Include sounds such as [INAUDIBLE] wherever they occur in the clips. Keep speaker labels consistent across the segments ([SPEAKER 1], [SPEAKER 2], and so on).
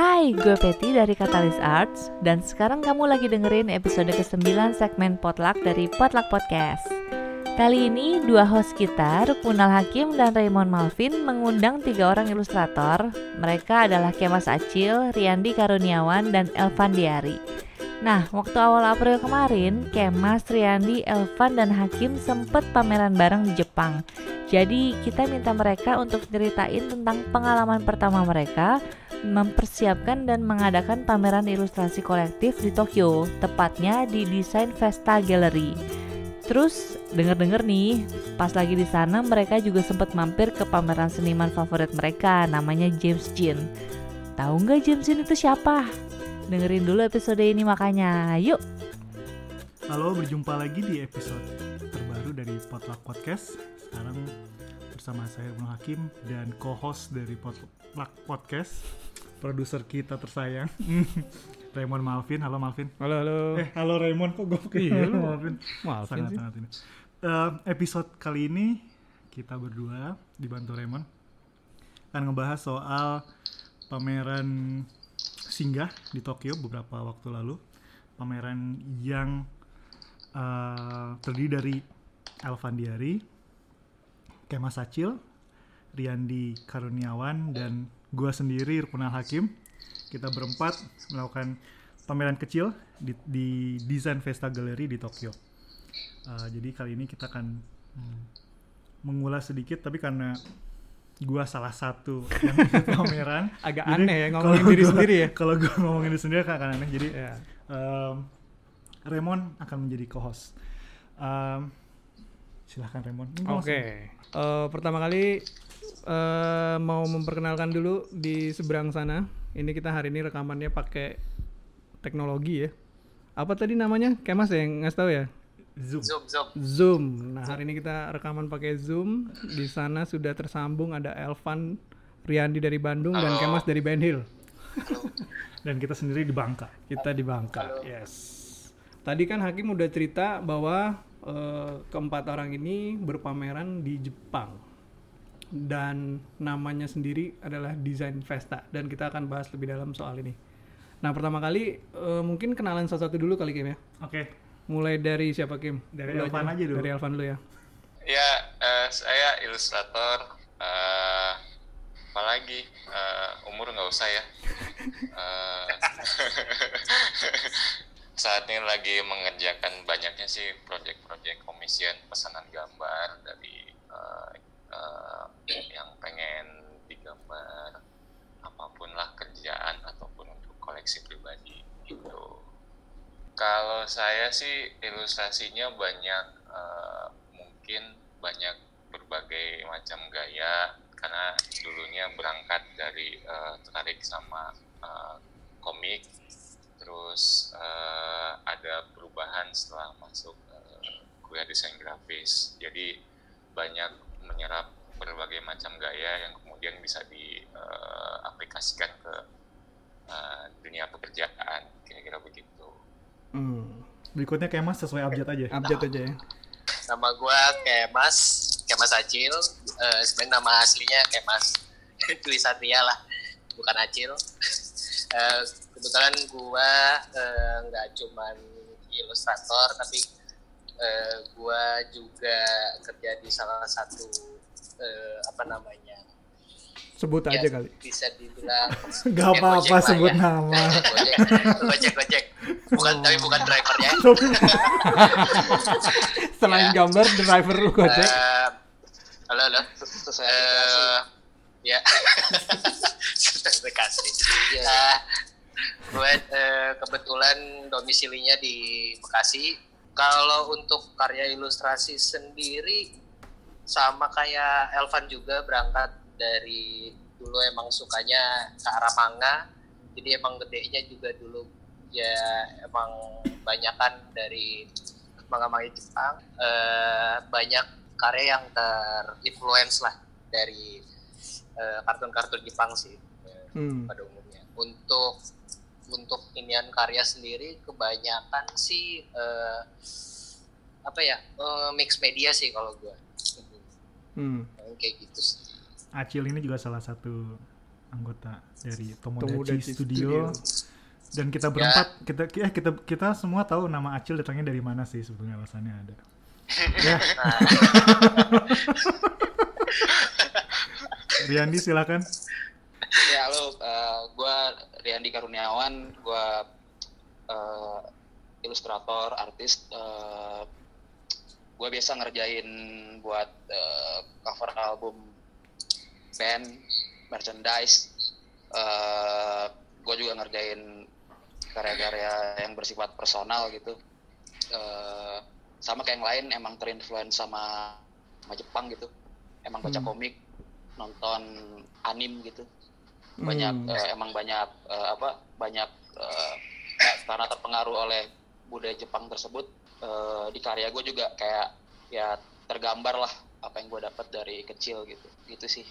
[SPEAKER 1] Hai, gue Peti dari Katalis Arts dan sekarang kamu lagi dengerin episode ke-9 segmen Potluck dari Potluck Podcast. Kali ini dua host kita, Rukmunal Hakim dan Raymond Malvin mengundang tiga orang ilustrator. Mereka adalah Kemas Acil, Riandi Karuniawan, dan Elvan Diari. Nah, waktu awal April kemarin, Kemas, Riandi, Elvan, dan Hakim sempat pameran bareng di Jepang. Jadi kita minta mereka untuk ceritain tentang pengalaman pertama mereka mempersiapkan dan mengadakan pameran ilustrasi kolektif di Tokyo, tepatnya di Design Vesta Gallery. Terus denger-denger nih, pas lagi di sana mereka juga sempat mampir ke pameran seniman favorit mereka, namanya James Jean. Tahu nggak James Jean itu siapa? Dengerin dulu episode ini makanya. Yuk!
[SPEAKER 2] Halo, berjumpa lagi di episode terbaru dari Potluck Podcast. Sekarang bersama saya Bung Hakim dan co-host dari Potluck Podcast, produser kita tersayang, [LAUGHS] Raymond Malvin. Halo Malvin.
[SPEAKER 3] Halo, halo.
[SPEAKER 2] Eh, halo Raymond, kok gue pakai
[SPEAKER 3] Iya,
[SPEAKER 2] halo Malvin?
[SPEAKER 3] Malvin
[SPEAKER 2] sangat
[SPEAKER 3] sih.
[SPEAKER 2] sangat ini. Eh, episode kali ini kita berdua dibantu Raymond akan ngebahas soal pameran singgah di Tokyo beberapa waktu lalu. Pameran yang eh, terdiri dari Alvan Diari, Kemas Acil, Riandi Karuniawan, dan gua sendiri Rukmunal Hakim. Kita berempat melakukan pameran kecil di, di Design Vesta Gallery di Tokyo. Uh, jadi kali ini kita akan hmm, mengulas sedikit, tapi karena gua salah satu yang ikut [LAUGHS] pameran,
[SPEAKER 3] Agak
[SPEAKER 2] jadi
[SPEAKER 3] aneh ya
[SPEAKER 2] kalau
[SPEAKER 3] ngomongin diri
[SPEAKER 2] gua-
[SPEAKER 3] sendiri ya.
[SPEAKER 2] Kalau gua ngomongin diri sendiri kan akan aneh. Jadi
[SPEAKER 3] Ya.
[SPEAKER 2] um, Raymond akan menjadi co-host. Um, silahkan Raymond.
[SPEAKER 3] Oke.
[SPEAKER 2] langsung-
[SPEAKER 3] Eh, pertama kali eh, mau memperkenalkan dulu di seberang sana. Ini kita hari ini rekamannya pakai teknologi ya. Apa tadi namanya? Kemas ya yang ngasih tahu ya?
[SPEAKER 2] Zoom.
[SPEAKER 4] Zoom, zoom.
[SPEAKER 3] Zoom. Nah, hari ini kita rekaman pakai Zoom. Di sana sudah tersambung ada Elvan Riandi dari Bandung dan
[SPEAKER 4] Halo.
[SPEAKER 3] Kemas dari Band Hill.
[SPEAKER 2] Dan kita sendiri di Bangka.
[SPEAKER 3] Kita di Bangka.
[SPEAKER 4] Halo.
[SPEAKER 3] Yes. Tadi kan Hakim udah cerita bahwa eh, keempat orang ini berpameran di Jepang. Dan namanya sendiri adalah Design Vesta dan kita akan bahas lebih dalam soal ini. Nah, pertama kali eh, mungkin kenalan satu-satu dulu kali Kim ya.
[SPEAKER 2] Oke.
[SPEAKER 3] Mulai dari siapa Kim?
[SPEAKER 2] Dari
[SPEAKER 3] Dulu
[SPEAKER 2] Elvan aja dulu.
[SPEAKER 3] Dari Elvan dulu ya.
[SPEAKER 4] Ya, eh, saya ilustrator. eh apalagi eh, umur nggak usah ya. Eh, [LAUGHS] saat ini lagi mengerjakan banyaknya sih proyek-proyek commission pesanan gambar dari eh, eh, yang pengen digambar apa pun lah kerjaan ataupun untuk koleksi pribadi itu. Kalau saya sih ilustrasinya banyak eh, mungkin banyak berbagai macam gaya karena dulunya berangkat dari eh, tertarik sama eh, komik terus eh, ada perubahan setelah masuk eh, kuliah desain grafis jadi banyak menyerap berbagai macam gaya yang kemudian bisa diaplikasikan ke eh, dunia pekerjaan kira-kira begitu
[SPEAKER 3] Hmm.
[SPEAKER 2] Berikutnya kayak mas sesuai abjad aja.
[SPEAKER 3] Abjad aja ya.
[SPEAKER 4] nama gua Kemas Kemas Acil Eh, sebenarnya nama aslinya Kemas [LAUGHS] Dwi Satria lah bukan Acil [LAUGHS] Eh, kebetulan gua eh, nggak cuman ilustrator tapi eh, gua juga kerja di salah satu eh, apa namanya
[SPEAKER 3] Sebut
[SPEAKER 4] ya,
[SPEAKER 3] aja kali.
[SPEAKER 4] bisa dibilang [LAUGHS]
[SPEAKER 2] Gak
[SPEAKER 4] ya,
[SPEAKER 2] apa-apa
[SPEAKER 4] Gojek lah
[SPEAKER 2] sebut
[SPEAKER 4] ya.
[SPEAKER 2] nama.
[SPEAKER 4] Gojek, Gojek, Gojek. Bukan, tapi bukan drivernya. [LAUGHS]
[SPEAKER 3] Selain
[SPEAKER 4] Ya.
[SPEAKER 3] gambar driver lu Gojek.
[SPEAKER 4] Eh, halo, halo. Eh, ya. [LAUGHS] Spesifikasi. Eh, gue eh, kebetulan domisilinya di Bekasi. Kalau untuk karya ilustrasi sendiri sama kayak Elvan juga berangkat dari dulu emang sukanya ke arah manga. Jadi emang gedenya juga dulu ya emang banyakan dari manga-manga Jepang. Eh, banyak karya yang terinfluence lah dari eh, kartun-kartun Jepang sih eh,
[SPEAKER 3] Hmm.
[SPEAKER 4] pada umumnya. Untuk untuk inian karya sendiri kebanyakan sih eh, apa ya eh, mix media sih kalau gue
[SPEAKER 3] Hmm.
[SPEAKER 4] kayak gitu sih.
[SPEAKER 2] Acil ini juga salah satu anggota dari Tomodachi,
[SPEAKER 3] Tomodachi
[SPEAKER 2] Studio.
[SPEAKER 3] Studio.
[SPEAKER 2] Dan kita berempat, kita eh, kita kita semua tahu nama Acil datangnya dari mana sih sebetulnya alasannya ada. ya. [LAUGHS] Riandi silakan.
[SPEAKER 5] Ya halo, uh, gue Riandi Karuniawan, gue uh, ilustrator, artis. Uh, gue biasa ngerjain buat uh, cover album band, merchandise. Uh, gue juga ngerjain karya-karya yang bersifat personal gitu. Uh, sama kayak yang lain emang terinfluence sama sama Jepang gitu. Emang baca
[SPEAKER 3] Hmm.
[SPEAKER 5] komik, nonton anim gitu banyak
[SPEAKER 3] Hmm.
[SPEAKER 5] eh, emang banyak eh, apa banyak eh, karena terpengaruh oleh budaya Jepang tersebut eh, di karya gue juga kayak ya tergambar lah apa yang gue dapat dari kecil gitu gitu sih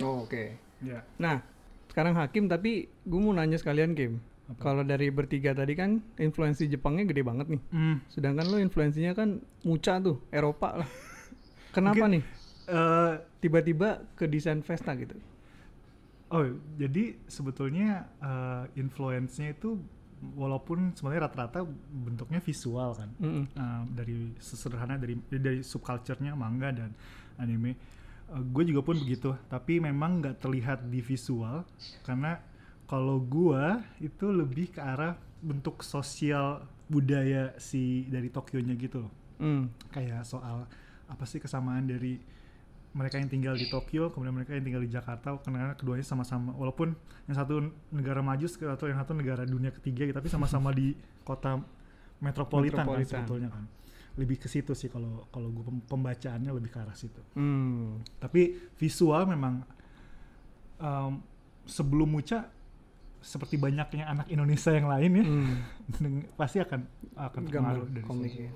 [SPEAKER 3] Oh, Oke.
[SPEAKER 2] Ya.
[SPEAKER 3] Nah, sekarang Hakim tapi gue mau nanya sekalian Kim. Kalau dari bertiga tadi kan influensi Jepangnya gede banget nih.
[SPEAKER 2] Hmm,
[SPEAKER 3] Sedangkan lo influensinya kan muca tuh, Eropa lah. [LAUGHS] Kenapa nih
[SPEAKER 2] eh,
[SPEAKER 3] tiba-tiba ke desain Vesta gitu?
[SPEAKER 2] Oh, jadi sebetulnya uh, influence-nya itu walaupun sebenarnya rata-rata bentuknya visual kan.
[SPEAKER 3] Mm-mm.
[SPEAKER 2] Uh, dari sesederhana dari dari subculture-nya manga dan anime. gue juga pun begitu, tapi memang nggak terlihat di visual karena kalau gua itu lebih ke arah bentuk sosial budaya si dari Tokyo-nya gitu loh
[SPEAKER 3] Hmm.
[SPEAKER 2] kayak soal apa sih kesamaan dari mereka yang tinggal di Tokyo kemudian mereka yang tinggal di Jakarta karena keduanya sama-sama walaupun yang satu negara maju atau yang satu negara dunia ketiga tapi sama-sama di kota metropolitan, kan
[SPEAKER 3] Metropolitan.
[SPEAKER 2] sebetulnya kan lebih ke situ sih kalau kalau gue pembacaannya lebih ke arah situ
[SPEAKER 3] Hmm.
[SPEAKER 2] tapi visual memang em, sebelum Muca seperti banyaknya anak Indonesia yang lain ya
[SPEAKER 3] Hmm. [LAUGHS]
[SPEAKER 2] pasti akan akan terpengaruh dari
[SPEAKER 3] komik
[SPEAKER 2] situ.
[SPEAKER 3] ya.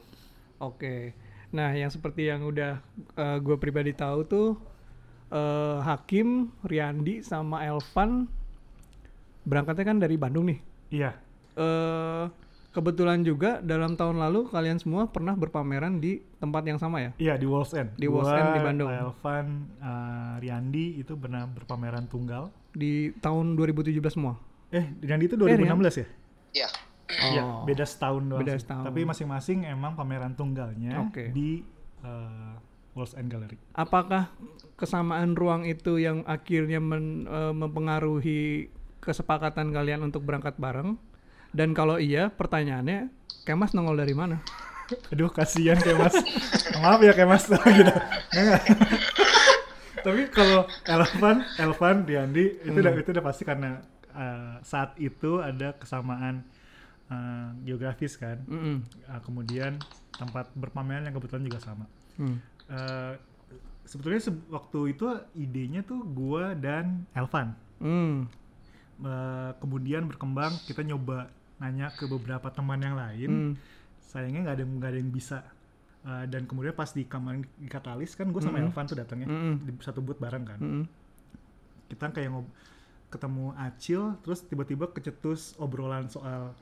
[SPEAKER 3] Nah, yang seperti yang udah gue pribadi tahu tuh eh, Hakim, Riandi sama Elvan berangkatnya kan dari Bandung nih.
[SPEAKER 2] Iya,
[SPEAKER 3] eh kebetulan juga dalam tahun lalu kalian semua pernah berpameran di tempat yang sama ya?
[SPEAKER 2] Iya di Walls End.
[SPEAKER 3] Di Walls End di Bandung.
[SPEAKER 2] Elvan, uh, Riandi itu pernah berpameran tunggal.
[SPEAKER 3] Di tahun 2017 semua.
[SPEAKER 2] Eh, Riandi itu 2016 ya?
[SPEAKER 5] Iya.
[SPEAKER 2] Iya,
[SPEAKER 3] Oh.
[SPEAKER 2] beda setahun doang.
[SPEAKER 3] Beda
[SPEAKER 2] sih.
[SPEAKER 3] setahun.
[SPEAKER 2] Tapi masing-masing emang pameran tunggalnya
[SPEAKER 3] Oke.
[SPEAKER 2] di uh, Walls End Gallery.
[SPEAKER 3] Apakah kesamaan ruang itu yang akhirnya men- eh, mempengaruhi kesepakatan kalian untuk berangkat bareng? Dan kalau iya, pertanyaannya, Kemas nongol dari mana? [LAUGHS]
[SPEAKER 2] Aduh, kasihan kayak Mas. Maaf ya kayak Mas [LAUGHS] gitu. Tapi kalau Elvan, Elvan, Riandi itu udah itu udah pasti karena uh, saat itu ada kesamaan uh, geografis kan.
[SPEAKER 3] Mm-mm.
[SPEAKER 2] Uh, kemudian tempat berpameran yang kebetulan juga sama.
[SPEAKER 3] Hmm.
[SPEAKER 2] Eh, sebetulnya se- waktu itu idenya tuh gua dan Elvan.
[SPEAKER 3] Hmm.
[SPEAKER 2] Eh, kemudian berkembang kita nyoba nanya ke beberapa teman yang lain.
[SPEAKER 3] Hmm.
[SPEAKER 2] Sayangnya nggak ada nggak ada yang bisa. Eh, dan kemudian pas di kamar di Katalis kan gue sama
[SPEAKER 3] Mm-mm.
[SPEAKER 2] Elvan tuh datangnya
[SPEAKER 3] Mm-mm.
[SPEAKER 2] di satu booth bareng kan.
[SPEAKER 3] Mm-mm.
[SPEAKER 2] Kita kayak ngob ketemu Acil terus tiba-tiba kecetus obrolan soal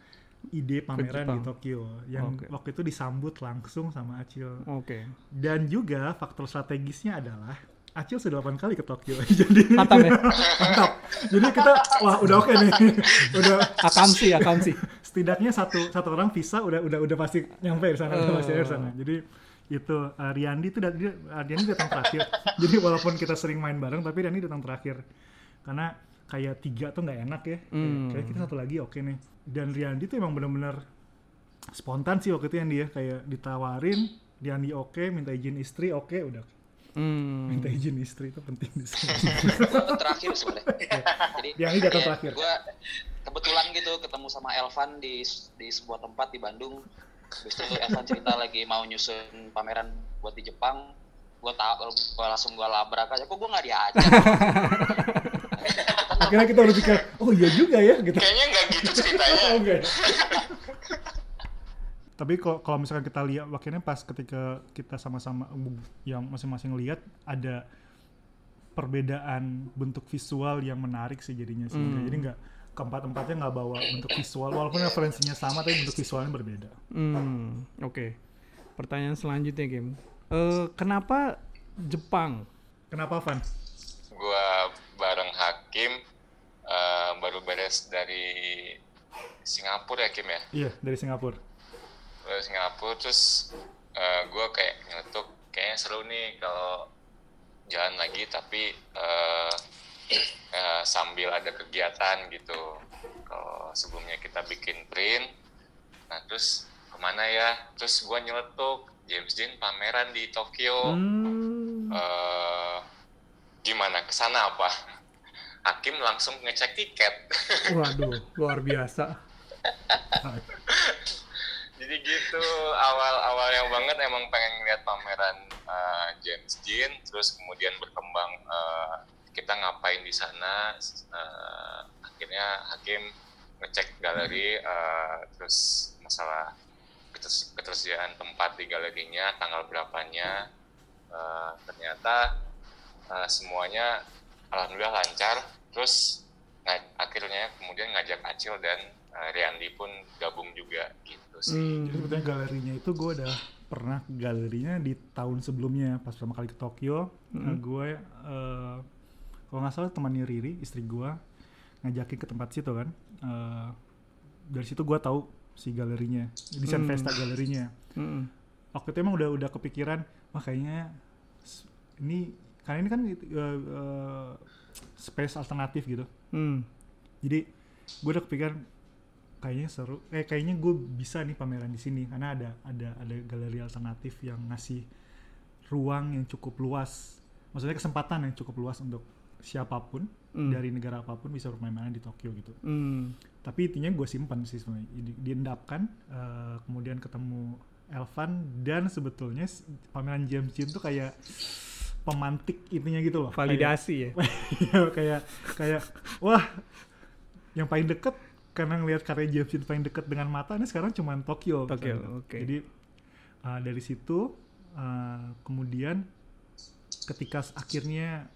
[SPEAKER 2] ide pameran di. Tokyo yang
[SPEAKER 3] Oke.
[SPEAKER 2] waktu itu disambut langsung sama Acil
[SPEAKER 3] Oke.
[SPEAKER 2] dan juga faktor strategisnya adalah Acil sudah 8 kali ke Tokyo [LAUGHS] jadi
[SPEAKER 3] Mantap ya?
[SPEAKER 2] mantap jadi kita wah udah oke nih [LAUGHS] udah
[SPEAKER 3] Akamsi, akamsi.
[SPEAKER 2] setidaknya satu satu orang visa udah udah udah pasti nyampe di sana udah pasti ada di
[SPEAKER 3] Oh.
[SPEAKER 2] sana jadi itu uh, Riandi itu dia uh, Riandi datang terakhir jadi walaupun kita sering main bareng tapi Riandi datang terakhir karena kayak tiga tuh nggak enak ya. Kayak,
[SPEAKER 3] Hmm.
[SPEAKER 2] kayak kita satu lagi oke nih. Dan Riandi tuh emang bener-bener spontan sih waktu itu yang dia kayak ditawarin Riandi oke minta izin istri oke udah.
[SPEAKER 3] Hmm.
[SPEAKER 2] minta izin istri itu penting di sini. [LAUGHS]
[SPEAKER 5] Terakhir sebenarnya. [LAUGHS] Jadi
[SPEAKER 2] Yang ini datang
[SPEAKER 5] iya,
[SPEAKER 2] terakhir.
[SPEAKER 5] gua kebetulan gitu ketemu sama Elvan di di sebuah tempat di Bandung. Habis itu Elvan cerita lagi mau nyusun pameran buat di Jepang. Gua tahu gua langsung gua labrak aja. Kok gua nggak diajak [LAUGHS]
[SPEAKER 2] akhirnya kita berpikir oh iya juga ya gitu
[SPEAKER 4] Kayaknya nggak gitu ceritanya. [LAUGHS]
[SPEAKER 2] Oh, enggak. Tapi kalau kalau misalkan kita lihat akhirnya pas ketika kita sama-sama yang masing-masing lihat ada perbedaan bentuk visual yang menarik sih jadinya sih.
[SPEAKER 3] Hmm.
[SPEAKER 2] Jadi nggak keempat-empatnya nggak bawa bentuk visual walaupun referensinya sama tapi bentuk visualnya berbeda.
[SPEAKER 3] Hmm, oke. Pertanyaan selanjutnya, Kim. Eh, kenapa Jepang?
[SPEAKER 2] Kenapa Van?
[SPEAKER 4] Gua bareng Hakim baru beres dari Singapura ya Kim ya?
[SPEAKER 2] Iya, dari Singapura.
[SPEAKER 4] dari Singapura terus eh, gue kayak nyetuk kayaknya seru nih kalau jalan lagi tapi eh, [CLEARS THROAT] eh, sambil ada kegiatan gitu. Kalau sebelumnya kita bikin print nah terus ke mana ya? Terus gue nyeletuk James Dean pameran di Tokyo.
[SPEAKER 3] Hmm.
[SPEAKER 4] eh gimana? Ke sana apa Hakim langsung ngecek tiket [LAUGHS]
[SPEAKER 3] Waduh, luar biasa.
[SPEAKER 4] jadi gitu awal awalnya banget emang pengen lihat pameran eh, James Dean terus kemudian berkembang eh, kita ngapain di sana eh, akhirnya Hakim ngecek galeri eh, terus masalah keters- ketersediaan tempat di galerinya tanggal berapanya eh, ternyata eh, semuanya alhamdulillah lancar terus nga- akhirnya kemudian ngajak Acil dan eh, Riandi pun gabung juga gitu sih
[SPEAKER 3] Hmm.
[SPEAKER 2] Jadi sebetulnya galerinya itu gue udah pernah ke galerinya di tahun sebelumnya pas pertama kali ke Tokyo. Nah, gue eh, kalau nggak salah temannya Riri, istri gue ngajakin ke tempat situ kan. Eh, dari situ gue tahu si galerinya, desain
[SPEAKER 3] Hmm.
[SPEAKER 2] Vesta galerinya.
[SPEAKER 3] Mm-mm.
[SPEAKER 2] Waktu itu emang udah udah kepikiran, wah kayaknya s- ini karena ini kan eh, eh, space alternatif gitu.
[SPEAKER 3] Hmm.
[SPEAKER 2] Jadi gue udah kepikiran kayaknya seru, eh kayaknya gue bisa nih pameran di sini karena ada ada ada galeri alternatif yang ngasih ruang yang cukup luas, maksudnya kesempatan yang cukup luas untuk siapa pun
[SPEAKER 3] Hmm.
[SPEAKER 2] dari negara apa pun bisa bermain-main di Tokyo gitu.
[SPEAKER 3] Hmm.
[SPEAKER 2] Tapi intinya gue simpan sih sebenarnya, Di- diendapkan, eh, kemudian ketemu Elvan dan sebetulnya pameran James Dean tuh kayak pemantik intinya gitu loh. Kayak-
[SPEAKER 3] Validasi ya. [LAUGHS]
[SPEAKER 2] Iya, kayak kayak wah yang paling deket karena ngelihat karya James Dean paling deket dengan mata ini sekarang cuma Tokyo.
[SPEAKER 3] Tokyo,
[SPEAKER 2] misalnya.
[SPEAKER 3] oke.
[SPEAKER 2] Jadi uh, dari situ uh, kemudian ketika akhirnya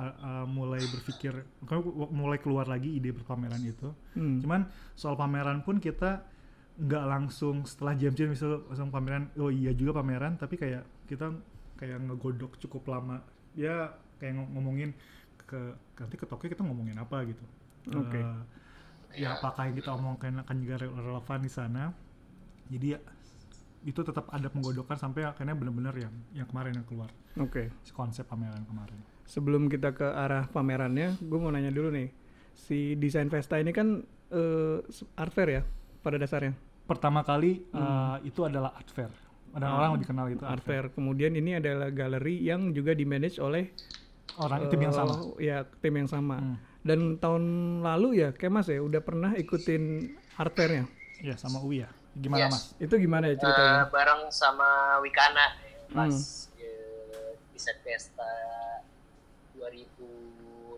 [SPEAKER 2] uh, mulai berpikir kan mulai keluar lagi ide berpameran itu.
[SPEAKER 3] Hmm.
[SPEAKER 2] Cuman soal pameran pun kita nggak langsung setelah James Dean misal langsung pameran oh iya juga pameran tapi kayak kita kayak ngegodok cukup lama ya kayak ng- ngomongin ke nanti ke Tokyo kita ngomongin apa gitu
[SPEAKER 3] Oke.
[SPEAKER 2] Eh, ya apakah yang kita omongkan akan juga re- relevan di sana jadi ya, itu tetap ada penggodokan sampai akhirnya benar-benar yang yang kemarin yang keluar
[SPEAKER 3] Oke.
[SPEAKER 2] si konsep pameran kemarin
[SPEAKER 3] Sebelum kita ke arah pamerannya, gue mau nanya dulu nih. Si desain Vesta ini kan eh, art fair ya pada dasarnya.
[SPEAKER 2] pertama kali eh, itu adalah art fair ada orang lebih kenal itu
[SPEAKER 3] Art fair. Kemudian ini adalah galeri yang juga di manage oleh
[SPEAKER 2] orang tim yang sama
[SPEAKER 3] eh, Ya, tim yang sama.
[SPEAKER 2] Hmm.
[SPEAKER 3] Dan tahun lalu ya, Kemas ya, udah pernah ikutin art fair-nya.
[SPEAKER 2] ya sama Uwi ya gimana
[SPEAKER 6] Yes.
[SPEAKER 2] mas
[SPEAKER 3] Itu gimana ya
[SPEAKER 6] Eh,
[SPEAKER 3] ceritanya?
[SPEAKER 6] bareng sama Wikana pas
[SPEAKER 3] Hmm.
[SPEAKER 6] eh, di set Pesta 2000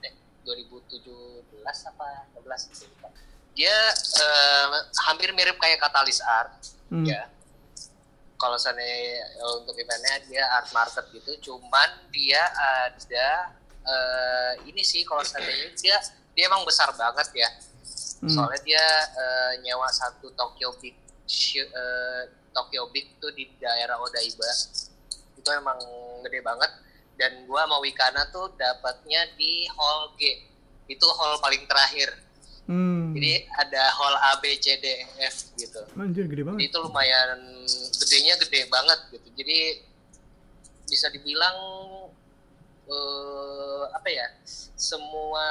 [SPEAKER 6] eh 2017 apa 16 gitu. Dia eh, hampir mirip kayak Katalis Art
[SPEAKER 3] Hmm.
[SPEAKER 6] ya. Kalau seandainya eh, untuk eventnya dia art market gitu, cuman dia ada eh, ini sih kalau seandainya dia dia emang besar banget ya.
[SPEAKER 3] Hmm.
[SPEAKER 6] Soalnya dia eh, nyewa satu Tokyo Big eh, Tokyo Big tuh di daerah Odaiba. Itu emang gede banget dan gua mau Wikana tuh dapatnya di hall G. Itu hall paling terakhir.
[SPEAKER 3] Hmm.
[SPEAKER 6] Jadi ada hall A B C D E, F gitu.
[SPEAKER 3] Anjir, gede
[SPEAKER 6] Jadi
[SPEAKER 3] banget.
[SPEAKER 6] itu lumayan gedenya gede banget gitu. Jadi bisa dibilang eh, apa ya? Semua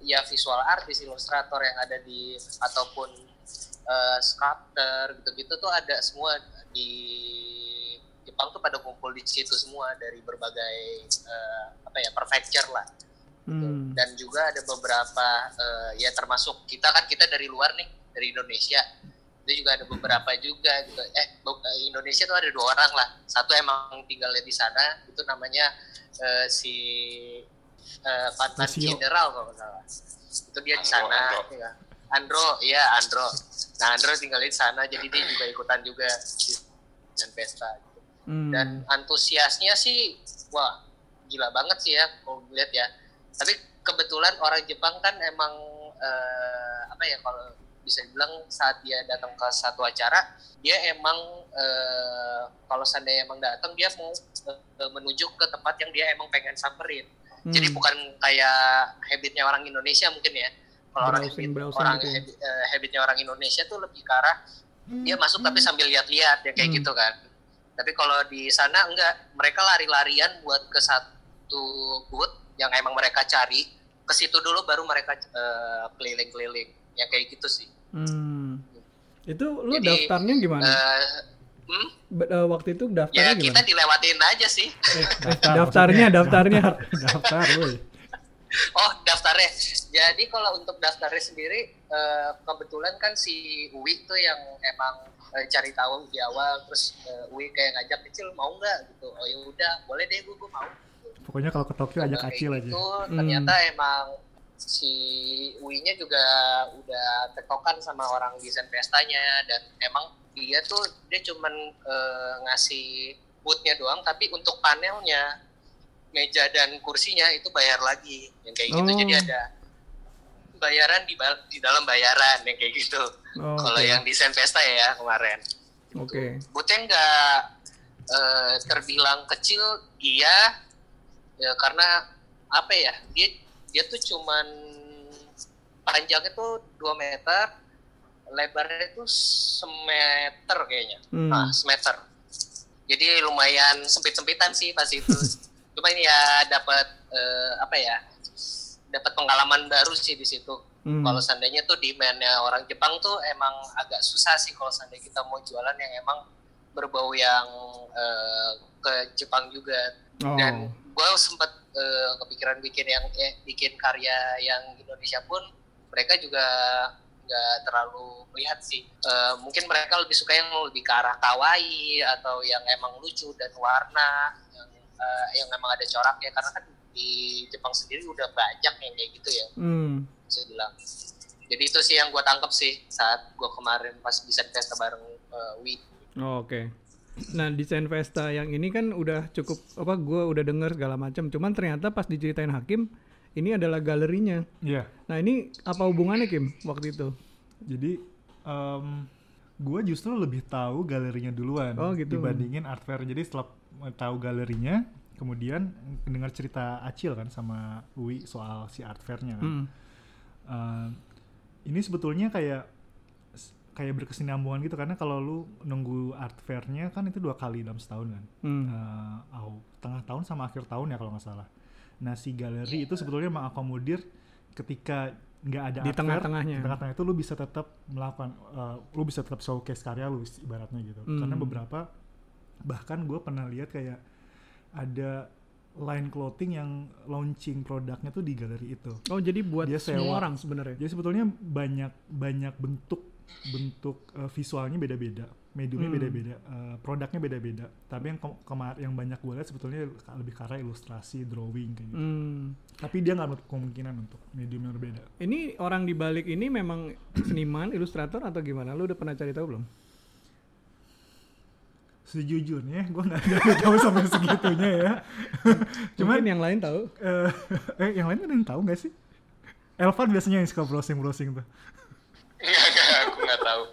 [SPEAKER 6] ya visual artis, ilustrator yang ada di ataupun eh, sculptor gitu-gitu tuh ada semua di Jepang tuh pada kumpul di situ semua dari berbagai eh, apa ya prefecture lah.
[SPEAKER 3] Hmm.
[SPEAKER 6] dan juga ada beberapa eh, ya termasuk kita kan kita dari luar nih dari Indonesia itu juga ada beberapa juga gitu eh eh, Indonesia tuh ada dua orang lah satu emang tinggalnya di sana itu namanya eh, si eh, Fatman
[SPEAKER 2] Lucio.
[SPEAKER 6] General kalau nggak salah itu dia di sana
[SPEAKER 4] Andro.
[SPEAKER 6] ya. Andro iya Andro nah Andro tinggal di sana jadi dia juga ikutan juga di dan pesta gitu
[SPEAKER 3] Hmm.
[SPEAKER 6] dan antusiasnya sih wah gila banget sih ya kalau lihat ya tapi kebetulan orang Jepang kan emang eh, apa ya kalau bisa dibilang saat dia datang ke satu acara dia emang eh, kalau seandainya emang datang dia mau eh, menuju ke tempat yang dia emang pengen samperin Jadi
[SPEAKER 3] Hmm.
[SPEAKER 6] bukan kayak habitnya orang Indonesia mungkin ya. Kalau orang habit, orang
[SPEAKER 3] gitu ya.
[SPEAKER 6] habi- eh, habitnya orang Indonesia tuh lebih ke arah dia masuk tapi sambil lihat-lihat ya kayak
[SPEAKER 3] Hmm.
[SPEAKER 6] gitu kan. Tapi kalau di sana enggak, mereka lari-larian buat ke satu booth yang emang mereka cari. Ke situ dulu baru mereka eh, keliling-keliling. Ya kayak gitu sih.
[SPEAKER 3] Hmm. Itu lu
[SPEAKER 6] Jadi,
[SPEAKER 3] daftarnya gimana?
[SPEAKER 6] Eh, hmm?
[SPEAKER 3] Ba- eh, waktu itu
[SPEAKER 6] Ya
[SPEAKER 3] daftarnya
[SPEAKER 6] kita
[SPEAKER 3] gimana?
[SPEAKER 6] dilewatin aja sih.
[SPEAKER 3] Daftarnya, daftarnya. [LAUGHS]
[SPEAKER 2] daftar woi
[SPEAKER 6] Oh daftarnya. Jadi kalau untuk daftarnya sendiri eh, kebetulan kan si Uwi tuh yang emang eh, cari tahu di awal terus eh, Uwi kayak ngajak kecil mau nggak gitu. Oh ya udah boleh deh gue, gue mau.
[SPEAKER 2] Pokoknya kalau ke Tokyo ajak kacil aja
[SPEAKER 6] gitu,
[SPEAKER 3] Hmm.
[SPEAKER 6] Ternyata emang si Uwi-nya juga udah tektokan sama orang desain pestanya dan emang dia tuh dia cuman eh, ngasih bootnya doang tapi untuk panelnya meja dan kursinya itu bayar lagi yang kayak gitu
[SPEAKER 3] Oh.
[SPEAKER 6] jadi ada bayaran di di dalam bayaran yang kayak gitu
[SPEAKER 3] Oh,
[SPEAKER 6] kalau
[SPEAKER 3] oke.
[SPEAKER 6] yang desain pesta ya kemarin
[SPEAKER 3] Oke.
[SPEAKER 6] bootnya nggak eh, terbilang kecil iya ya karena apa ya dia dia tuh cuman panjangnya tuh 2 meter lebarnya tuh semeter kayaknya
[SPEAKER 3] Hmm.
[SPEAKER 6] nah semeter jadi lumayan sempit-sempitan sih pas itu [LAUGHS] cuma ini ya dapat eh, apa ya dapat pengalaman baru sih di situ
[SPEAKER 3] Hmm.
[SPEAKER 6] kalau seandainya tuh demandnya orang Jepang tuh emang agak susah sih kalau seandainya kita mau jualan yang emang berbau yang eh, ke Jepang juga
[SPEAKER 3] Oh.
[SPEAKER 6] dan gue sempet eh, kepikiran bikin yang eh, bikin karya yang Indonesia pun mereka juga nggak terlalu melihat sih Eh, mungkin mereka lebih suka yang lebih ke arah kawaii atau yang emang lucu dan warna yang eh, yang emang ada coraknya karena kan di Jepang sendiri udah banyak yang kayak gitu ya
[SPEAKER 3] Hmm.
[SPEAKER 6] bisa bilang. Jadi itu sih yang gue tangkap sih saat gue kemarin pas bisa pesta bareng uh, Wi.
[SPEAKER 3] Oh, Oke. Nah, desain Vesta yang ini kan udah cukup apa gua udah denger segala macam. Cuman ternyata pas diceritain Hakim, ini adalah galerinya.
[SPEAKER 2] Iya.
[SPEAKER 3] Nah, ini apa hubungannya Kim waktu itu?
[SPEAKER 2] Jadi gue justru lebih tahu galerinya duluan
[SPEAKER 3] Oh, gitu.
[SPEAKER 2] dibandingin art fair. Jadi setelah tahu galerinya, kemudian dengar cerita Acil kan sama Uwi soal si art fairnya kan.
[SPEAKER 3] Hmm.
[SPEAKER 2] Uh, ini sebetulnya kayak kayak berkesinambungan gitu karena kalau lu nunggu art fairnya kan itu dua kali dalam setahun kan.
[SPEAKER 3] Hmm.
[SPEAKER 2] Uh, au- tengah tahun sama akhir tahun ya kalau nggak salah. Nah si galeri itu sebetulnya mengakomodir ketika nggak ada
[SPEAKER 3] Di
[SPEAKER 2] art fair,
[SPEAKER 3] tengah-tengahnya.
[SPEAKER 2] di tengah-tengah itu lu bisa tetap melakukan, uh, lu bisa tetap showcase karya lu ibaratnya gitu.
[SPEAKER 3] Hmm.
[SPEAKER 2] Karena beberapa bahkan gue pernah lihat kayak ada line clothing yang launching produknya tuh di galeri itu.
[SPEAKER 3] Oh, jadi buat
[SPEAKER 2] Dia
[SPEAKER 3] semua
[SPEAKER 2] sewa.
[SPEAKER 3] orang sebenarnya.
[SPEAKER 2] Jadi sebetulnya banyak banyak bentuk bentuk uh, visualnya beda-beda, mediumnya
[SPEAKER 3] Hmm.
[SPEAKER 2] beda-beda, uh, produknya beda-beda. Tapi yang ke- kemar yang banyak gue lihat sebetulnya lebih arah ilustrasi, drawing kayak gitu.
[SPEAKER 3] Hmm.
[SPEAKER 2] Tapi dia nggak menutup kemungkinan untuk medium yang berbeda.
[SPEAKER 3] Ini orang di balik ini memang [CLEARS THROAT] seniman, ilustrator atau gimana? Lu udah pernah cari tahu belum?
[SPEAKER 2] Sejujurnya gue nggak ada tahu sampai [LAUGHS] segitunya ya. Cuman
[SPEAKER 3] Mungkin yang lain tahu.
[SPEAKER 2] eh, [LAUGHS] eh yang lain ada yang tahu nggak sih? Elvan biasanya yang suka browsing-browsing tuh.
[SPEAKER 4] Enggak, enggak, aku nggak tahu. [LAUGHS]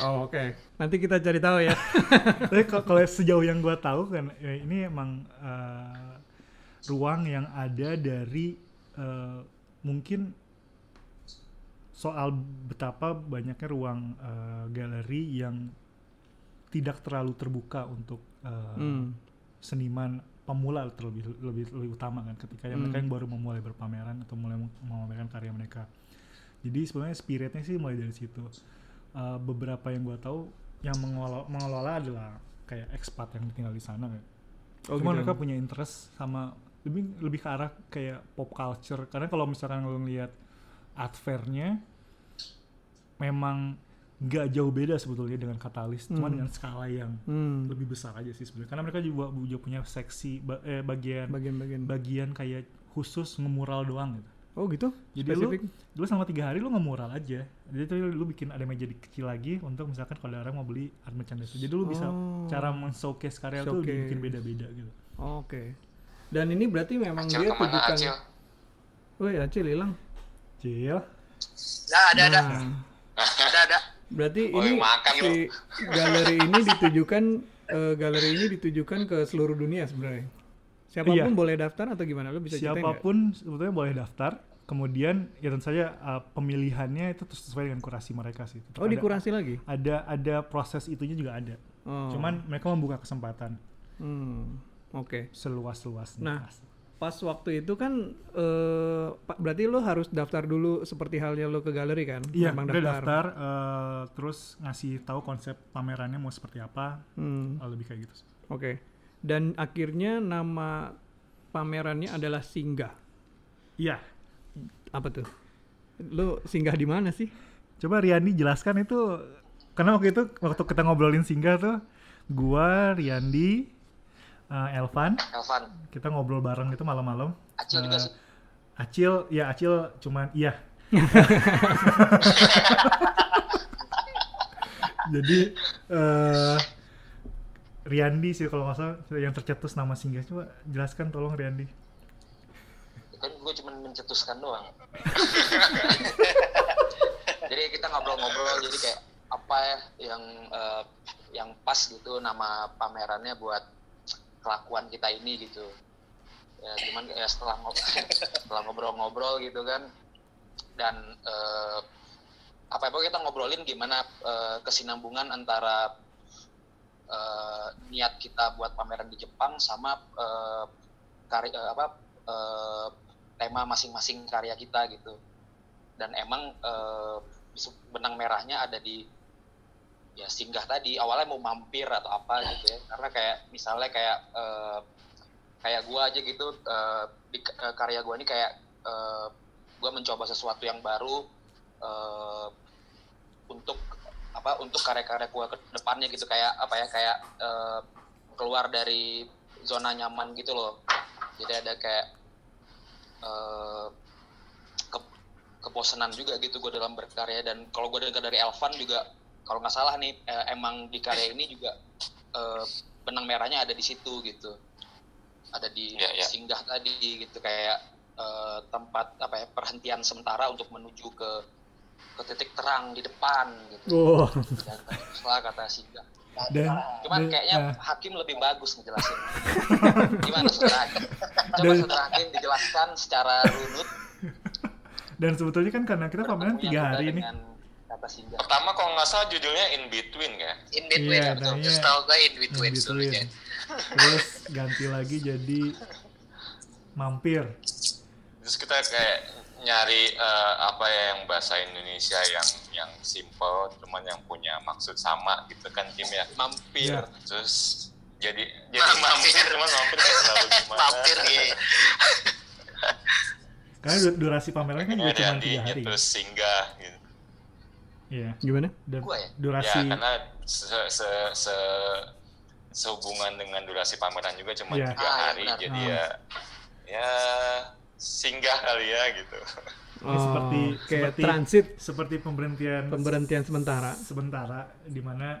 [SPEAKER 3] Oh, oke. Nanti kita cari tahu ya. [LAUGHS]
[SPEAKER 2] Tapi kalau sejauh yang gue tahu kan ya ini emang eh, ruang yang ada dari eh, mungkin soal betapa banyaknya ruang eh, galeri yang tidak terlalu terbuka untuk eh,
[SPEAKER 3] Hmm.
[SPEAKER 2] seniman pemula terlebih lebih lebih utama kan ketika yang mereka
[SPEAKER 3] Hmm.
[SPEAKER 2] yang baru memulai berpameran atau mulai mem- memamerkan karya mereka. Jadi sebenarnya spiritnya sih mulai dari situ. Uh, beberapa yang gua tahu yang mengelola, mengelola adalah kayak expat yang tinggal di sana kan.
[SPEAKER 3] Oh,
[SPEAKER 2] Cuma
[SPEAKER 3] gitu.
[SPEAKER 2] mereka punya interest sama lebih lebih ke arah kayak pop culture karena kalau misalkan lo ngelihat art fair-nya memang nggak jauh beda sebetulnya dengan katalis, cuma
[SPEAKER 3] Hmm.
[SPEAKER 2] dengan skala yang
[SPEAKER 3] Hmm.
[SPEAKER 2] lebih besar aja sih sebenarnya karena mereka juga, juga punya seksi ba- eh, bagian
[SPEAKER 3] Bagian-bagian.
[SPEAKER 2] bagian kayak khusus ngemural doang gitu
[SPEAKER 3] Oh, gitu?
[SPEAKER 2] jadi
[SPEAKER 3] Spesifik?
[SPEAKER 2] lu lu selama tiga hari lu ngemural aja jadi tuh lu bikin ada meja di- kecil lagi untuk misalkan kalau ada orang mau beli art merchandise jadi lu bisa
[SPEAKER 3] Oh.
[SPEAKER 2] cara men-showcase karya tuh
[SPEAKER 3] Showcase.
[SPEAKER 2] bikin beda-beda gitu
[SPEAKER 3] Oke. Dan ini berarti memang
[SPEAKER 4] Acil
[SPEAKER 3] dia
[SPEAKER 4] ke mana
[SPEAKER 3] tujukan.
[SPEAKER 4] Acil?
[SPEAKER 3] Woi, Acil hilang.
[SPEAKER 2] Cil
[SPEAKER 6] Nah, ada ada
[SPEAKER 3] Nah,
[SPEAKER 6] ada ada.
[SPEAKER 3] berarti
[SPEAKER 4] Oh,
[SPEAKER 3] ini
[SPEAKER 4] makan
[SPEAKER 3] si galeri ini ditujukan eh, galeri ini ditujukan ke seluruh dunia sebenarnya. Siapa pun
[SPEAKER 2] Iya.
[SPEAKER 3] boleh daftar atau gimana? Lu bisa? Siapa
[SPEAKER 2] pun sebetulnya boleh daftar. Kemudian ya tentu saja uh, pemilihannya itu sesuai dengan kurasi mereka sih. Tetap
[SPEAKER 3] Oh,
[SPEAKER 2] ada-
[SPEAKER 3] dikurasi lagi.
[SPEAKER 2] Ada ada proses itunya juga ada.
[SPEAKER 3] Oh.
[SPEAKER 2] Cuman mereka membuka kesempatan
[SPEAKER 3] Hmm, Oke.
[SPEAKER 2] seluas-luasnya.
[SPEAKER 3] Nah, pas waktu itu kan eh, Pak berarti lo harus daftar dulu seperti halnya lo ke galeri kan?
[SPEAKER 2] Iya,
[SPEAKER 3] Memang
[SPEAKER 2] udah daftar, eh, terus ngasih tahu konsep pamerannya mau seperti apa,
[SPEAKER 3] Hmm,
[SPEAKER 2] eh, lebih kayak gitu. sih.
[SPEAKER 3] Oke. Dan akhirnya nama pamerannya adalah Singgah.
[SPEAKER 2] Iya,
[SPEAKER 3] Apa tuh? Lo singgah di mana sih?
[SPEAKER 2] coba Riandi jelaskan itu, karena waktu itu waktu kita ngobrolin singgah tuh, gua, Riandi, eh, Elvan,
[SPEAKER 5] Elvan,
[SPEAKER 2] kita ngobrol bareng itu malam-malam.
[SPEAKER 5] Acil juga
[SPEAKER 2] Eh,
[SPEAKER 5] sih.
[SPEAKER 2] Acil, ya Acil cuman iya. [LAUGHS] Jadi eh Riandi sih kalau nggak salah yang tercetus nama singgah coba jelaskan tolong Riandi.
[SPEAKER 5] kan gue cuma mencetuskan doang. [LAUGHS] Jadi kita ngobrol-ngobrol jadi kayak apa ya yang eh, yang pas gitu nama pamerannya buat kelakuan kita ini gitu. Ya cuman ya setelah ngobrol [LAUGHS] setelah ngobrol-ngobrol gitu kan. Dan eh, apa apa kita ngobrolin gimana eh, kesinambungan antara eh, niat kita buat pameran di Jepang sama eh, kari- eh, apa eh, tema masing-masing karya kita gitu. Dan emang su- benang merahnya ada di ya singgah tadi. Awalnya mau mampir atau apa gitu ya. Karena kayak misalnya kayak eh, kayak gua aja gitu eh, di eh, karya gua ini kayak eh, gua mencoba sesuatu yang baru eh, untuk apa untuk karya-karya gua ke depannya gitu kayak apa ya kayak eh, keluar dari zona nyaman gitu loh. Jadi ada kayak eh, ke- kebosanan juga gitu gue dalam berkarya. Dan kalau gue dengar dari Elvan juga kalau nggak salah nih eh, emang di karya ini juga eh, benang merahnya ada di situ gitu. Ada di
[SPEAKER 4] Iya, iya.
[SPEAKER 5] singgah tadi gitu kayak eh, tempat apa ya perhentian sementara untuk menuju ke ke titik terang di depan gitu
[SPEAKER 2] Oh.
[SPEAKER 5] dan setelah kata singgah
[SPEAKER 2] Dan
[SPEAKER 5] cuman
[SPEAKER 2] dan-
[SPEAKER 5] kayaknya
[SPEAKER 2] nah,
[SPEAKER 5] hakim lebih bagus ngejelasin [LAUGHS] gimana saudara hakim coba
[SPEAKER 2] Dan-
[SPEAKER 5] saudara hakim dijelaskan secara runut
[SPEAKER 2] dan sebetulnya kan karena kita pameran tiga hari nih.
[SPEAKER 5] singgah
[SPEAKER 4] Pertama kalau nggak salah judulnya In Between ya.
[SPEAKER 6] in between
[SPEAKER 2] Iya,
[SPEAKER 6] betul
[SPEAKER 2] namanya
[SPEAKER 6] setahu gue in
[SPEAKER 2] In
[SPEAKER 6] between
[SPEAKER 2] between.
[SPEAKER 6] dulunya
[SPEAKER 2] Terus ganti lagi jadi [LAUGHS] mampir.
[SPEAKER 4] Terus kita kayak nyari eh, apa ya yang bahasa Indonesia yang yang simple, cuman yang punya maksud sama gitu kan Kim ya.
[SPEAKER 5] mampir
[SPEAKER 2] Iya.
[SPEAKER 4] Terus jadi jadi
[SPEAKER 6] Mampir.
[SPEAKER 4] mampir, cuman mampir terlalu [LAUGHS] gimana.
[SPEAKER 6] mampir iya
[SPEAKER 2] Karena du- durasi pameran kan juga
[SPEAKER 4] Ada
[SPEAKER 2] cuma tiga hari.
[SPEAKER 4] terus singgah gitu.
[SPEAKER 2] Iya.
[SPEAKER 3] Gimana?
[SPEAKER 2] Dan
[SPEAKER 5] Gua ya?
[SPEAKER 2] durasi
[SPEAKER 4] Ya karena se, se, se sehubungan dengan durasi pameran juga cuma
[SPEAKER 2] Iya.
[SPEAKER 4] tiga
[SPEAKER 5] Ah, iya
[SPEAKER 4] hari,
[SPEAKER 5] benar.
[SPEAKER 4] jadi
[SPEAKER 2] Ah.
[SPEAKER 4] ya ya singgah kali ya gitu.
[SPEAKER 2] Ya, seperti-
[SPEAKER 3] Oh, kayak
[SPEAKER 2] seperti-
[SPEAKER 3] transit
[SPEAKER 2] seperti pemberhentian
[SPEAKER 3] pemberhentian sementara.
[SPEAKER 2] sementara di mana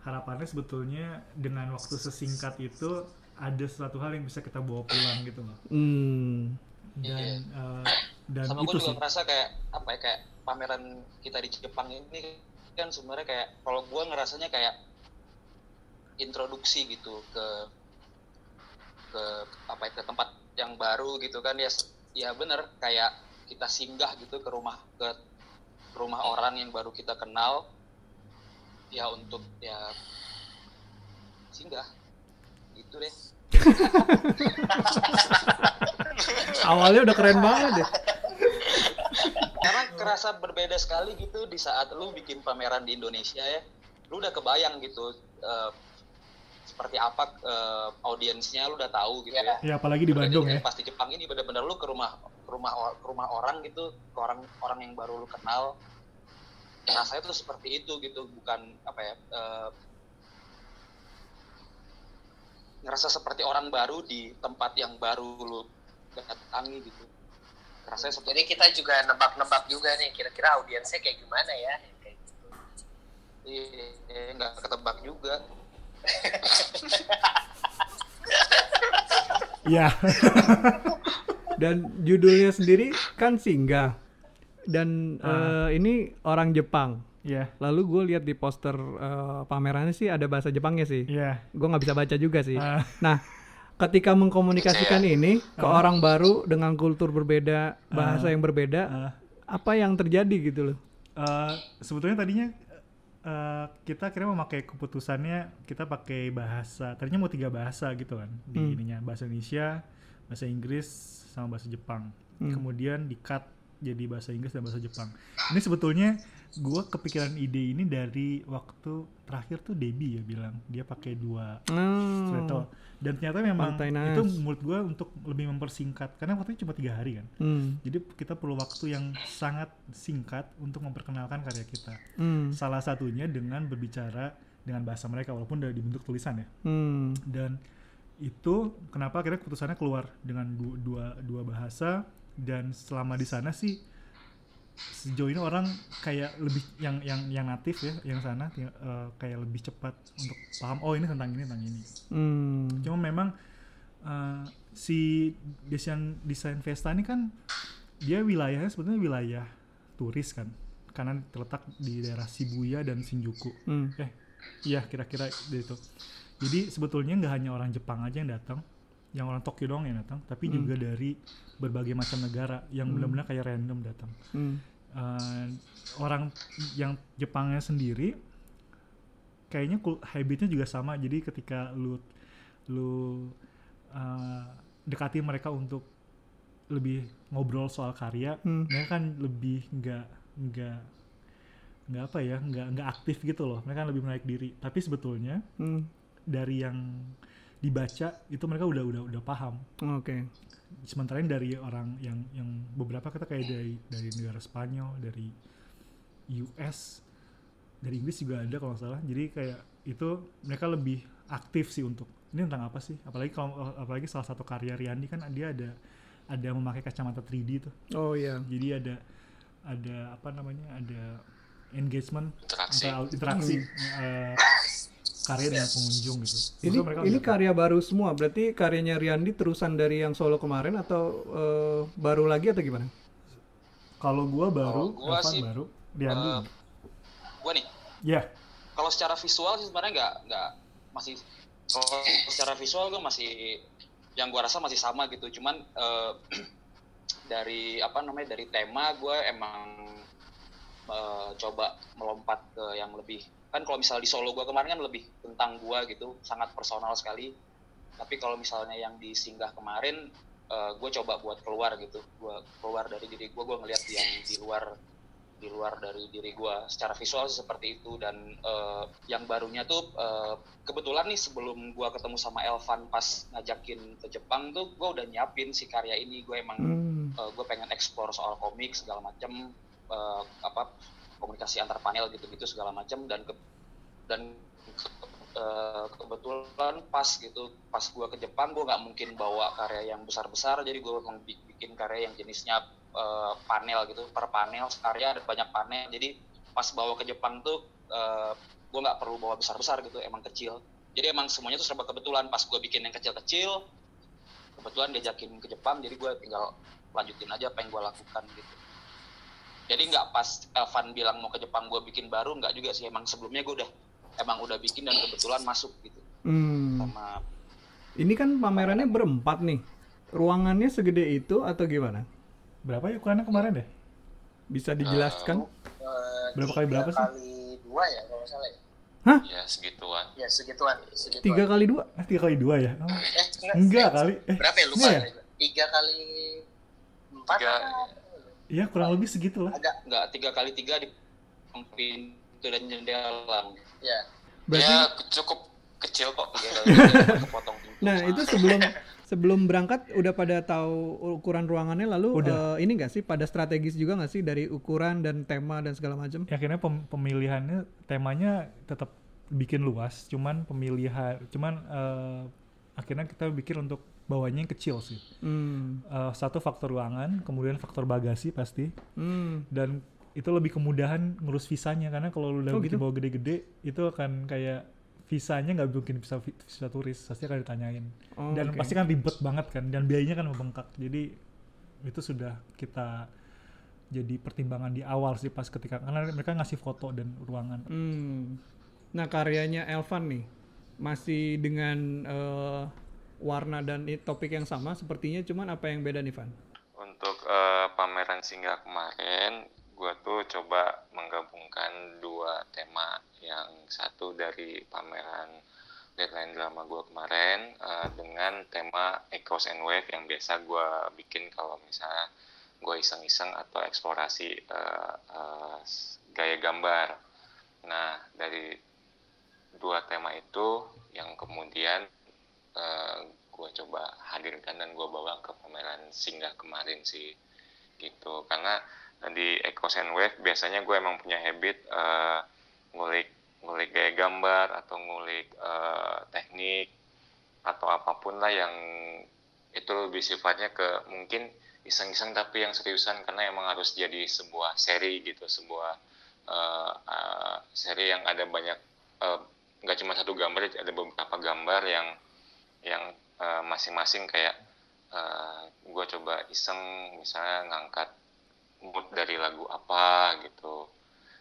[SPEAKER 2] harapannya sebetulnya dengan waktu sesingkat itu ada suatu hal yang bisa kita bawa pulang gitu loh.
[SPEAKER 3] Hmm.
[SPEAKER 2] Dan eh, dan
[SPEAKER 5] sama
[SPEAKER 2] itu
[SPEAKER 5] gue juga
[SPEAKER 2] sih.
[SPEAKER 5] merasa kayak apa ya kayak pameran kita di Jepang ini kan sebenarnya kayak kalau gue ngerasanya kayak introduksi gitu ke ke apa ya, ke tempat yang baru gitu kan ya ya bener. Kayak kita singgah gitu ke rumah ke rumah orang yang baru kita kenal. Ya untuk ya singgah. Gitu deh. [LAUGHS]
[SPEAKER 3] Awalnya udah keren banget deh.
[SPEAKER 5] karena kerasa berbeda sekali gitu di saat lu bikin pameran di Indonesia ya. Lu udah kebayang gitu eh, seperti apa eh, audiensnya lu udah tahu gitu ya.
[SPEAKER 2] Ya apalagi di Bandung ya.
[SPEAKER 5] pas di Jepang ini benar-benar lu ke rumah ke rumah orang gitu ke orang orang yang baru lu kenal rasanya tuh seperti itu gitu bukan apa ya eh, ngerasa seperti orang baru di tempat yang baru lu datangi gitu rasanya seperti
[SPEAKER 6] jadi kita juga nebak-nebak juga nih kira-kira audiensnya kayak gimana ya kayak gitu.
[SPEAKER 5] Iya, nggak ketebak juga. [LAUGHS]
[SPEAKER 2] Ya. [LAUGHS]
[SPEAKER 3] Dan judulnya sendiri kan singgah. Dan
[SPEAKER 2] Ah.
[SPEAKER 3] eh, ini orang Jepang.
[SPEAKER 2] Ya.
[SPEAKER 3] Lalu gue lihat di poster eh, pamerannya sih ada bahasa Jepangnya sih.
[SPEAKER 2] Ya.
[SPEAKER 3] Gue nggak bisa baca juga sih.
[SPEAKER 2] Ah.
[SPEAKER 3] Nah, ketika mengkomunikasikan ini ke orang baru dengan kultur berbeda, bahasa yang berbeda,
[SPEAKER 2] Ah.
[SPEAKER 3] apa yang terjadi gitu loh?
[SPEAKER 2] Eh, sebetulnya tadinya eh, kita kira memakai keputusannya kita pakai bahasa tadinya mau tiga bahasa gitu kan di
[SPEAKER 3] Hmm.
[SPEAKER 2] ininya bahasa Indonesia bahasa Inggris sama bahasa Jepang
[SPEAKER 3] Hmm.
[SPEAKER 2] kemudian di cut jadi bahasa Inggris dan bahasa Jepang ini sebetulnya gue kepikiran ide ini dari waktu terakhir tuh Debbie ya bilang dia pakai dua
[SPEAKER 3] Oh.
[SPEAKER 2] Dan ternyata memang
[SPEAKER 3] Partai
[SPEAKER 2] itu menurut gue untuk lebih mempersingkat karena waktunya cuma tiga hari kan
[SPEAKER 3] Hmm.
[SPEAKER 2] jadi kita perlu waktu yang sangat singkat untuk memperkenalkan karya kita.
[SPEAKER 3] Hmm.
[SPEAKER 2] Salah satunya dengan berbicara dengan bahasa mereka walaupun udah dibentuk tulisan ya.
[SPEAKER 3] Hmm.
[SPEAKER 2] Dan itu kenapa akhirnya keputusannya keluar dengan du- dua dua bahasa dan selama di sana sih sejauh ini orang kayak lebih yang yang yang natif ya yang sana eh, kayak lebih cepat untuk paham oh ini tentang ini tentang ini.
[SPEAKER 3] Hmm.
[SPEAKER 2] Cuma memang uh, si desain desain Vesta ini kan dia wilayahnya sebetulnya wilayah turis kan karena terletak di daerah Shibuya dan Shinjuku.
[SPEAKER 3] Hmm.
[SPEAKER 2] Eh, iya kira-kira itu. Jadi sebetulnya nggak hanya orang Jepang aja yang datang, yang orang Tokyo doang yang datang, tapi
[SPEAKER 3] Hmm.
[SPEAKER 2] juga dari berbagai macam negara yang
[SPEAKER 3] Hmm.
[SPEAKER 2] benar-benar kayak random datang.
[SPEAKER 3] Hmm.
[SPEAKER 2] Uh, orang yang Jepangnya sendiri kayaknya habitnya juga sama jadi ketika lu lu uh, dekati mereka untuk lebih ngobrol soal karya
[SPEAKER 3] Hmm.
[SPEAKER 2] mereka kan lebih nggak nggak nggak apa ya nggak nggak aktif gitu loh mereka kan lebih menarik diri tapi sebetulnya
[SPEAKER 3] Hmm.
[SPEAKER 2] Dari yang dibaca itu mereka udah udah udah paham.
[SPEAKER 3] Oke.
[SPEAKER 2] sementara ini dari orang yang yang beberapa kita kayak dari dari negara Spanyol dari US dari Inggris juga ada kalau nggak salah. Jadi kayak itu mereka lebih aktif sih untuk ini tentang apa sih? Apalagi kalau apalagi salah satu karya Riyandi kan dia ada ada memakai kacamata 3D tuh.
[SPEAKER 3] Oh iya.
[SPEAKER 2] jadi ada ada apa namanya? Ada engagement
[SPEAKER 4] interaksi.
[SPEAKER 2] Antara interaksi. [LAUGHS] Eh, karya dengan pengunjung gitu.
[SPEAKER 3] Ini ini karya baru semua. Berarti karyanya Riyandi terusan dari yang solo kemarin atau eh, baru lagi atau gimana?
[SPEAKER 2] kalau gua baru
[SPEAKER 5] Kalau gua
[SPEAKER 2] Evan
[SPEAKER 5] sih,
[SPEAKER 2] baru Riyandi
[SPEAKER 5] eh, gue nih.
[SPEAKER 2] Ya
[SPEAKER 5] kalau secara visual sih sebenarnya nggak nggak masih kalau secara visual gue masih yang gue rasa masih sama gitu. Cuman eh, [CLEARS THROAT] dari apa namanya dari tema gue emang eh, coba melompat ke yang lebih kan kalau misalnya di solo gue kemarin kan lebih tentang gue gitu sangat personal sekali. Tapi kalau misalnya yang di singgah kemarin gue coba buat keluar gitu. Gue keluar dari diri gue gue ngeliat yang di luar di luar dari diri gue secara visual sih seperti itu. Dan eh, yang barunya tuh eh, kebetulan nih sebelum gue ketemu sama Elvan pas ngajakin ke Jepang tuh gue udah nyiapin si karya ini. Gue emang
[SPEAKER 3] Hmm.
[SPEAKER 5] gue pengen explore soal komik segala macem eh, apa komunikasi antar panel gitu-gitu segala macem dan ke, dan ke- eh, kebetulan pas gitu pas gue ke Jepang gue nggak mungkin bawa karya yang besar-besar. Jadi gue bikin karya yang jenisnya eh, panel gitu per panel karya ada banyak panel. Jadi pas bawa ke Jepang tuh eh, gue nggak perlu bawa besar-besar gitu emang kecil. Jadi emang semuanya tuh serba kebetulan. Pas gue bikin yang kecil-kecil kebetulan diajakin ke Jepang jadi gue tinggal lanjutin aja apa yang gue lakukan gitu jadi nggak pas Elvan bilang mau ke Jepang gue bikin baru nggak juga sih emang sebelumnya gue udah emang udah bikin dan kebetulan masuk gitu
[SPEAKER 3] Hmm.
[SPEAKER 5] sama
[SPEAKER 3] Ini kan pamerannya berempat nih. Ruangannya segede itu atau gimana?
[SPEAKER 2] berapa ya ukurannya kemarin deh
[SPEAKER 3] Bisa dijelaskan?
[SPEAKER 6] Eh,
[SPEAKER 2] Berapa kali berapa sih?
[SPEAKER 6] kali dua ya kalau nggak salah ya
[SPEAKER 4] ya segituan
[SPEAKER 6] ya segituan segituan
[SPEAKER 3] Tiga kali dua?
[SPEAKER 2] ah tiga kali dua ya Oh,
[SPEAKER 6] eh enggak,
[SPEAKER 2] enggak
[SPEAKER 6] eh,
[SPEAKER 2] kali eh
[SPEAKER 6] berapa ya lupa
[SPEAKER 2] enggak ya?
[SPEAKER 6] tiga kali empat
[SPEAKER 4] Tiga.
[SPEAKER 2] Iya kurang lebih segitu lah
[SPEAKER 6] agak
[SPEAKER 5] nggak tiga kali tiga di pintu dan jendela
[SPEAKER 6] ya
[SPEAKER 3] Berarti
[SPEAKER 4] ya [LAUGHS] cukup kecil kok. [LAUGHS]
[SPEAKER 5] Tiga [LAUGHS] kepotong pintu.
[SPEAKER 3] Nah, itu sebelum sebelum berangkat udah pada tahu ukuran ruangannya lalu
[SPEAKER 2] Udah.
[SPEAKER 3] eh, ini nggak sih pada strategis juga nggak sih dari ukuran dan tema dan segala macam?
[SPEAKER 2] Ya, akhirnya pem- pemilihannya temanya tetap bikin luas cuman pemilihan cuman eh, akhirnya kita bikin untuk bawahnya yang kecil sih
[SPEAKER 3] Hmm.
[SPEAKER 2] Eh, satu faktor ruangan kemudian faktor bagasi pasti
[SPEAKER 3] Hmm.
[SPEAKER 2] dan itu lebih kemudahan ngurus visanya karena kalau lu udah
[SPEAKER 3] Oh,
[SPEAKER 2] bikin
[SPEAKER 3] gitu?
[SPEAKER 2] bawa gede-gede itu akan kayak visanya nggak mungkin bisa vi- visa turis pasti akan ditanyain
[SPEAKER 3] Oh,
[SPEAKER 2] dan
[SPEAKER 3] oke.
[SPEAKER 2] pasti kan ribet banget kan dan biayanya kan membengkak jadi itu sudah kita jadi pertimbangan di awal sih pas ketika karena mereka ngasih foto dan ruangan
[SPEAKER 3] Hmm. Nah, karyanya Elvan nih masih dengan eh, warna dan topik yang sama sepertinya, cuman apa yang beda nih Van?
[SPEAKER 4] Untuk eh, pameran singgah kemarin, gue tuh coba menggabungkan dua tema. Yang satu dari pameran deadline drama gue kemarin eh, dengan tema Echoes and Wave yang biasa gue bikin kalau misalnya gue iseng-iseng atau eksplorasi eh, s- gaya gambar. Nah, dari dua tema itu yang kemudian gue coba hadirkan dan gue bawa ke pameran singgah kemarin sih gitu. Karena di and Wave biasanya gue emang punya habit eh, ngulik ngulik gaya gambar atau ngulik eh, teknik atau apa pun lah yang itu lebih sifatnya ke mungkin iseng-iseng tapi yang seriusan karena emang harus jadi sebuah seri gitu sebuah eh, eh, seri yang ada banyak eh, nggak cuma satu gambar ada beberapa gambar yang yang eh, masing-masing kayak gue coba iseng misalnya ngangkat mood dari lagu apa gitu.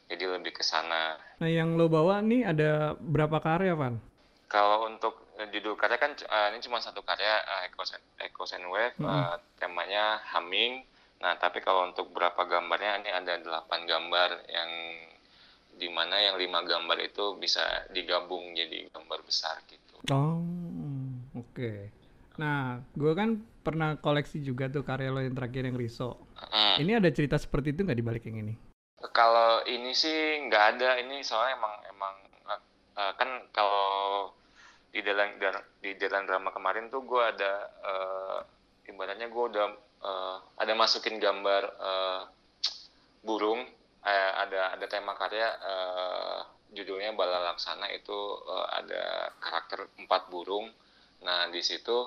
[SPEAKER 4] Jadi lebih ke sana.
[SPEAKER 3] Nah, yang lo bawa nih ada berapa karya, Van?
[SPEAKER 4] kalau untuk eh, judul karya kan eh, ini cuma satu karya eh, Echoes, and- Echoes and Wave
[SPEAKER 3] Mhm.
[SPEAKER 4] eh, temanya humming. Nah tapi kalau untuk berapa gambarnya ini ada delapan gambar yang di mana yang lima gambar itu bisa digabung jadi gambar besar gitu.
[SPEAKER 3] Oh, oke. Nah, gue kan pernah koleksi juga tuh karya lo yang terakhir yang Riso.
[SPEAKER 4] Mm.
[SPEAKER 3] Ini ada cerita seperti itu nggak di balik yang ini?
[SPEAKER 4] Kalau ini sih nggak ada. Ini soalnya emang emang eh, kan kalau di dalam di dalam drama kemarin tuh gue ada eh, ibaratnya gue udah eh, ada masukin gambar eh, burung. Eh, ada ada tema karya eh, judulnya Bala Laksana itu eh, ada karakter empat burung. Nah di situ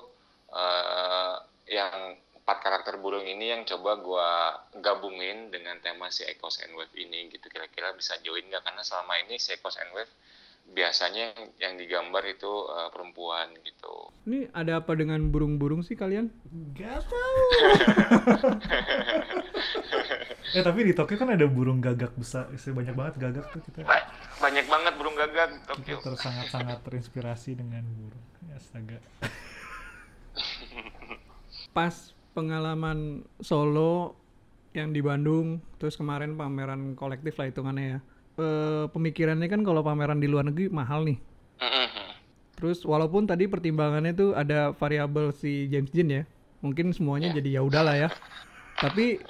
[SPEAKER 4] eh, yang empat karakter burung ini yang coba gua gabungin dengan tema si Echoes and Wave ini gitu kira-kira bisa join nggak? Karena selama ini si Echoes and Wave biasanya yang, yang digambar itu eh, perempuan gitu
[SPEAKER 3] Ini ada apa dengan burung-burung sih kalian?
[SPEAKER 2] Gak tahu. [LAUGHS] eh tapi di Tokyo kan ada burung gagak besar, banyak banget gagak tuh kita.
[SPEAKER 4] Ba- banyak banget burung gagak di Tokyo
[SPEAKER 2] Kita tersangat-sangat terinspirasi dengan burung. Ya, astaga. [LAUGHS]
[SPEAKER 3] Pas pengalaman solo yang di Bandung, terus kemarin pameran kolektif lah hitungannya ya. Eh, pemikirannya kan kalau pameran di luar negeri mahal nih. Terus walaupun tadi pertimbangannya tuh ada variabel si James Dean ya, mungkin semuanya jadi ya udahlah ya. Tapi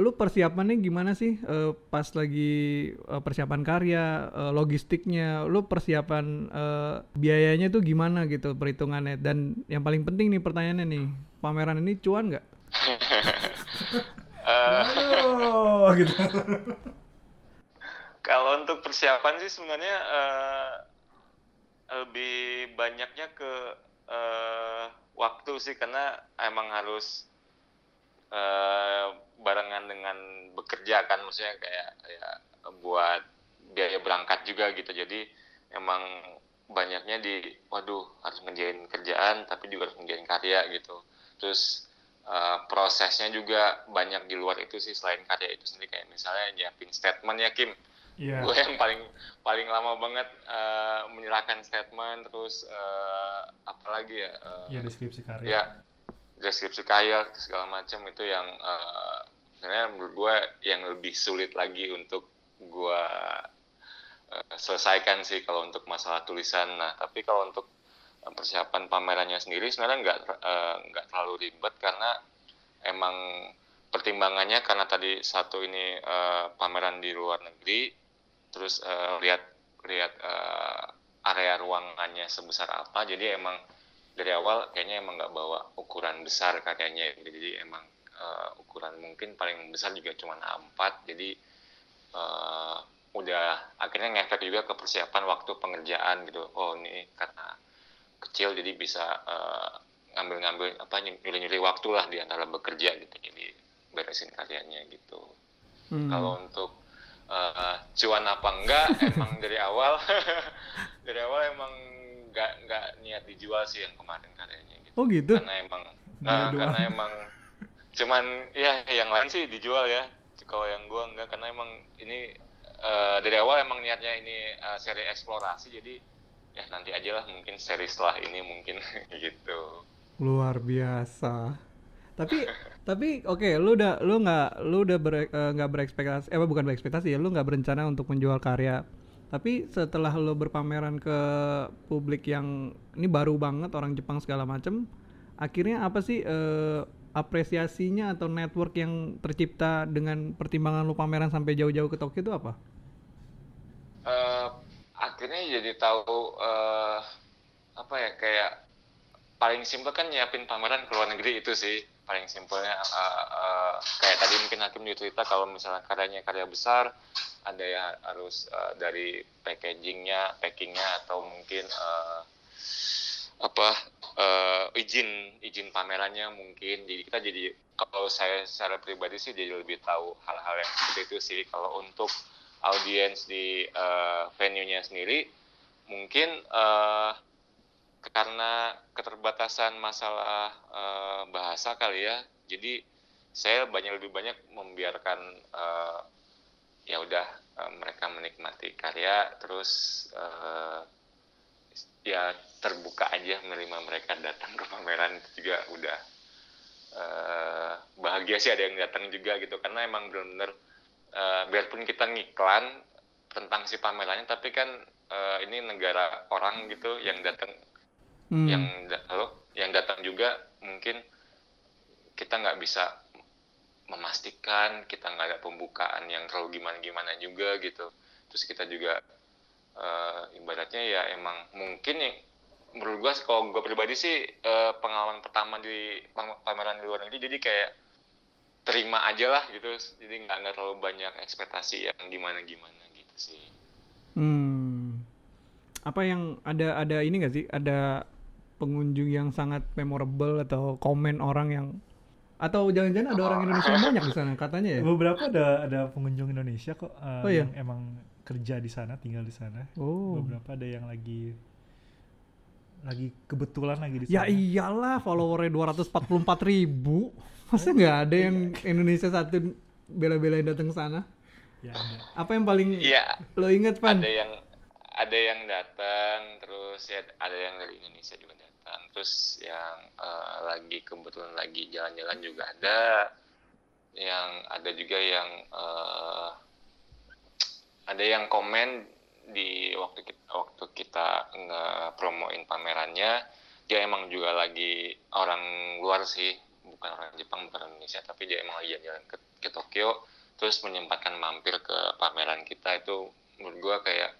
[SPEAKER 3] lu persiapannya gimana sih Eh, pas lagi eh, persiapan karya, eh, logistiknya, lu persiapan eh, biayanya tuh gimana gitu perhitungannya? Dan yang paling penting nih pertanyaannya nih, pameran ini cuan nggak? [LAUGHS]
[SPEAKER 4] Eh,
[SPEAKER 2] Oh, gitu.
[SPEAKER 4] Kalau untuk persiapan sih sebenarnya eh, lebih banyaknya ke eh, waktu sih. Karena emang harus eh, barengan dengan bekerja kan. Maksudnya kayak kayak buat biaya berangkat juga gitu. Jadi emang banyaknya di waduh harus ngerjain kerjaan tapi juga harus ngerjain karya gitu. Terus eh, prosesnya juga banyak di luar itu sih selain karya itu sendiri. Kayak misalnya nyiapin statement ya Kim
[SPEAKER 2] Iya.
[SPEAKER 4] gue yang paling paling lama banget eh, menyerahkan statement terus eh, apalagi ya eh,
[SPEAKER 2] Iya deskripsi karya.
[SPEAKER 4] ya deskripsi kaya segala macam itu yang eh, sebenarnya menurut gue yang lebih sulit lagi untuk gue eh, selesaikan sih kalau untuk masalah tulisan nah tapi kalau untuk persiapan pamerannya sendiri sebenarnya nggak nggak terlalu ribet karena emang pertimbangannya karena tadi satu ini eh, pameran di luar negeri terus eh, lihat lihat eh, area ruangannya sebesar apa. Jadi emang dari awal kayaknya emang nggak bawa ukuran besar karyanya jadi emang eh, ukuran mungkin paling besar juga cuma A4 jadi eh, udah akhirnya ngefek juga ke persiapan waktu pengerjaan gitu. Oh ini karena kecil jadi bisa eh, ngambil-ngambil apa nyuri-nyuri waktu lah di antara bekerja gitu. Jadi beresin karyanya gitu.
[SPEAKER 3] Hmm.
[SPEAKER 4] kalau untuk eh, cuan apa enggak [LAUGHS] emang dari awal [LAUGHS] dari awal emang nggak nggak niat dijual sih yang kemarin karyanya gitu
[SPEAKER 3] Oh gitu?
[SPEAKER 4] karena emang
[SPEAKER 2] doang.
[SPEAKER 4] karena [LAUGHS] emang cuman ya yang lain sih dijual ya kalau yang gua enggak karena emang ini eh, dari awal emang niatnya ini eh, seri eksplorasi jadi ya nanti aja lah mungkin seri setelah ini mungkin gitu
[SPEAKER 3] Luar biasa. Tapi tapi oke, lu udah lu nggak lu udah ber, eh, nggak berekspektasi eh bukan berekspektasi ya, lu nggak berencana untuk menjual karya. Tapi setelah lu berpameran ke publik yang ini baru banget orang Jepang segala macem, akhirnya apa sih eh, apresiasinya atau network yang tercipta dengan pertimbangan lu pameran sampai jauh-jauh ke Tokyo itu apa?
[SPEAKER 4] Eh, akhirnya jadi tahu eh, apa ya kayak paling simpel kan nyiapin pameran ke luar negeri itu sih paling simpelnya eh, eh, kayak tadi mungkin hakim juga cerita kalau misalnya karyanya karya besar ada yang harus eh, dari packagingnya packingnya atau mungkin eh, apa eh, izin izin pamerannya mungkin. Jadi kita jadi kalau saya secara pribadi sih jadi lebih tahu hal-hal yang seperti itu sih. Kalau untuk audiens di eh, venue-nya sendiri mungkin eh, karena keterbatasan masalah eh, bahasa kali ya. Jadi saya banyak lebih banyak membiarkan eh, ya udah eh, mereka menikmati karya terus eh, ya terbuka aja menerima mereka datang ke pameran itu juga udah eh, bahagia sih ada yang datang juga gitu. Karena emang benar-benar eh, biarpun kita ngiklan tentang si pamerannya tapi kan eh, ini negara orang gitu yang datang
[SPEAKER 3] Hmm.
[SPEAKER 4] yang halo yang datang juga mungkin kita nggak bisa memastikan kita nggak ada pembukaan yang terlalu gimana gimana juga gitu terus kita juga eh, ibaratnya ya emang mungkin yang menurut gua kalau gua pribadi sih eh, pengalaman pertama di pam- pameran di luar negeri jadi kayak terima aja lah gitu jadi nggak nggak terlalu banyak ekspektasi yang gimana gimana gitu sih
[SPEAKER 3] Hmm. Apa yang ada ada ini gak sih? Ada pengunjung yang sangat memorable atau komen orang yang atau jangan-jangan ada orang Indonesia yang banyak di sana katanya ya?
[SPEAKER 2] Beberapa ada ada pengunjung Indonesia kok eh,
[SPEAKER 3] Oh, iya?
[SPEAKER 2] yang emang kerja di sana, tinggal di sana.
[SPEAKER 3] Oh.
[SPEAKER 2] Beberapa ada yang lagi lagi kebetulan lagi di
[SPEAKER 3] Ya
[SPEAKER 2] sana.
[SPEAKER 3] iyalah followernya 244 ribu. [LAUGHS] Masa nggak ada yang Indonesia satu bela-belain datang ke sana?
[SPEAKER 2] Ya, ada.
[SPEAKER 3] Apa yang paling
[SPEAKER 4] iya
[SPEAKER 3] lo inget Pan?
[SPEAKER 4] ada yang ada yang datang terus ya ada yang dari Indonesia juga datang terus yang eh, lagi kebetulan lagi jalan-jalan juga ada. Yang ada juga yang eh, ada yang komen di waktu kita, waktu kita nge-promoin pamerannya dia emang juga lagi orang luar sih. Bukan orang Jepang bukan Indonesia tapi dia emang lagi jalan ke, ke Tokyo. Terus menyempatkan mampir ke pameran kita itu menurut gua kayak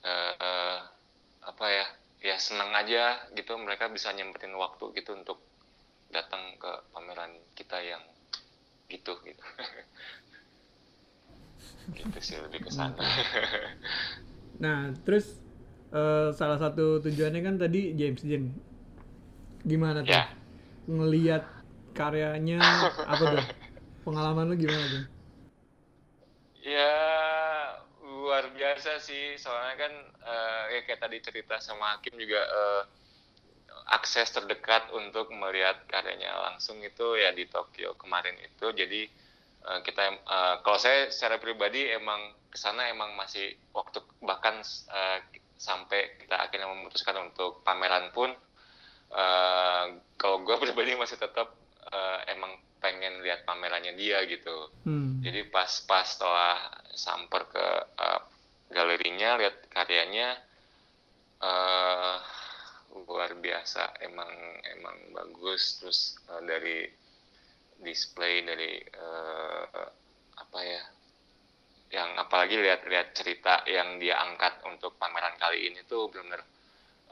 [SPEAKER 4] eh, eh, apa ya ya senang aja gitu mereka bisa nyempetin waktu gitu untuk datang ke pameran kita yang gitu gitu [LAUGHS] gitu sih lebih ke sana [LAUGHS]
[SPEAKER 3] Nah, terus eh, salah satu tujuannya kan tadi James Dean. Gimana tuh?
[SPEAKER 4] ya
[SPEAKER 3] Ngeliat karyanya apa tuh? [LAUGHS] Pengalaman lu gimana tuh?
[SPEAKER 4] Ya luar biasa sih. Soalnya kan eh, ya kayak tadi cerita sama Hakim juga eh, akses terdekat untuk melihat karyanya langsung itu ya di Tokyo kemarin itu. Jadi eh, kita eh, kalau saya secara pribadi emang ke sana emang masih waktu bahkan eh, sampai kita akhirnya memutuskan untuk pameran pun eh, kalau gue [LAUGHS] pribadi masih tetap eh, emang pengen lihat pamerannya dia gitu.
[SPEAKER 3] Hmm.
[SPEAKER 4] jadi pas pas setelah samper ke eh, galerinya lihat karyanya eh luar biasa. Emang emang bagus. Terus eh, dari display dari eh, apa ya yang apalagi lihat-lihat cerita yang dia angkat untuk pameran kali ini tuh benar-benar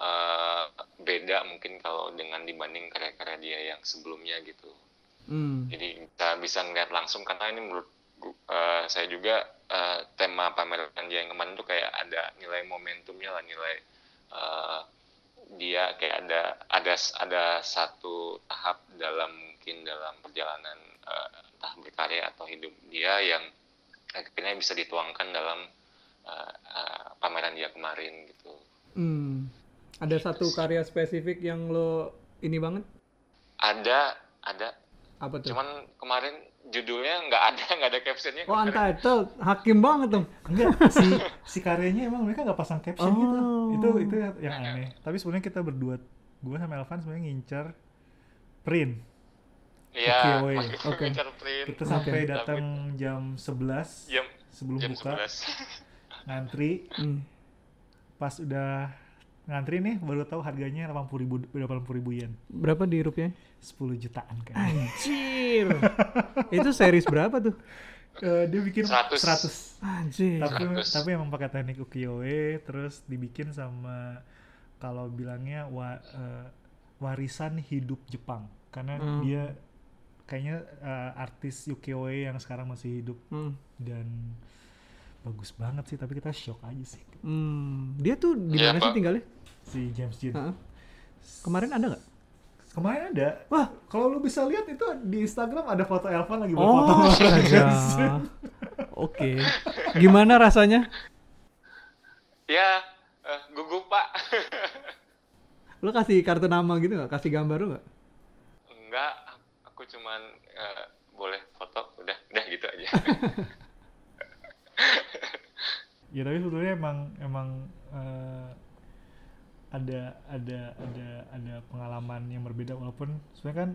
[SPEAKER 4] eh, beda mungkin kalau dengan dibanding karya-karya dia yang sebelumnya gitu
[SPEAKER 3] Hmm.
[SPEAKER 4] jadi bisa bisa ngeliat langsung karena ini menurut eh, saya juga eh, tema pameran dia yang kemarin tuh kayak ada nilai momentumnya lah nilai eh, dia kayak ada ada ada satu tahap dalam mungkin dalam perjalanan eh, entah berkarya atau hidup dia yang akhirnya bisa dituangkan dalam eh, eh, pameran dia kemarin gitu
[SPEAKER 3] Hmm. Ada satu karya spesifik yang lo ini banget?
[SPEAKER 4] ada ada
[SPEAKER 3] Apa tuh?
[SPEAKER 4] cuman kemarin judulnya nggak ada [LAUGHS] nggak ada captionnya
[SPEAKER 3] Oh untitled, hakim banget dong.
[SPEAKER 2] Enggak, si si karyanya emang mereka nggak pasang caption gitu.
[SPEAKER 3] Oh.
[SPEAKER 2] Itu itu yang aneh. Tapi sebenarnya kita berdua, gue sama Elvan sebenarnya ngincar print.
[SPEAKER 4] iya
[SPEAKER 2] Oke,
[SPEAKER 4] print
[SPEAKER 2] Kita sampai
[SPEAKER 4] Tapi
[SPEAKER 2] datang jam 11
[SPEAKER 4] jam
[SPEAKER 2] sebelum
[SPEAKER 4] jam
[SPEAKER 2] buka
[SPEAKER 4] 11
[SPEAKER 2] ngantri.
[SPEAKER 3] Hmm.
[SPEAKER 2] Pas udah ngantri nih baru tahu harganya 80 ribu, 80 ribu yen.
[SPEAKER 3] Berapa di rupiah?
[SPEAKER 2] 10 jutaan kan.
[SPEAKER 3] Anjir. Itu series berapa tuh?
[SPEAKER 2] Eh, dia bikin
[SPEAKER 4] 100.
[SPEAKER 2] 100.
[SPEAKER 3] Anjir.
[SPEAKER 2] tapi
[SPEAKER 4] 100.
[SPEAKER 2] tapi emang pakai teknik ukiyo-e terus dibikin sama kalau bilangnya wa- eh, warisan hidup Jepang karena
[SPEAKER 3] Hmm.
[SPEAKER 2] dia kayaknya eh, artis ukiyo-e yang sekarang masih hidup
[SPEAKER 3] Hmm.
[SPEAKER 2] dan bagus banget sih tapi kita shock aja sih
[SPEAKER 3] Hmm. Dia tuh di
[SPEAKER 4] Iya,
[SPEAKER 3] mana sih
[SPEAKER 4] Pak.
[SPEAKER 3] tinggalnya?
[SPEAKER 2] si James Dean
[SPEAKER 3] Heeh. Kemarin ada nggak?
[SPEAKER 2] kemarin ada
[SPEAKER 3] Wah.
[SPEAKER 2] kalau lu bisa lihat itu di Instagram ada foto Elvan lagi
[SPEAKER 3] Oh,
[SPEAKER 2] berfoto sama [LAUGHS]
[SPEAKER 3] astaga.
[SPEAKER 2] James Dean.
[SPEAKER 3] Oke. Gimana rasanya?
[SPEAKER 4] ya eh, gugup pak [LAUGHS]
[SPEAKER 3] Lo kasih kartu nama gitu nggak? Kasih gambar lo nggak?
[SPEAKER 4] enggak aku cuman eh, boleh foto udah udah gitu aja [LAUGHS]
[SPEAKER 2] ya tapi sebetulnya emang emang eh, ada ada ada ada pengalaman yang berbeda. Walaupun sebenarnya kan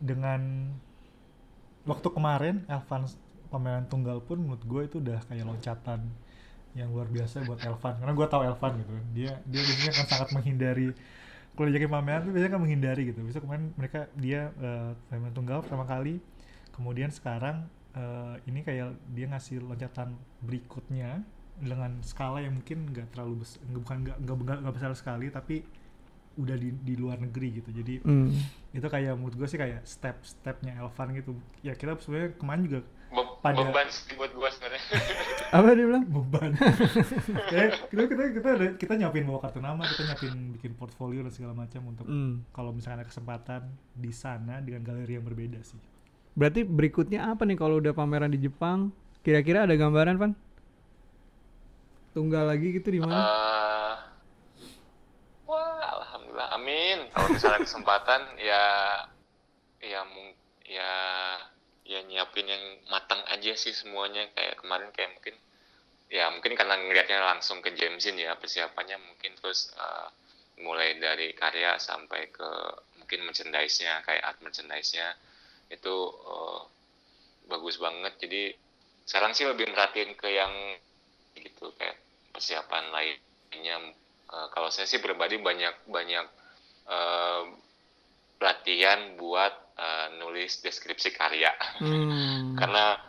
[SPEAKER 2] dengan waktu kemarin Elvan pameran tunggal pun menurut gue itu udah kayak loncatan yang luar biasa buat Elvan. Karena gue tahu Elvan gitu. Dia dia biasanya kan sangat menghindari kalau diajakin pameran tuh biasanya kan menghindari gitu. Bisa kemarin mereka dia eh, pameran tunggal pertama kali kemudian sekarang eh, ini kayak dia ngasih loncatan berikutnya dengan skala yang mungkin nggak terlalu besar bukan nggak nggak nggak- nggak besar sekali tapi udah di di luar negeri gitu jadi
[SPEAKER 3] Hmm.
[SPEAKER 2] itu kayak menurut gue sih kayak step stepnya Elvan gitu ya kita sebenarnya kemarin juga
[SPEAKER 4] Be-
[SPEAKER 2] Pada-
[SPEAKER 4] beban buat gua sebenarnya [LAUGHS]
[SPEAKER 3] Apa dia bilang?
[SPEAKER 2] beban [LAUGHS] kita kita kita ada- kita nyiapin bawa kartu nama kita nyiapin bikin portfolio dan segala macam untuk
[SPEAKER 3] Hmm.
[SPEAKER 2] kalau misalnya ada kesempatan di sana dengan galeri yang berbeda sih
[SPEAKER 3] Berarti berikutnya apa nih kalau udah pameran di Jepang? Kira-kira ada gambaran, Van? Tunggal lagi gitu di mana?
[SPEAKER 4] Eh, wah alhamdulillah amin kalau misalnya [LAUGHS] kesempatan ya ya ya ya nyiapin yang matang aja sih semuanya kayak kemarin kayak mungkin ya mungkin karena ngelihatnya langsung ke Jamesin ya persiapannya mungkin terus eh, mulai dari karya sampai ke mungkin merchandise-nya kayak art merchandise-nya itu eh, bagus banget. Jadi sekarang sih lebih merhatiin ke yang gitu kayak persiapan lainnya. Eh, kalau saya sih pribadi banyak banyak eh, latihan buat eh, nulis deskripsi karya. [LAUGHS]
[SPEAKER 3] Hmm.
[SPEAKER 4] karena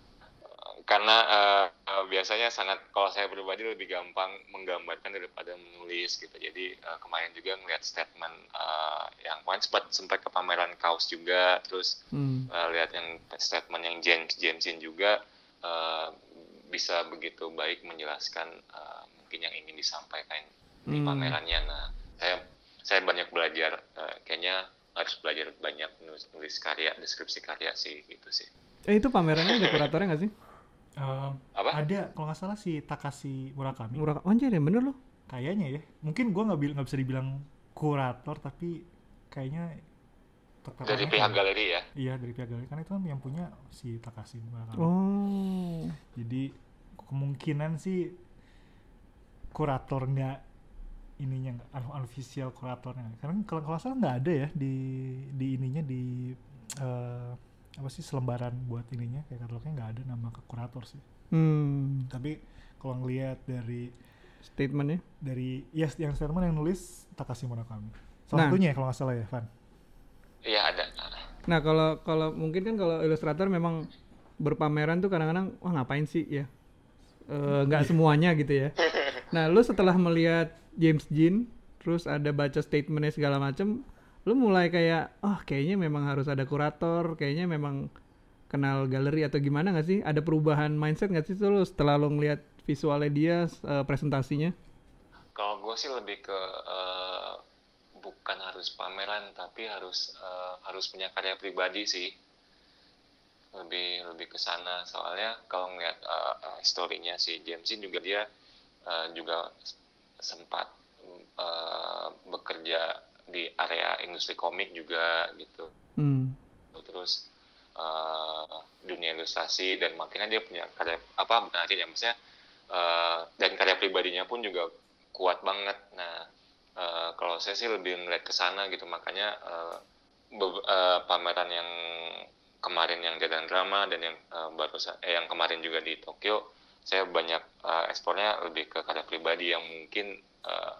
[SPEAKER 4] karena eh, biasanya sangat kalau saya pribadi lebih gampang menggambarkan daripada menulis gitu jadi eh, kemarin juga ngeliat statement eh, yang kemarin sempat sempat ke pameran kaos juga terus
[SPEAKER 3] Hmm.
[SPEAKER 4] eh, lihat yang statement yang James Jamesin juga eh, bisa begitu baik menjelaskan eh, mungkin yang ingin disampaikan di
[SPEAKER 3] Hmm.
[SPEAKER 4] pamerannya. Nah, saya saya banyak belajar eh, kayaknya harus belajar banyak nulis, nulis karya, deskripsi karya sih gitu sih.
[SPEAKER 3] Eh itu pamerannya ada kuratornya nggak sih?
[SPEAKER 2] Um,
[SPEAKER 4] Apa?
[SPEAKER 2] ada kalau nggak salah si Takashi Murakami
[SPEAKER 3] Murah anjir ya bener loh.
[SPEAKER 2] kayaknya ya mungkin gua nggak bil- bisa dibilang kurator tapi kayaknya
[SPEAKER 4] Dari pihak
[SPEAKER 2] kayak-
[SPEAKER 4] galeri ya.
[SPEAKER 2] iya dari pihak galeri karena itu kan yang punya si Takashi Murakami
[SPEAKER 3] Oh.
[SPEAKER 2] jadi kemungkinan sih kurator nggak ininya unofficial kuratornya karena kalau kalau nggak salah nggak ada ya di di ininya di eh, apa sih selembaran buat ininya kayak katalognya nggak ada nama ke kurator sih
[SPEAKER 3] Hmm.
[SPEAKER 2] tapi kalau ngelihat dari
[SPEAKER 3] Statementnya?
[SPEAKER 2] dari ya yang statement yang nulis Takashi Murakami
[SPEAKER 3] Nah.
[SPEAKER 2] salah satunya ya kalau nggak salah ya Van
[SPEAKER 4] Iya ada.
[SPEAKER 3] Nah kalau kalau mungkin kan kalau ilustrator memang berpameran tuh kadang-kadang wah ngapain sih ya Eh, nggak semuanya gitu ya. [LAUGHS] Nah lu setelah melihat James Jean terus ada baca statementnya segala macem lu mulai kayak oh kayaknya memang harus ada kurator kayaknya memang kenal galeri atau gimana nggak sih? Ada perubahan mindset nggak sih tuh lu setelah lu ngelihat visualnya dia eh, presentasinya?
[SPEAKER 4] Kalau gue sih lebih ke eh, bukan harus pameran tapi harus eh, harus punya karya pribadi sih. Lebih lebih ke sana. Soalnya kalau ngeliat eh, historinya si Jamesin juga dia eh, juga sempat eh, bekerja di area industri komik juga gitu.
[SPEAKER 3] hmm.
[SPEAKER 4] terus uh, dunia ilustrasi dan makanya dia punya karya apa berarti ya maksudnya uh, dan karya pribadinya pun juga kuat banget nah uh, kalau saya sih lebih ngeliat ke sana gitu makanya uh, uh, pameran yang kemarin yang jalan drama dan yang uh, baru eh, yang kemarin juga di Tokyo saya banyak uh, ekspornya lebih ke karya pribadi yang mungkin uh,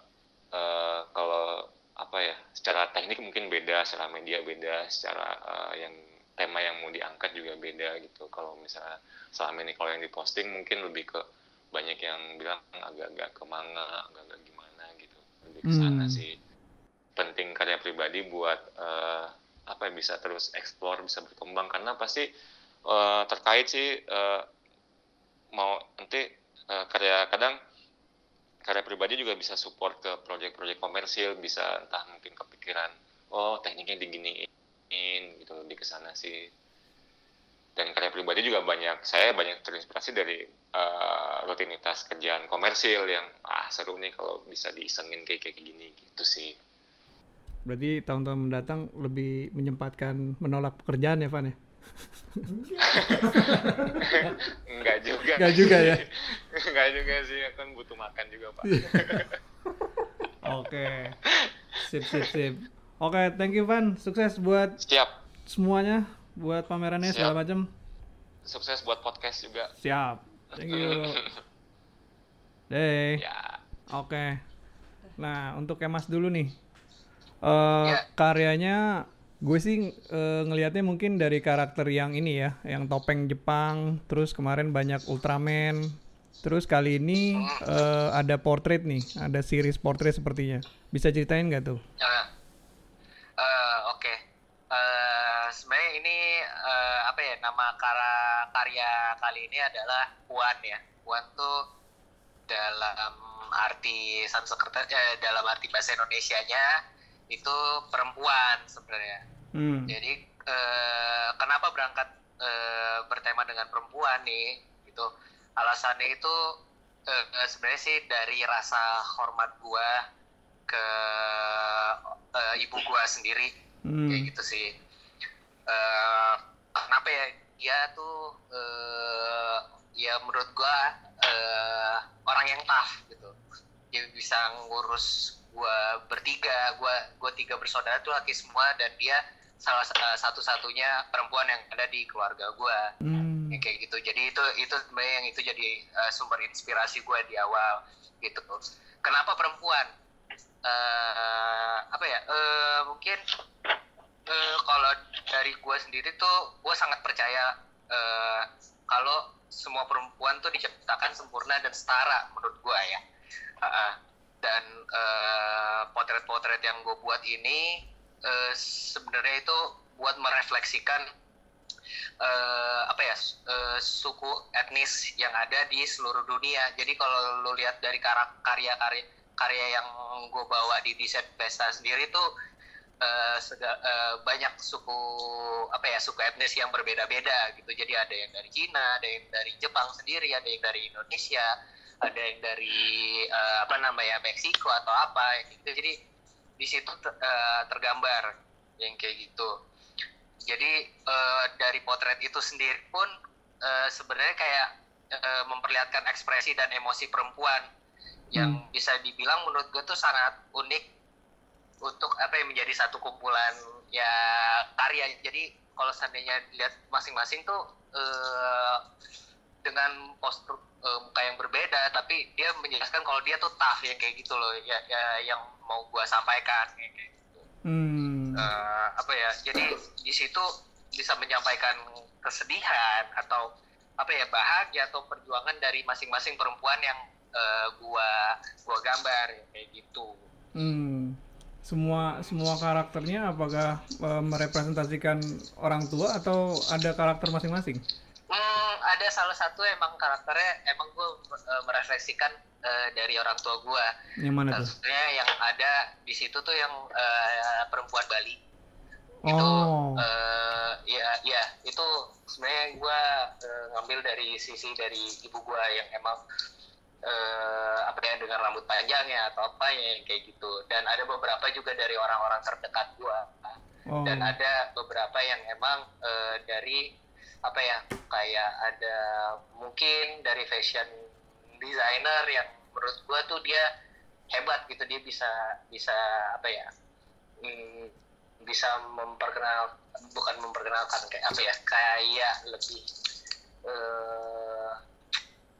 [SPEAKER 4] uh, kalau apa ya secara teknik mungkin beda secara media beda secara uh, yang tema yang mau diangkat juga beda gitu. Kalau misalnya selama ini kalau yang diposting mungkin lebih ke banyak yang bilang agak-agak ke manga agak-agak gimana gitu. Lebih ke sana hmm. sih. Penting karya pribadi buat uh, apa yang bisa terus explore bisa berkembang. Karena pasti uh, terkait sih uh, mau nanti uh, karya kadang karya pribadi juga bisa support ke proyek-proyek komersil bisa entah mungkin kepikiran oh tekniknya diginiin gitu lebih ke sana sih. Dan karya pribadi juga banyak saya banyak terinspirasi dari uh, rutinitas kerjaan komersil yang ah seru nih kalau bisa diisengin kayak kayak gini gitu sih.
[SPEAKER 3] Berarti tahun-tahun mendatang lebih menyempatkan menolak pekerjaan ya Van ya
[SPEAKER 4] Enggak juga.
[SPEAKER 3] Enggak juga ya.
[SPEAKER 4] Enggak juga sih, kan butuh makan juga, Pak.
[SPEAKER 3] Oke. Sip sip sip. Oke, okay, thank you Van. Sukses buat
[SPEAKER 4] Siap.
[SPEAKER 3] semuanya, buat pamerannya Siap. segala macam.
[SPEAKER 4] Sukses buat podcast juga.
[SPEAKER 3] Siap. Thank you. Deh.
[SPEAKER 4] Ya.
[SPEAKER 3] Oke. Okay. Nah, untuk Kemas dulu nih. Uh, ya. karyanya gue sih e, ngelihatnya mungkin dari karakter yang ini ya, yang topeng Jepang, terus kemarin banyak Ultraman, terus kali ini e, ada portrait nih, ada series portrait sepertinya. Bisa ceritain nggak tuh?
[SPEAKER 6] Uh, uh, Oke, okay. uh, sebenarnya ini uh, apa ya nama kara karya kali ini adalah Puan ya. Puan tuh dalam arti Sanskerta, eh, dalam arti bahasa Indonesia-nya itu perempuan sebenarnya Hmm. Jadi eh, kenapa berangkat eh, bertema dengan perempuan nih? Gitu. Alasannya itu eh, sebenarnya sih dari rasa hormat gua ke eh, ibu gua sendiri, hmm. kayak gitu sih. Eh, kenapa ya? Dia tuh eh, ya menurut gua eh, orang yang tough gitu. Dia bisa ngurus gua bertiga, gua gua tiga bersaudara tuh laki semua dan dia salah uh, satu-satunya perempuan yang ada di keluarga gue hmm. yang kayak gitu. Jadi itu itu sebenarnya yang itu jadi uh, sumber inspirasi gue di awal gitu. Kenapa perempuan? Uh, apa ya? Uh, mungkin uh, kalau dari gue sendiri tuh gue sangat percaya uh, kalau semua perempuan tuh diciptakan sempurna dan setara menurut gue ya. Uh, dan potret-potret uh, yang gue buat ini uh, sebenarnya itu buat merefleksikan uh, apa ya uh, suku etnis yang ada di seluruh dunia. Jadi kalau lo lihat dari karya-karya karya yang gue bawa di desain pesta sendiri tuh uh, sega, uh, banyak suku apa ya suku etnis yang berbeda-beda gitu. Jadi ada yang dari Cina, ada yang dari Jepang sendiri, ada yang dari Indonesia, ada yang dari uh, apa namanya Meksiko atau apa gitu. Jadi di situ uh, tergambar yang kayak gitu. Jadi uh, dari potret itu sendiri pun uh, sebenarnya kayak uh, memperlihatkan ekspresi dan emosi perempuan yang hmm. bisa dibilang menurut gue tuh sangat unik untuk apa yang menjadi satu kumpulan ya karya. Jadi kalau seandainya lihat masing-masing tuh uh, dengan postur uh, muka yang berbeda, tapi dia menjelaskan kalau dia tuh tough ya kayak gitu loh, ya, ya yang mau gue sampaikan kayak gitu. Hmm. Uh, apa ya? Jadi di situ bisa menyampaikan kesedihan atau apa ya bahagia atau perjuangan dari masing-masing perempuan yang uh, gua gua gambar ya, kayak gitu.
[SPEAKER 3] Hmm. Semua semua karakternya apakah uh, merepresentasikan orang tua atau ada karakter masing-masing?
[SPEAKER 6] Hmm, ada salah satu emang karakternya emang gue uh, merefleksikan uh, dari orang tua gue.
[SPEAKER 3] Yang mana tuh?
[SPEAKER 6] yang ada di situ tuh yang uh, perempuan Bali.
[SPEAKER 3] Oh. Itu
[SPEAKER 6] uh, ya ya itu sebenarnya gue uh, ngambil dari sisi dari ibu gue yang emang uh, apa ya dengan rambut panjangnya atau apa ya kayak gitu. Dan ada beberapa juga dari orang-orang terdekat gue
[SPEAKER 3] Oh.
[SPEAKER 6] dan ada beberapa yang emang eh, dari apa ya kayak ada mungkin dari fashion designer yang menurut gua tuh dia hebat gitu dia bisa bisa apa ya mm, bisa memperkenal bukan memperkenalkan kayak apa ya kayak lebih eh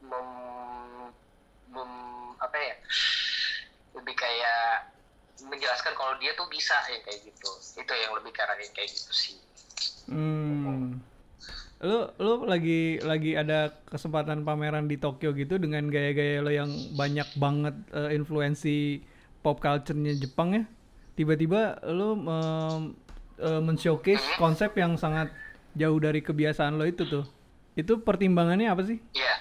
[SPEAKER 6] mem, mem- apa ya lebih kayak menjelaskan kalau dia tuh bisa yang kayak gitu itu yang lebih karena kayak gitu sih
[SPEAKER 3] Hmm. Lu lu lagi lagi ada kesempatan pameran di Tokyo gitu dengan gaya-gaya lo yang banyak banget eh, influensi pop culture-nya Jepang ya. Tiba-tiba lu em, eh, men-showcase konsep yang sangat jauh dari kebiasaan lo itu tuh. Itu pertimbangannya apa sih?
[SPEAKER 6] Iya.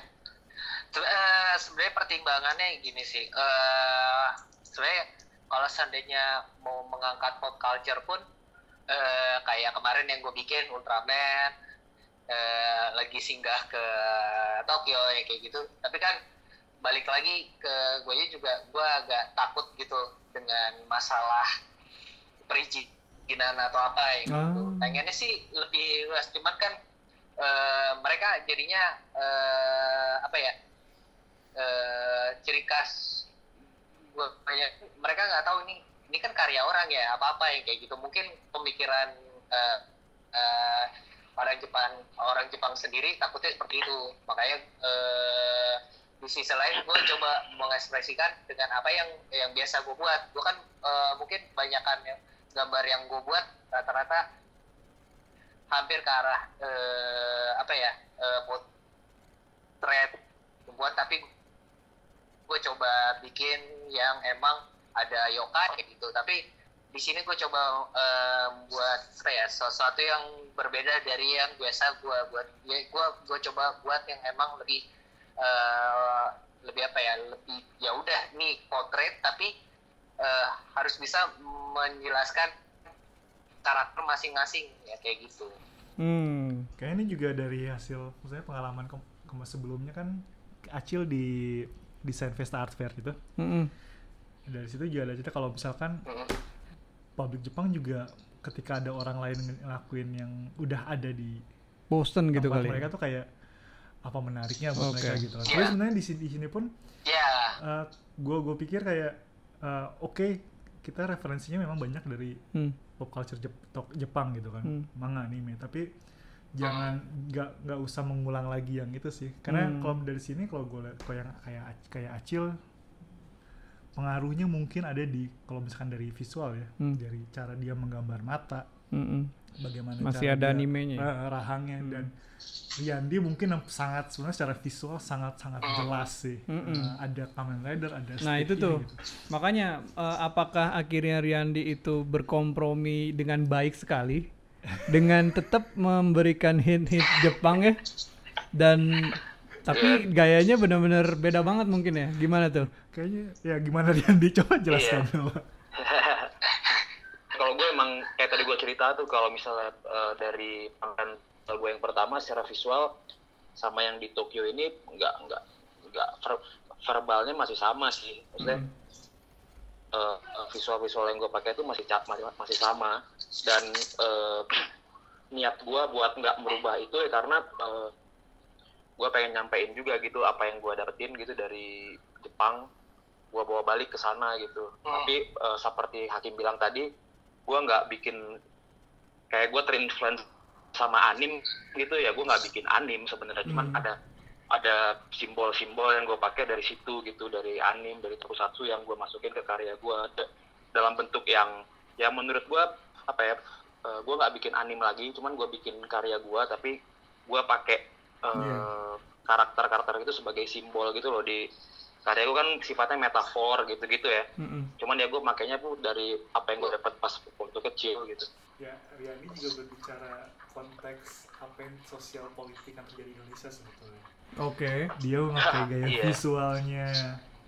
[SPEAKER 6] Eh, sebenarnya pertimbangannya gini sih. eh sebenarnya kalau seandainya mau mengangkat pop culture pun eh, kayak kemarin yang gue bikin Ultraman eh, lagi singgah ke Tokyo ya kayak gitu. Tapi kan balik lagi ke gue juga gue agak takut gitu dengan masalah perizinan atau apa ya gitu.
[SPEAKER 3] Ah.
[SPEAKER 6] Pengennya sih lebih luas cuman kan eh, mereka jadinya eh, apa ya eh, ciri khas banyak mereka nggak tahu ini ini kan karya orang ya apa apa yang kayak gitu mungkin pemikiran eh, eh, orang Jepang orang Jepang sendiri takutnya seperti itu. Makanya eh, di sisi lain gue coba mengekspresikan dengan apa yang yang biasa gue buat. Gue kan eh, mungkin kebanyakan yang gambar yang gue buat rata-rata hampir ke arah eh, apa ya eh, potret buat. Tapi gue coba bikin yang emang ada yokai gitu. Tapi di sini gue coba eh, buat apa ya sesuatu yang berbeda dari yang biasa gue buat ya gue gue coba buat yang emang lebih eh, lebih apa ya lebih ya udah nih potret tapi eh, harus bisa menjelaskan karakter masing-masing ya kayak gitu
[SPEAKER 3] Hmm.
[SPEAKER 2] Kayak ini juga dari hasil, maksudnya pengalaman ke, ke- sebelumnya kan Acil di desain Vesta Art Fair gitu.
[SPEAKER 3] Mm-mm.
[SPEAKER 2] Dari situ juga ada cerita kalau misalkan
[SPEAKER 6] Mm.
[SPEAKER 2] Publik Jepang juga ketika ada orang lain ngelakuin yang udah ada di
[SPEAKER 3] Boston gitu kali.
[SPEAKER 2] mereka tuh kayak apa menariknya buat
[SPEAKER 3] Oke.
[SPEAKER 2] mereka gitu. Tapi
[SPEAKER 6] Iya.
[SPEAKER 2] sebenarnya di sini di sini pun
[SPEAKER 6] ya
[SPEAKER 2] gue gue pikir kayak eh, oke kita referensinya memang banyak dari
[SPEAKER 3] Hmm.
[SPEAKER 2] pop culture Jep- tok- Jepang gitu kan
[SPEAKER 3] Hmm.
[SPEAKER 2] manga anime tapi jangan nggak nggak usah mengulang lagi yang itu sih karena
[SPEAKER 3] Hmm.
[SPEAKER 2] kalau dari sini kalau gue lihat kalau yang kayak kayak Acil pengaruhnya mungkin ada di kalau misalkan dari visual ya
[SPEAKER 3] Hmm.
[SPEAKER 2] dari cara dia menggambar mata
[SPEAKER 3] Mm-mm.
[SPEAKER 2] bagaimana
[SPEAKER 3] Masih
[SPEAKER 2] cara
[SPEAKER 3] ada
[SPEAKER 2] dia-
[SPEAKER 3] animenya ya?
[SPEAKER 2] eh, rahangnya
[SPEAKER 3] Hmm.
[SPEAKER 2] dan Riyandi mungkin yang sangat sebenarnya secara visual sangat sangat jelas sih. Eh, ada Kamen Rider ada
[SPEAKER 3] Nah itu tuh,
[SPEAKER 2] gitu.
[SPEAKER 3] makanya eh, apakah akhirnya Riyandi itu berkompromi dengan baik sekali, dengan tetap memberikan hint-hint Jepang ya, dan tapi gayanya benar-benar beda banget mungkin ya, gimana tuh?
[SPEAKER 2] kayaknya ya gimana Riyandi coba jelaskan
[SPEAKER 5] Iya. [LAUGHS] kalau gue emang kayak tadi gue cerita tuh kalau misalnya eh, dari pameran gue yang pertama secara visual sama yang di Tokyo ini nggak nggak nggak ver- verbalnya masih sama sih. Maksudnya eh, eh, visual-visual yang gue pakai itu masih cap masih, masih sama. Dan eh, [CLEARS THROAT] niat gue buat nggak merubah itu ya karena eh, gue pengen nyampein juga gitu apa yang gue dapetin gitu dari Jepang. Gue bawa balik ke sana gitu. Tapi eh, seperti Hakim bilang tadi gue nggak bikin kayak gue terinfluence sama anim gitu ya. Gue nggak bikin anim sebenarnya. Cuman
[SPEAKER 2] Hmm.
[SPEAKER 5] ada ada simbol-simbol yang gue pakai dari situ gitu. Dari anim dari tokusatsu yang gue masukin ke karya gue dalam bentuk yang ya menurut gue apa ya gue nggak bikin anim lagi. Cuman gue bikin karya gue tapi gue pakai eh,
[SPEAKER 2] Iya.
[SPEAKER 5] karakter-karakter itu sebagai simbol gitu loh di karya gue kan sifatnya metafor gitu-gitu ya
[SPEAKER 3] Mm-mm.
[SPEAKER 5] cuman ya gue makainya tuh dari apa yang gue dapat pas waktu kecil gitu
[SPEAKER 2] ya Riyandi juga berbicara konteks apa yang sosial politik yang terjadi di Indonesia sebetulnya
[SPEAKER 3] Oke.
[SPEAKER 2] dia memakai gaya [LAUGHS]
[SPEAKER 5] Iya.
[SPEAKER 2] visualnya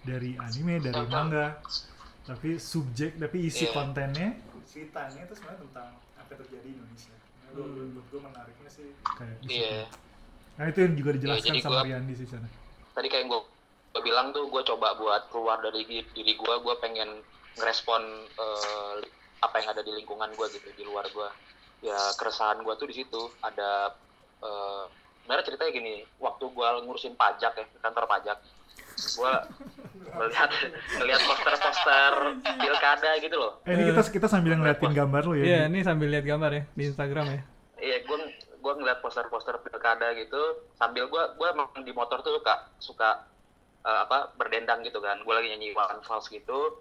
[SPEAKER 2] dari anime dari manga tapi subjek tapi isi
[SPEAKER 6] Iya.
[SPEAKER 2] kontennya ceritanya itu sebenarnya tentang apa yang terjadi di Indonesia nah,
[SPEAKER 3] Hmm.
[SPEAKER 2] menurut gue menariknya sih kayak di
[SPEAKER 6] Iya.
[SPEAKER 2] Nah itu yang juga dijelaskan
[SPEAKER 5] jadi
[SPEAKER 2] sama
[SPEAKER 5] gua-
[SPEAKER 2] Riyandi sih sana
[SPEAKER 5] tadi kayak gue gue bilang tuh gue coba buat keluar dari di- diri gue gue pengen ngerespon eh, apa yang ada di lingkungan gue gitu di luar gue ya keresahan gue tuh di situ. Ada eh sebenarnya ceritanya gini waktu gue ngurusin pajak ya kantor pajak gue melihat [LAUGHS] melihat poster-poster pilkada gitu loh.
[SPEAKER 2] Eh, ini kita kita sambil ngeliatin gambar lu ya.
[SPEAKER 3] Iya, ini sambil lihat gambar ya di Instagram ya.
[SPEAKER 5] Iya, gue gue ngeliat poster-poster pilkada gitu sambil gue gue emang di motor tuh suka suka eh, apa berdendang gitu kan. Gue lagi nyanyi One Falls gitu.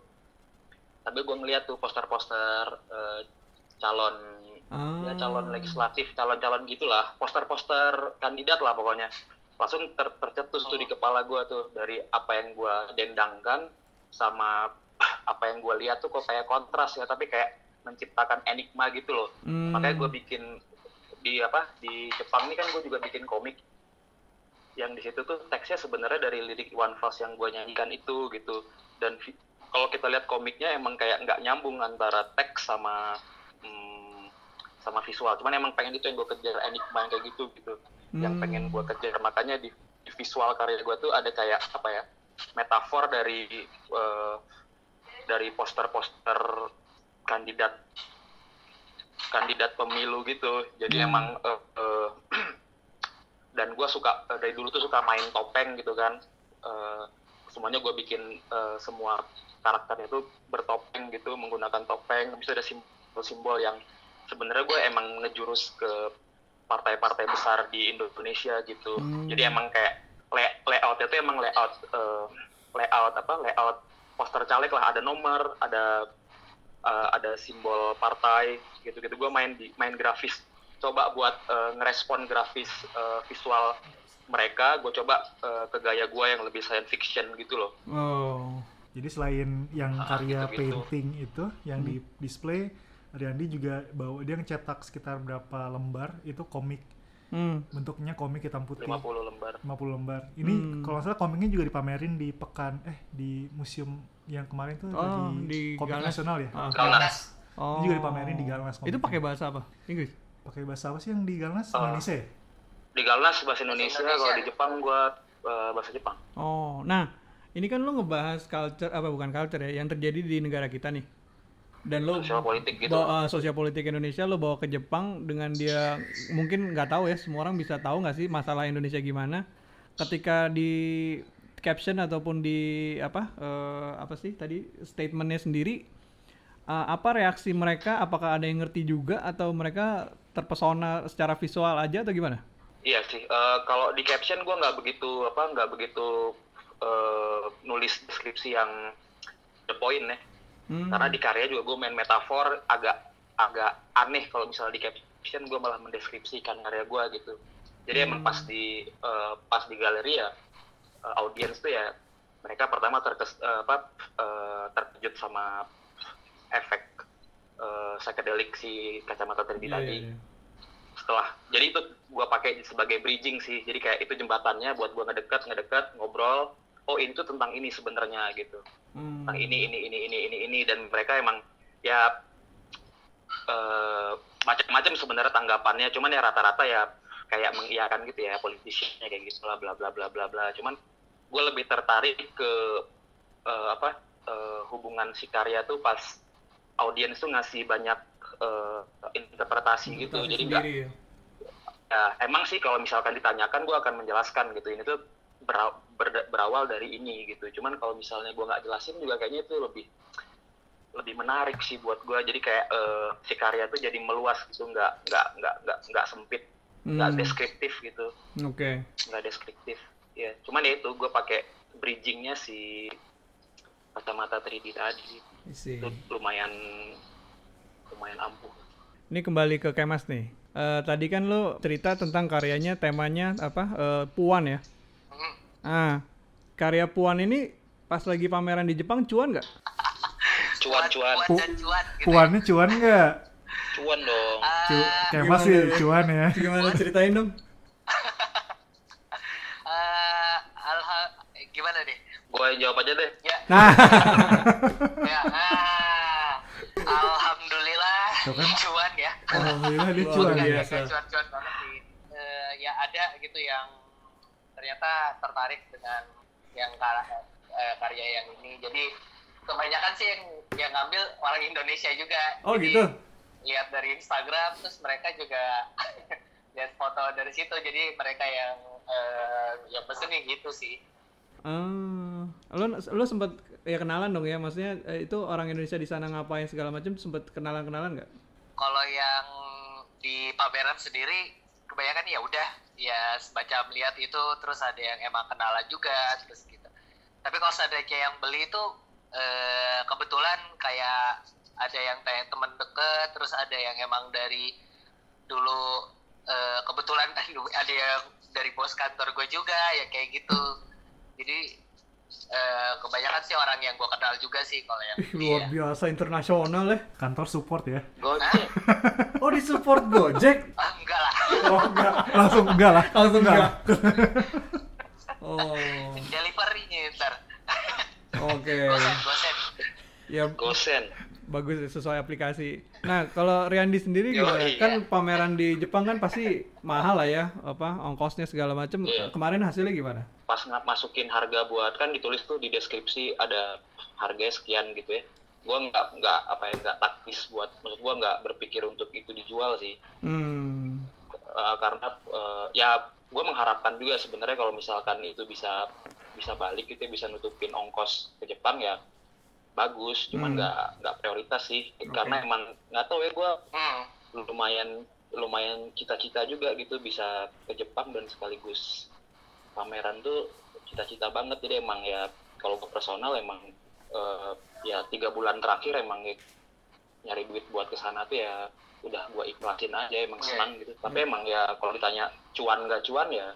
[SPEAKER 5] Sambil gue ngeliat tuh poster-poster eh, calon
[SPEAKER 3] Ah.
[SPEAKER 5] ya calon legislatif, calon-calon gitulah, poster-poster kandidat lah pokoknya. Langsung ter tercetus tuh di kepala gue tuh dari apa yang gue dendangkan sama [CLEARS THROAT] apa yang gue lihat tuh kok kayak kontras ya, tapi kayak menciptakan enigma gitu loh
[SPEAKER 3] Hmm.
[SPEAKER 5] makanya gue bikin di apa di Jepang ini kan gue juga bikin komik. Yang di situ tuh teksnya sebenarnya dari lirik One Falls yang gue nyanyikan itu gitu. Dan kalau kita lihat komiknya emang kayak nggak nyambung antara teks sama hmm, sama visual. Cuman emang pengen itu yang gue kejar enigma yang kayak gitu gitu. Yang
[SPEAKER 3] Hmm.
[SPEAKER 5] pengen gue kejar. Makanya di, di visual karya gue tuh ada kayak apa ya metafor dari eh, dari poster-poster kandidat kandidat pemilu gitu. Jadi
[SPEAKER 3] Hmm.
[SPEAKER 5] emang eh, eh, [CLEARS THROAT] dan gue suka eh, dari dulu tuh suka main topeng gitu kan. Eh, semuanya gue bikin eh, semua karakternya tuh bertopeng gitu menggunakan topeng. Bisa ada simbol-simbol yang sebenarnya gue emang ngejurus ke partai-partai besar di Indonesia gitu.
[SPEAKER 3] Hmm.
[SPEAKER 5] jadi emang kayak lay- layoutnya tuh emang layout eh, layout apa layout poster caleg lah. Ada nomor ada eh, ada simbol partai gitu-gitu gue main di main grafis coba buat eh, ngerespon grafis eh, visual mereka gue coba eh, ke gaya gue yang lebih science fiction gitu loh
[SPEAKER 3] Oh.
[SPEAKER 2] Jadi selain yang
[SPEAKER 5] Ah,
[SPEAKER 2] karya
[SPEAKER 5] gitu-gitu.
[SPEAKER 2] painting itu yang di display, Riyandi juga bawa dia ngecetak sekitar berapa lembar itu komik
[SPEAKER 3] Hmm.
[SPEAKER 2] bentuknya komik hitam putih
[SPEAKER 5] 50 lembar
[SPEAKER 2] 50 lembar. Ini
[SPEAKER 3] Hmm.
[SPEAKER 2] kalau nggak salah komiknya juga dipamerin di pekan eh di museum yang kemarin tuh
[SPEAKER 3] Oh,
[SPEAKER 2] di,
[SPEAKER 3] di
[SPEAKER 2] komik
[SPEAKER 3] Galnas.
[SPEAKER 2] nasional ya.
[SPEAKER 3] Ah.
[SPEAKER 5] Galnas
[SPEAKER 3] Oh.
[SPEAKER 2] Ini juga dipamerin di Galnas
[SPEAKER 3] Itu
[SPEAKER 2] komiknya.
[SPEAKER 3] pakai bahasa apa? Inggris.
[SPEAKER 2] Pakai bahasa apa sih yang di Galnas?
[SPEAKER 5] Oh.
[SPEAKER 2] Indonesia ya?
[SPEAKER 5] di Galnas bahasa Indonesia,
[SPEAKER 6] Indonesia.
[SPEAKER 5] kalau di Jepang gue bahasa Jepang
[SPEAKER 3] Oh, nah ini kan lo ngebahas culture apa bukan culture ya yang terjadi di negara kita nih. Dan lo
[SPEAKER 5] sosial politik gitu
[SPEAKER 3] bawa uh, sosial politik Indonesia lo bawa ke Jepang dengan dia mungkin nggak tahu ya semua orang bisa tahu nggak sih masalah Indonesia gimana ketika di caption ataupun di apa eh, apa sih tadi statementnya sendiri uh, apa reaksi mereka apakah ada yang ngerti juga atau mereka terpesona secara visual aja atau gimana?
[SPEAKER 5] Iya sih, eh, kalau di caption gue nggak begitu apa nggak begitu eh, nulis deskripsi yang the point ya.
[SPEAKER 3] Hmm.
[SPEAKER 5] Karena di karya juga gue main metafor agak agak aneh kalau misalnya di caption gue malah mendeskripsikan karya gue gitu. Jadi emang pas di eh, pas di galeri ya eh, audiens tuh ya mereka pertama terkes eh, apa eh, terkejut sama efek eh, psychedelic si kacamata 3D
[SPEAKER 3] Iya,
[SPEAKER 5] tadi.
[SPEAKER 3] iya, iya.
[SPEAKER 5] setelah jadi itu gua pakai sebagai bridging sih. Jadi kayak itu jembatannya buat gua ngedekat ngedekat ngobrol oh ini tuh tentang ini sebenarnya gitu.
[SPEAKER 3] Hmm.
[SPEAKER 5] tentang ini ini ini ini ini ini dan mereka emang ya eh, macam-macam sebenarnya tanggapannya. Cuman ya rata-rata ya kayak mengiyakan gitu ya politiciannya kayak gitu lah bla bla bla bla bla. Cuman gue lebih tertarik ke eh, apa eh, hubungan si karya tuh pas audiens tuh ngasih banyak eh, interpretasi gitu.
[SPEAKER 3] Interpretasi
[SPEAKER 5] jadi nggak
[SPEAKER 3] sendiri ya.
[SPEAKER 5] ya emang sih kalau misalkan ditanyakan gue akan menjelaskan gitu. Ini tuh bera- berda- berawal dari ini gitu. Cuman kalau misalnya gue nggak jelasin juga kayaknya itu lebih lebih menarik sih buat gue. Jadi kayak eh, si karya tuh jadi meluas gitu. Nggak nggak nggak nggak nggak sempit nggak
[SPEAKER 3] Hmm.
[SPEAKER 5] deskriptif gitu.
[SPEAKER 3] Oke.
[SPEAKER 5] nggak deskriptif ya cuman ya itu gue pakai bridgingnya si kacamata 3D tadi itu lumayan lumayan ampuh
[SPEAKER 3] Ini kembali ke Kemas nih. Eh, tadi kan lo cerita tentang karyanya, temanya apa? eh, Puan ya.
[SPEAKER 6] Hmm.
[SPEAKER 3] Ah, karya Puan ini pas lagi pameran di Jepang cuan nggak?
[SPEAKER 5] cuan cuan
[SPEAKER 6] Cuan dan cuan gitu.
[SPEAKER 2] Puannya cuan nggak?
[SPEAKER 5] cuan dong
[SPEAKER 2] Cu
[SPEAKER 6] Ah,
[SPEAKER 2] kayak
[SPEAKER 3] gimana
[SPEAKER 2] masih
[SPEAKER 3] ya?
[SPEAKER 2] cuan ya.
[SPEAKER 3] Gimana ceritain dong?
[SPEAKER 6] ah, alha- eh, gimana deh?
[SPEAKER 5] Gue jawab aja deh
[SPEAKER 6] Ya,
[SPEAKER 3] Nah, [LAUGHS]
[SPEAKER 6] ya. ah, alhamdulillah
[SPEAKER 2] kan.
[SPEAKER 6] cuan ya.
[SPEAKER 2] Alhamdulillah dia cuan ya.
[SPEAKER 6] banget sih. Eh, ya ada gitu yang ternyata tertarik dengan yang kar- eh, karya yang ini. Jadi kebanyakan sih yang yang ngambil orang Indonesia juga
[SPEAKER 3] Oh
[SPEAKER 6] Jadi,
[SPEAKER 3] gitu.
[SPEAKER 6] lihat dari Instagram terus mereka juga [LAUGHS] lihat foto dari situ jadi mereka yang eh, yang pesenin gitu sih
[SPEAKER 3] Ah, lo lo sempat ya kenalan dong ya, maksudnya eh, itu orang Indonesia di sana ngapain segala macam sempat kenalan-kenalan nggak?
[SPEAKER 6] kalau yang di pameran sendiri kebanyakan ya udah ya semacam lihat itu terus ada yang emang kenalan juga terus gitu. Tapi kalau kayak yang beli itu eh, kebetulan kayak ada yang kayak temen deket terus ada yang emang dari dulu eh, kebetulan [LAUGHS] ada yang dari bos kantor gue juga ya kayak gitu jadi eh, kebanyakan sih orang yang gue kenal juga sih kalau yang
[SPEAKER 3] Luar
[SPEAKER 6] ya.
[SPEAKER 3] biasa internasional ya.
[SPEAKER 2] Kantor support ya.
[SPEAKER 5] Gojek. [LAUGHS]
[SPEAKER 3] Oh di support Gojek?
[SPEAKER 6] Ah, enggak lah
[SPEAKER 3] Oh enggak.
[SPEAKER 2] Langsung enggak lah.
[SPEAKER 3] Langsung enggak. [LAUGHS] Oh,
[SPEAKER 6] delivery-nya ntar
[SPEAKER 3] oke.
[SPEAKER 6] gosen gosen
[SPEAKER 3] Ya
[SPEAKER 5] Gosen.
[SPEAKER 3] Bagus sesuai aplikasi. Nah, kalau Riandi sendiri
[SPEAKER 5] Yo,
[SPEAKER 3] gimana?
[SPEAKER 5] iya.
[SPEAKER 3] Kan pameran di Jepang kan pasti mahal lah ya, apa ongkosnya segala macam.
[SPEAKER 5] Iya.
[SPEAKER 3] Kemarin hasilnya gimana?
[SPEAKER 5] Pas masukin harga buat kan ditulis tuh di deskripsi ada harganya sekian gitu ya. Gua nggak nggak apa ya nggak taktis buat maksud gua nggak berpikir untuk itu dijual sih.
[SPEAKER 3] Hmm.
[SPEAKER 5] Eh, karena eh, ya gue mengharapkan juga sebenarnya kalau misalkan itu bisa bisa balik gitu ya, bisa nutupin ongkos ke Jepang ya bagus cuman
[SPEAKER 3] Hmm.
[SPEAKER 5] nggak nggak prioritas sih karena emang nggak tahu ya gue
[SPEAKER 6] hmm.
[SPEAKER 5] lumayan lumayan cita-cita juga gitu bisa ke Jepang dan sekaligus pameran tuh cita-cita banget jadi emang ya kalau ke personal emang eh, ya tiga bulan terakhir emang ya nyari duit buat ke sana tuh ya udah gua ikhlasin aja emang
[SPEAKER 6] Iya.
[SPEAKER 5] senang gitu tapi emang ya kalau ditanya cuan nggak cuan ya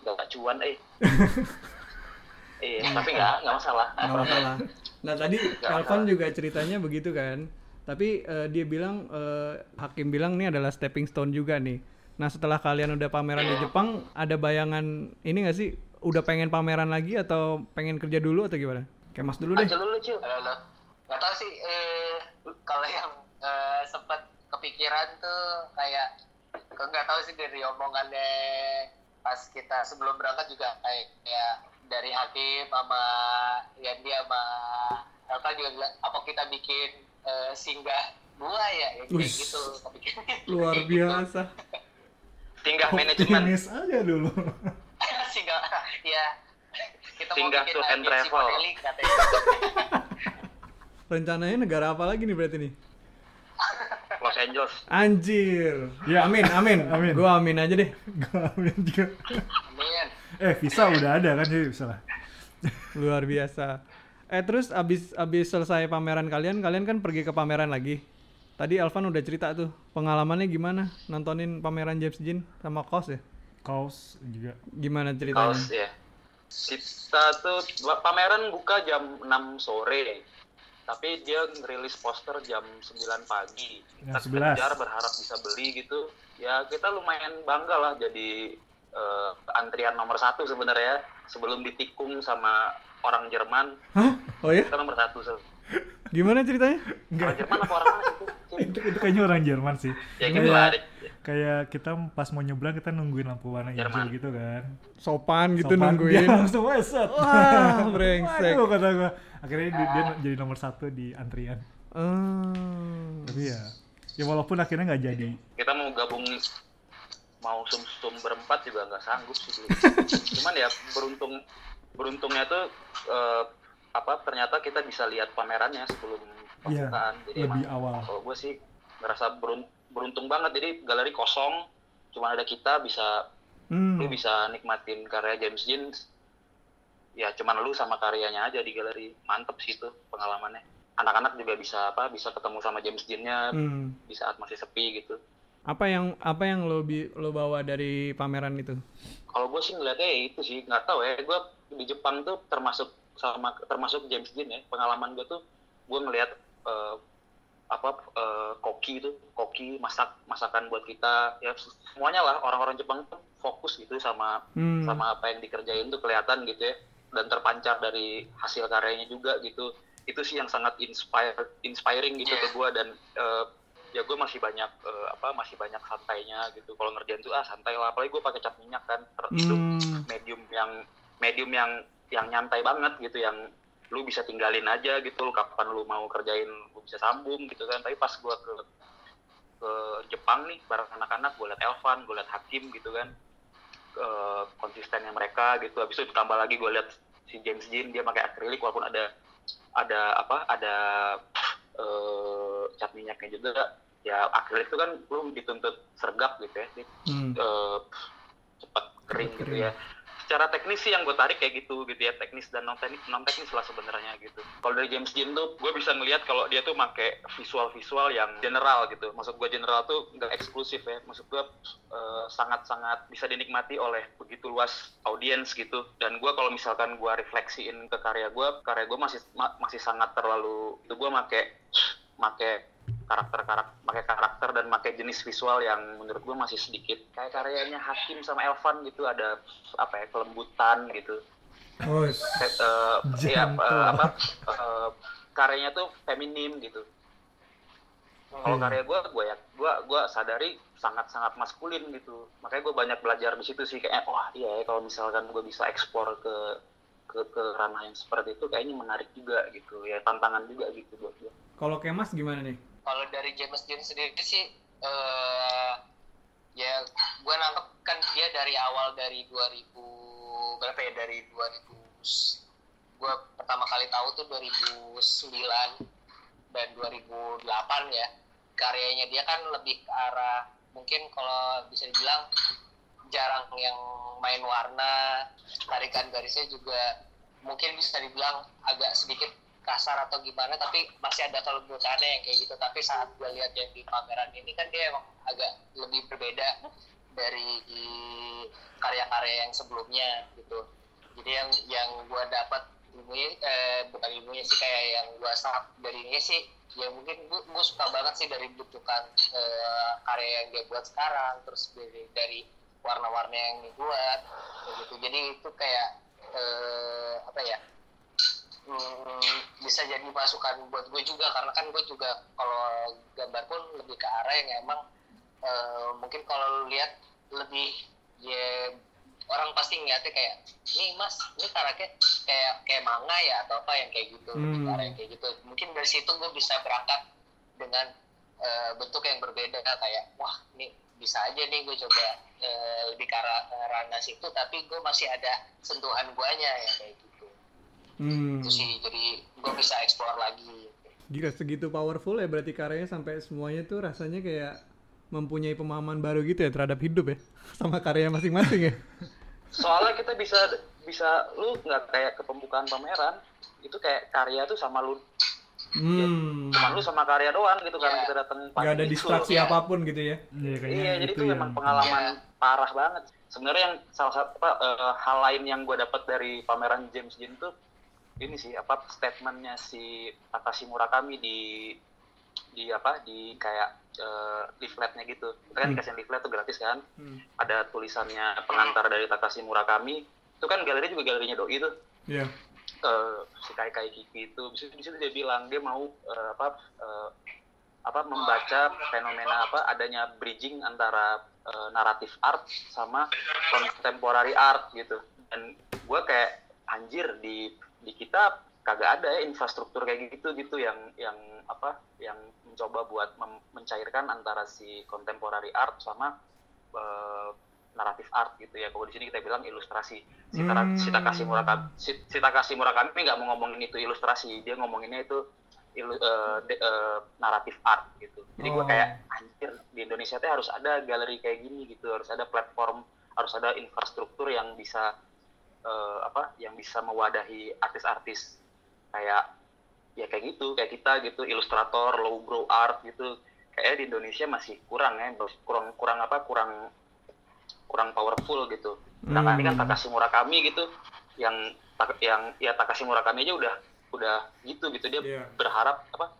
[SPEAKER 5] nggak cuan eh [LAUGHS] iya tapi nggak nggak masalah
[SPEAKER 3] Nggak masalah. [LAUGHS] Nah tadi Elvan juga ceritanya begitu kan. Tapi eh, dia bilang eh, Hakim bilang ini adalah stepping stone juga nih. Nah setelah kalian udah pameran di Jepang, ada bayangan ini nggak sih? Udah pengen pameran lagi atau pengen kerja dulu atau gimana? Kayak Mas dulu deh.
[SPEAKER 5] aja lu Cil
[SPEAKER 6] Halo, halo. Nggak tahu sih, eh, kalau yang eh, sempat kepikiran tuh kayak, nggak tahu sih dari omongannya pas kita sebelum berangkat juga kayak, kayak dari Hakim sama Yandi sama Elka juga bilang, apa kita bikin eh, singgah buah ya, ya kayak
[SPEAKER 3] Wih.
[SPEAKER 6] gitu. [LAUGHS]
[SPEAKER 3] Luar
[SPEAKER 6] Kayak gitu.
[SPEAKER 3] biasa.
[SPEAKER 5] tinggal manajemen
[SPEAKER 2] Optimis aja dulu. [LAUGHS]
[SPEAKER 6] singgah, ya. Kita
[SPEAKER 5] Singgah
[SPEAKER 6] mau bikin
[SPEAKER 5] tour and
[SPEAKER 6] agensi
[SPEAKER 5] travel.
[SPEAKER 6] modeling katanya.
[SPEAKER 3] Rencananya negara apa lagi nih berarti nih?
[SPEAKER 5] Los Angeles
[SPEAKER 3] Anjir.
[SPEAKER 2] Ya.
[SPEAKER 3] Amin, amin.
[SPEAKER 2] Amin.
[SPEAKER 3] Gua amin aja deh.
[SPEAKER 2] Gua amin juga. Eh, visa udah ada kan jadi bisa lah.
[SPEAKER 3] Luar biasa. Eh terus abis abis selesai pameran kalian, kalian kan pergi ke pameran lagi. Tadi Alvan udah cerita tuh pengalamannya gimana nontonin pameran James Jean sama Kos ya?
[SPEAKER 2] Kaos juga.
[SPEAKER 3] Gimana ceritanya?
[SPEAKER 5] kaos ya kita tuh pameran buka jam 6 sore tapi dia ngerilis poster jam 9 pagi kita
[SPEAKER 2] 11.
[SPEAKER 5] kejar berharap bisa beli gitu ya kita lumayan bangga lah jadi eh, antrian nomor satu sebenarnya sebelum ditikung sama orang Jerman
[SPEAKER 3] Hah? Oh ya?
[SPEAKER 5] kita nomor satu se-
[SPEAKER 3] Gimana ceritanya?
[SPEAKER 5] orang Jerman apa orang mana itu [LAUGHS]
[SPEAKER 2] Itu, itu kayaknya orang Jerman sih.
[SPEAKER 5] ya gitu lah
[SPEAKER 2] Kayak kita pas mau nyebrang kita nungguin lampu warna hijau gitu kan.
[SPEAKER 3] Sopan gitu
[SPEAKER 2] Sopan,
[SPEAKER 3] nungguin.
[SPEAKER 2] Dia langsung weset.
[SPEAKER 3] Wah, [LAUGHS] brengsek.
[SPEAKER 2] Waduh, kata gua. Akhirnya dia, dia jadi nomor satu di antrian.
[SPEAKER 3] Hmm.
[SPEAKER 2] Tapi ya, ya walaupun akhirnya nggak jadi.
[SPEAKER 5] kita mau gabung mau sum-sum berempat juga nggak sanggup sih dulu. [LAUGHS] cuman ya beruntung beruntungnya tuh eh, apa ternyata kita bisa lihat pamerannya sebelum
[SPEAKER 2] Iya,
[SPEAKER 5] pembukaan jadi
[SPEAKER 2] lebih
[SPEAKER 5] emang
[SPEAKER 2] awal.
[SPEAKER 5] kalau gue sih ngerasa berun- beruntung banget jadi galeri kosong cuma ada kita bisa
[SPEAKER 3] Hmm.
[SPEAKER 5] lu bisa nikmatin karya James Jean ya cuman lu sama karyanya aja di galeri mantep sih itu pengalamannya anak-anak juga bisa apa bisa ketemu sama James Jean-nya
[SPEAKER 3] Hmm.
[SPEAKER 5] di saat masih sepi gitu
[SPEAKER 3] Apa yang apa yang lo bi- lo bawa dari pameran itu?
[SPEAKER 5] kalau gue sih ngeliatnya ya itu sih nggak tahu ya gue di Jepang tuh termasuk sama termasuk James Dean ya. Pengalaman gue tuh gue ngeliat eh, apa eh, koki itu koki masak masakan buat kita. Ya semuanya lah orang-orang Jepang tuh fokus gitu sama
[SPEAKER 3] Hmm.
[SPEAKER 5] sama apa yang dikerjain tuh kelihatan gitu ya. Dan terpancar dari hasil karyanya juga gitu. Itu sih yang sangat inspire inspiring gitu ke gue dan eh, ya gue masih banyak eh, apa masih banyak santainya gitu. Kalau ngerjain tuh ah santai lah. Apalagi gue pakai cat minyak kan. Ter- itu
[SPEAKER 3] Hmm.
[SPEAKER 5] medium yang medium yang yang nyantai banget gitu yang lu bisa tinggalin aja gitu. Lu kapan lu mau kerjain lu bisa sambung gitu kan. Tapi pas gua ke ke Jepang nih bareng anak-anak gue liat Elvan gue liat Hakim gitu kan. Eh, konsistennya mereka gitu. Habis itu ditambah lagi gue liat si James Dean dia pakai akrilik walaupun ada ada apa ada eh cat minyaknya juga ya akrilik itu kan lu dituntut sergap gitu ya
[SPEAKER 3] Hmm.
[SPEAKER 5] eh, cepat kering gitu
[SPEAKER 3] kering.
[SPEAKER 5] ya secara teknis sih yang gue tarik kayak gitu gitu ya teknis dan non teknis non teknis lah sebenarnya gitu kalau dari James Dean tuh gue bisa ngelihat kalau dia tuh make visual visual yang general gitu maksud gue general tuh nggak eksklusif ya maksud gue sangat sangat bisa dinikmati oleh begitu luas audiens gitu dan gue kalau misalkan gue refleksiin ke karya gue karya gue masih ma- masih sangat terlalu itu gue make make karakter karakter pakai karakter dan pakai jenis visual yang menurut gue masih sedikit. Kayak karyanya Hakim sama Elvan gitu ada apa ya kelembutan gitu.
[SPEAKER 3] Oh,
[SPEAKER 5] eh, ya eh, apa eh, karyanya tuh feminim gitu. Kalau
[SPEAKER 3] Hmm.
[SPEAKER 5] karya gue gue ya gue gue sadari sangat sangat maskulin gitu. Makanya gue banyak belajar di situ sih kayak wah iya ya kalau misalkan gue bisa ekspor ke ke ke ranah yang seperti itu kayaknya menarik juga gitu. Ya tantangan juga gitu buat gue
[SPEAKER 3] kalau Kemas gimana nih?
[SPEAKER 6] Kalau dari James Dean sendiri sih eh ya gue nangkep kan dia dari awal dari 2000 berapa ya dari 2000 gue pertama kali tahu tuh 2009 dan 2008 ya. Karyanya dia kan lebih ke arah mungkin kalau bisa dibilang jarang yang main warna tarikan garisnya juga mungkin bisa dibilang agak sedikit kasar atau gimana tapi masih ada kelembutannya yang kayak gitu. Tapi saat gue lihat yang di pameran ini kan dia emang agak lebih berbeda dari karya-karya yang sebelumnya gitu. Jadi yang yang gue dapat ilmunya eh, bukan ilmunya sih kayak yang gue serap dari ini sih ya mungkin gue, gue suka banget sih dari bentukan eh, karya yang dia buat sekarang terus dari, dari warna-warna yang dibuat gitu. Jadi itu kayak eh, apa ya hmm, bisa jadi masukan buat gue juga karena kan gue juga kalau gambar pun lebih ke arah yang emang eh, mungkin kalau lu lihat lebih ya orang pasti ngeliatnya kayak nih mas ini karakter kayak kayak manga ya atau apa yang kayak gitu lebih ke
[SPEAKER 3] Hmm.
[SPEAKER 6] arah yang kayak gitu mungkin dari situ gue bisa berangkat dengan eh, bentuk yang berbeda kayak wah ini bisa aja nih gue coba eh, lebih ke arah ke ranah situ tapi gue masih ada sentuhan guanya ya kayak gitu
[SPEAKER 3] Hmm.
[SPEAKER 6] itu sih jadi gue bisa explore lagi
[SPEAKER 3] Gila segitu powerful ya berarti karyanya sampai semuanya tuh rasanya kayak mempunyai pemahaman baru gitu ya terhadap hidup ya [LAUGHS] sama karya masing-masing ya.
[SPEAKER 5] soalnya kita bisa bisa lu nggak kayak ke pembukaan pameran itu kayak karya tuh sama lu
[SPEAKER 3] Hmm.
[SPEAKER 5] cuma lu sama karya doang gitu karena
[SPEAKER 6] Iya.
[SPEAKER 5] kita datang
[SPEAKER 3] Gak ada distraksi
[SPEAKER 6] Iya.
[SPEAKER 3] apa pun gitu ya.
[SPEAKER 2] Iya, kayaknya
[SPEAKER 5] Iya, jadi
[SPEAKER 2] itu
[SPEAKER 5] itu
[SPEAKER 2] yang
[SPEAKER 5] memang pengalaman
[SPEAKER 6] Iya.
[SPEAKER 5] parah banget. Sebenarnya yang salah satu apa, eh, hal lain yang gue dapat dari pameran James Dean tuh ini sih apa statementnya si Takashi Murakami di di apa di kayak eh, leafletnya gitu. Kita kan
[SPEAKER 3] Hmm.
[SPEAKER 5] dikasih leaflet tuh gratis kan.
[SPEAKER 3] Hmm.
[SPEAKER 5] Ada tulisannya pengantar dari Takashi Murakami. Itu kan galeri juga galerinya doi tuh.
[SPEAKER 3] Iya.
[SPEAKER 5] eh, si Kai Kai Kiki itu di situ, di situ dia bilang dia mau eh, apa eh, apa membaca fenomena apa adanya bridging antara eh, naratif art sama contemporary art gitu dan gue kayak anjir di di kita kagak ada ya infrastruktur kayak gitu gitu yang yang apa yang mencoba buat mencairkan antara si contemporary art sama eh, naratif art gitu ya kalau di sini kita bilang ilustrasi si, Tara-
[SPEAKER 3] Hmm.
[SPEAKER 5] si Takashi Murakami si Takashi Murakami nggak mau ngomongin itu ilustrasi dia ngomonginnya itu ilu- eh, de- eh, naratif art gitu jadi gue
[SPEAKER 3] Oh.
[SPEAKER 5] kayak anjir di Indonesia tuh harus ada galeri kayak gini gitu harus ada platform harus ada infrastruktur yang bisa eh, apa yang bisa mewadahi artis-artis kayak ya kayak gitu kayak kita gitu ilustrator lowbrow art gitu. Kayaknya di Indonesia masih kurang ya kurang kurang apa kurang kurang powerful gitu. Sedangkan ini kan
[SPEAKER 3] Hmm.
[SPEAKER 5] Takashi Murakami gitu yang tak- yang ya Takashi Murakami aja udah udah gitu gitu. Dia
[SPEAKER 3] Iya.
[SPEAKER 5] berharap apa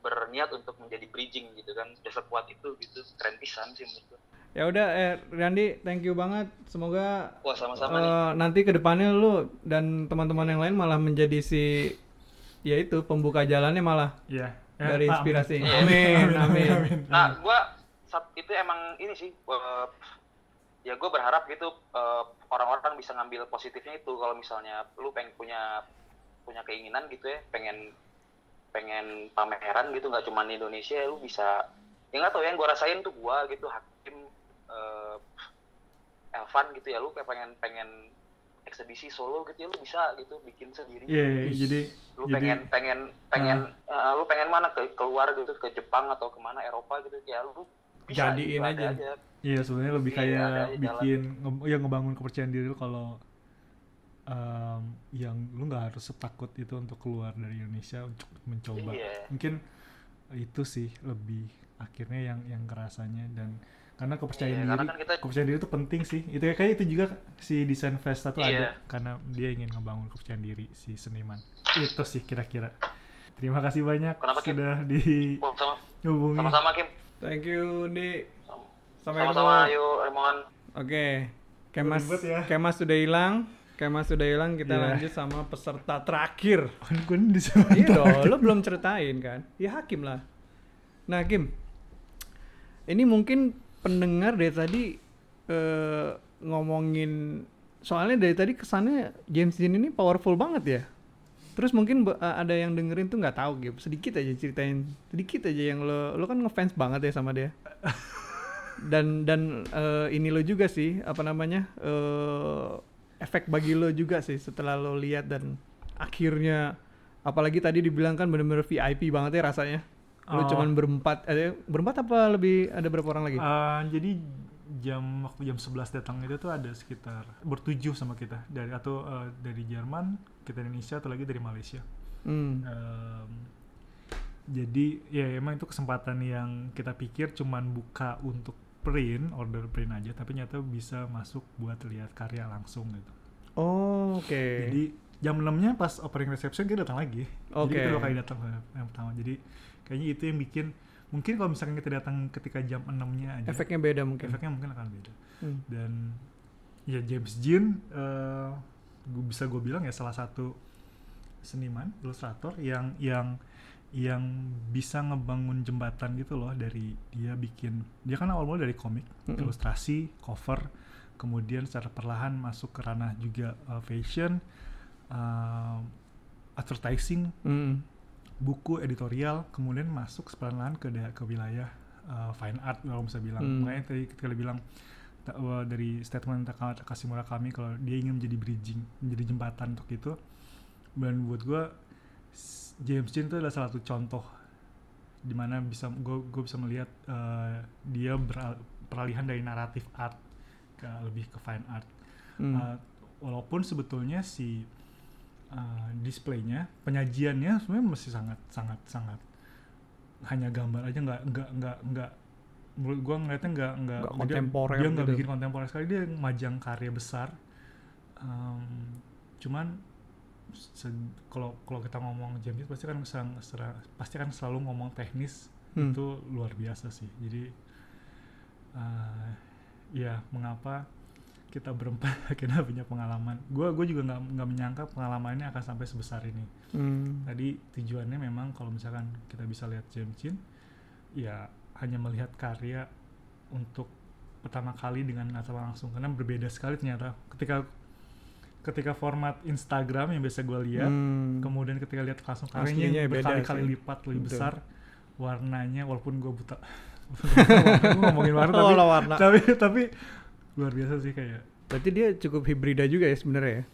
[SPEAKER 5] berniat untuk menjadi bridging gitu kan. Udah sekuat itu gitu. Keren pisan sih menurut gue
[SPEAKER 3] Ya udah eh Randy, thank you banget. Semoga
[SPEAKER 5] wah sama-sama nih
[SPEAKER 3] eh, nanti ke depannya lu dan teman-teman yang lain malah menjadi si ya itu pembuka jalannya malah
[SPEAKER 2] Iya. Ya,
[SPEAKER 3] dari
[SPEAKER 2] Pak,
[SPEAKER 3] inspirasi.
[SPEAKER 2] amin.
[SPEAKER 3] Amin, amin.
[SPEAKER 5] Nah, gua sat- itu emang ini sih, eh, ya gue berharap gitu eh, orang-orang bisa ngambil positifnya itu kalau misalnya lu pengen punya punya keinginan gitu ya pengen pengen pameran gitu nggak cuma di Indonesia lu bisa ya nggak tau ya yang gue rasain tuh gua gitu hakim eh, Elvan gitu ya lu kayak pengen pengen eksebisi solo gitu ya lu bisa gitu bikin sendiri
[SPEAKER 2] Iya, iya, jadi
[SPEAKER 5] lu
[SPEAKER 2] jadi
[SPEAKER 5] pengen pengen pengen eh, lu pengen mana ke keluar gitu ke Jepang atau ke mana Eropa gitu ya lu bisa
[SPEAKER 3] Jadiin
[SPEAKER 5] gitu,
[SPEAKER 3] aja.
[SPEAKER 2] Iya sebenarnya lebih
[SPEAKER 5] Iya,
[SPEAKER 2] kayak
[SPEAKER 5] ada aja jalan.
[SPEAKER 2] bikin nge- ya ngebangun kepercayaan diri lu kalau em, yang lu nggak harus setakut itu untuk keluar dari Indonesia untuk mencoba.
[SPEAKER 5] Iya.
[SPEAKER 2] Mungkin itu sih lebih akhirnya yang yang kerasanya dan karena kepercayaan
[SPEAKER 5] Iya, karena
[SPEAKER 2] diri
[SPEAKER 5] kan kita-
[SPEAKER 2] kepercayaan diri itu penting sih. Itu kayak itu juga si desain Vesta tuh ada
[SPEAKER 5] Iya.
[SPEAKER 2] karena dia ingin ngebangun kepercayaan diri si seniman. Itu sih kira-kira. Terima kasih banyak
[SPEAKER 5] Kenapa, Kim?
[SPEAKER 2] sudah di
[SPEAKER 5] Oh, sama
[SPEAKER 2] hubungi.
[SPEAKER 5] sama Kim
[SPEAKER 3] Thank you, Di. Sampai
[SPEAKER 5] sama-sama ayo Remon
[SPEAKER 3] Oke. Kemas
[SPEAKER 2] Ribet ya.
[SPEAKER 3] Kemas sudah hilang. Kemas sudah hilang, kita
[SPEAKER 2] Iya.
[SPEAKER 3] lanjut sama peserta terakhir.
[SPEAKER 2] Gue di sana.
[SPEAKER 3] iya dong, lo belum ceritain kan? Ya Hakim lah. Nah, Kim. Ini mungkin pendengar dari tadi eh, ngomongin soalnya dari tadi kesannya James Dean ini powerful banget ya. Terus mungkin eh, ada yang dengerin tuh nggak tahu gitu. Sedikit aja ceritain, sedikit aja yang lo lo kan ngefans banget ya sama dia. [LAUGHS] Dan dan eh, ini lo juga sih apa namanya? eh efek bagi lo juga sih setelah lo lihat dan akhirnya apalagi tadi dibilang kan bener-bener VIP banget ya rasanya. Lo
[SPEAKER 2] Oh.
[SPEAKER 3] cuman berempat, eh, berempat apa lebih ada berapa orang lagi?
[SPEAKER 2] Uh, jadi jam waktu jam 11 datang itu tuh ada sekitar bertujuh sama kita dari atau uh, dari Jerman, kita Indonesia atau lagi dari Malaysia.
[SPEAKER 3] Hmm.
[SPEAKER 2] Um, jadi ya emang itu kesempatan yang kita pikir cuman buka untuk print, order print aja, tapi nyata bisa masuk buat lihat karya langsung gitu.
[SPEAKER 3] Oh, oke.
[SPEAKER 2] Jadi jam 6-nya pas opening reception kita datang lagi. Jadi
[SPEAKER 3] Oke.
[SPEAKER 2] kita dua kali datang yang yang pertama. Jadi kayaknya itu yang bikin mungkin kalau misalkan kita datang ketika jam 6-nya aja
[SPEAKER 3] Efeknya beda mungkin.
[SPEAKER 2] efeknya mungkin akan beda
[SPEAKER 3] Hmm.
[SPEAKER 2] dan ya James Jean eh, gua- bisa gue bilang ya salah satu seniman ilustrator yang yang yang bisa ngebangun jembatan gitu loh dari dia bikin dia kan awal mula dari komik
[SPEAKER 3] Mm-mm.
[SPEAKER 2] ilustrasi cover kemudian secara perlahan masuk ke ranah juga eh, fashion eh, advertising
[SPEAKER 3] Hmm.
[SPEAKER 2] Buku editorial kemudian masuk perlahan ke ke wilayah uh, fine art kalau bisa bilang
[SPEAKER 3] Hmm.
[SPEAKER 2] makanya tadi ketika dia bilang ta- uh, dari statement Kasimura kami kalau dia ingin menjadi bridging menjadi jembatan untuk itu dan buat gue James Jean itu adalah salah satu contoh di mana bisa gue bisa melihat uh, dia beral- peralihan dari naratif art ke lebih ke fine art
[SPEAKER 3] Hmm.
[SPEAKER 2] Uh, walaupun sebetulnya si uh, displaynya penyajiannya sebenarnya masih sangat sangat sangat hanya gambar aja nggak nggak nggak nggak menurut gua ngeliatnya nggak nggak
[SPEAKER 3] kontemporer
[SPEAKER 2] dia nggak
[SPEAKER 3] gitu.
[SPEAKER 2] bikin kontemporer sekali dia majang karya besar Um, cuman kalau kalau kita ngomong James pasti kan serang- serang- pasti kan selalu ngomong teknis
[SPEAKER 3] Hmm.
[SPEAKER 2] itu luar biasa sih jadi uh, ya mengapa kita berempat [LAUGHS] akhirnya punya pengalaman gue gue juga nggak nggak menyangka pengalamannya akan sampai sebesar ini
[SPEAKER 3] Hmm.
[SPEAKER 2] tadi tujuannya memang kalau misalkan kita bisa lihat James Jean ya hanya melihat karya untuk pertama kali dengan mata langsung karena berbeda sekali ternyata ketika ketika format Instagram yang biasa gue lihat
[SPEAKER 3] Hmm.
[SPEAKER 2] kemudian ketika lihat langsung karyanya berkali-kali lipat lebih
[SPEAKER 3] Betul.
[SPEAKER 2] besar warnanya walaupun gue buta [LAUGHS] gue [LAUGHS] ngomongin warna tapi,
[SPEAKER 3] warna.
[SPEAKER 2] tapi tapi luar biasa sih kayak
[SPEAKER 3] Berarti dia cukup hibrida juga ya sebenarnya ya.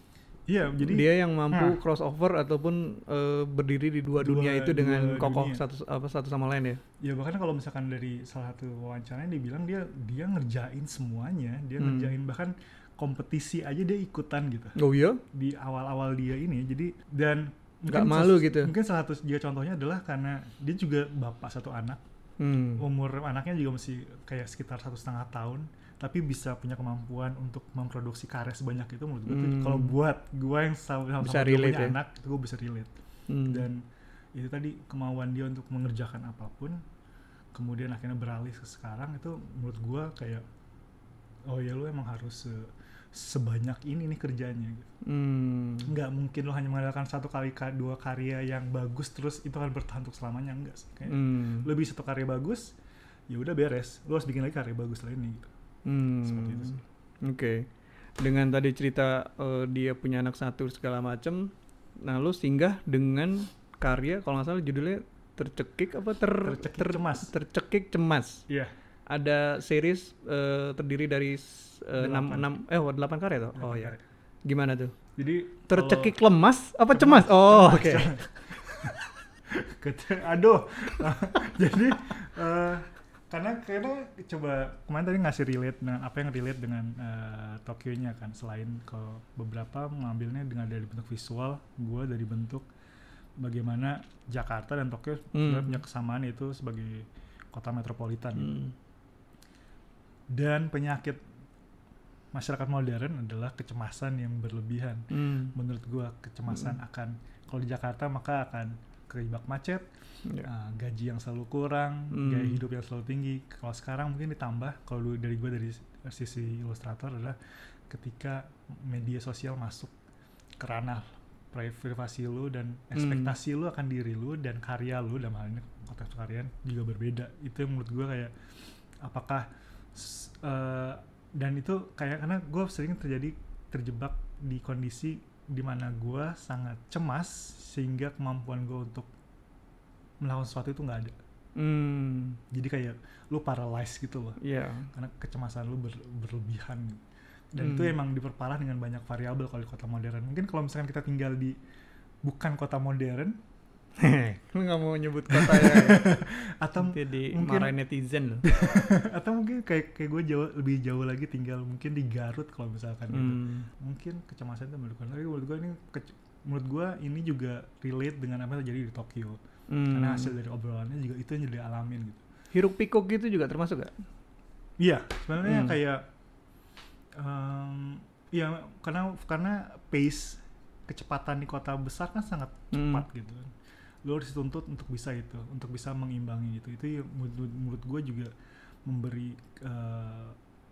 [SPEAKER 2] iya jadi
[SPEAKER 3] dia yang mampu
[SPEAKER 2] Nah.
[SPEAKER 3] crossover ataupun eh, berdiri di dua,
[SPEAKER 2] Dua-
[SPEAKER 3] dunia itu dengan
[SPEAKER 2] dua
[SPEAKER 3] kokoh
[SPEAKER 2] dunia.
[SPEAKER 3] satu apa satu sama lain ya.
[SPEAKER 2] ya bahkan kalau misalkan dari salah satu wawancaranya dia bilang dia dia ngerjain semuanya dia
[SPEAKER 3] Hmm.
[SPEAKER 2] ngerjain bahkan kompetisi aja dia ikutan gitu
[SPEAKER 3] Oh iya?
[SPEAKER 2] di awal-awal dia ini jadi dan
[SPEAKER 3] Nggak malu gitu.
[SPEAKER 2] mungkin salah satu juga contohnya adalah karena dia juga bapak satu anak
[SPEAKER 3] Hmm.
[SPEAKER 2] umur anaknya juga masih kayak sekitar satu setengah tahun tapi bisa punya kemampuan untuk memproduksi karya sebanyak itu menurut gue
[SPEAKER 3] Hmm.
[SPEAKER 2] kalau buat gue yang sama sama
[SPEAKER 3] Bisa
[SPEAKER 2] juga
[SPEAKER 3] relate
[SPEAKER 2] punya
[SPEAKER 3] ya?
[SPEAKER 2] anak itu gue bisa relate
[SPEAKER 3] Hmm.
[SPEAKER 2] dan itu tadi kemauan dia untuk mengerjakan apa pun kemudian akhirnya beralih ke sekarang itu menurut gua kayak oh ya lu emang harus se- sebanyak ini nih kerjanya gitu.
[SPEAKER 3] Hmm.
[SPEAKER 2] nggak mungkin lo hanya mengandalkan satu kali ka- dua karya yang bagus terus itu akan bertahan untuk selamanya enggak sih kayak
[SPEAKER 3] Hmm.
[SPEAKER 2] lebih satu karya bagus ya udah beres lo harus bikin lagi karya bagus lainnya gitu
[SPEAKER 3] Hmm.
[SPEAKER 2] Seperti itu sih.
[SPEAKER 3] Oke. Dengan tadi cerita eh, dia punya anak satu segala macem, Nah, lu singgah dengan karya kalau nggak salah judulnya tercekik apa ter
[SPEAKER 2] Tercekik
[SPEAKER 3] ter-
[SPEAKER 2] Cemas.
[SPEAKER 3] tercekik cemas.
[SPEAKER 2] Iya.
[SPEAKER 3] Ada series eh, terdiri dari eh, enam
[SPEAKER 2] Delapan.
[SPEAKER 3] enam eh oh, delapan karya tuh. Oh ya. Gimana tuh?
[SPEAKER 2] Jadi
[SPEAKER 3] Tercekik lemas apa cemas? Oh, oke. [LAUGHS]
[SPEAKER 2] Kata- aduh [LAUGHS] jadi eh, karena karena coba kemarin tadi ngasih relate dengan apa yang relate dengan eh, Tokyo-nya kan selain ke beberapa mengambilnya dengan dari bentuk visual gue dari bentuk bagaimana Jakarta dan Tokyo
[SPEAKER 3] Hmm.
[SPEAKER 2] punya kesamaan itu sebagai kota metropolitan gitu.
[SPEAKER 3] Hmm.
[SPEAKER 2] dan penyakit masyarakat modern adalah kecemasan yang berlebihan
[SPEAKER 3] Hmm.
[SPEAKER 2] menurut gua kecemasan akan kalau di Jakarta maka akan kejebak macet
[SPEAKER 3] Ya.
[SPEAKER 2] uh, gaji yang selalu kurang
[SPEAKER 3] Hmm.
[SPEAKER 2] gaya hidup yang selalu tinggi kalau sekarang mungkin ditambah kalau dulu dari gue dari sisi ilustrator adalah ketika media sosial masuk ke ranah pri- privasi lu dan ekspektasi lu akan diri lu dan karya lu dalam hal ini konteks karyaan juga berbeda itu yang menurut gue kayak apakah eh, dan itu kayak karena gue sering terjadi terjebak di kondisi di mana gue sangat cemas sehingga kemampuan gue untuk melakukan sesuatu itu nggak ada
[SPEAKER 3] Hmm.
[SPEAKER 2] jadi kayak lu paralyzed gitu loh
[SPEAKER 3] Iya.
[SPEAKER 2] karena kecemasan lu ber- berlebihan dan
[SPEAKER 3] Hmm.
[SPEAKER 2] itu emang diperparah dengan banyak variabel kalau di kota modern mungkin kalau misalkan kita tinggal di bukan kota modern [LAUGHS]
[SPEAKER 3] Lu nggak mau nyebut kota ya? [LAUGHS]
[SPEAKER 2] atau
[SPEAKER 3] Nanti di
[SPEAKER 2] mungkin-
[SPEAKER 3] netizen loh. [LAUGHS]
[SPEAKER 2] atau mungkin kayak kayak gue jauh lebih jauh lagi tinggal mungkin di Garut kalau misalkan gitu
[SPEAKER 3] Hmm.
[SPEAKER 2] mungkin kecemasan itu menurut gue tapi menurut gue ini menurut gue ini juga relate dengan apa yang terjadi di Tokyo karena
[SPEAKER 3] Hmm.
[SPEAKER 2] hasil dari obrolannya juga itu yang jadi alamin gitu
[SPEAKER 3] Hiruk pikuk gitu juga termasuk gak?
[SPEAKER 2] Iya, sebenarnya
[SPEAKER 3] Hmm.
[SPEAKER 2] kayak em, ya karena karena pace kecepatan di kota besar kan sangat
[SPEAKER 3] Hmm.
[SPEAKER 2] cepat gitu kan. Lo harus dituntut untuk bisa itu, untuk bisa mengimbangi itu. Itu ya menurut, menurut gue juga memberi eh,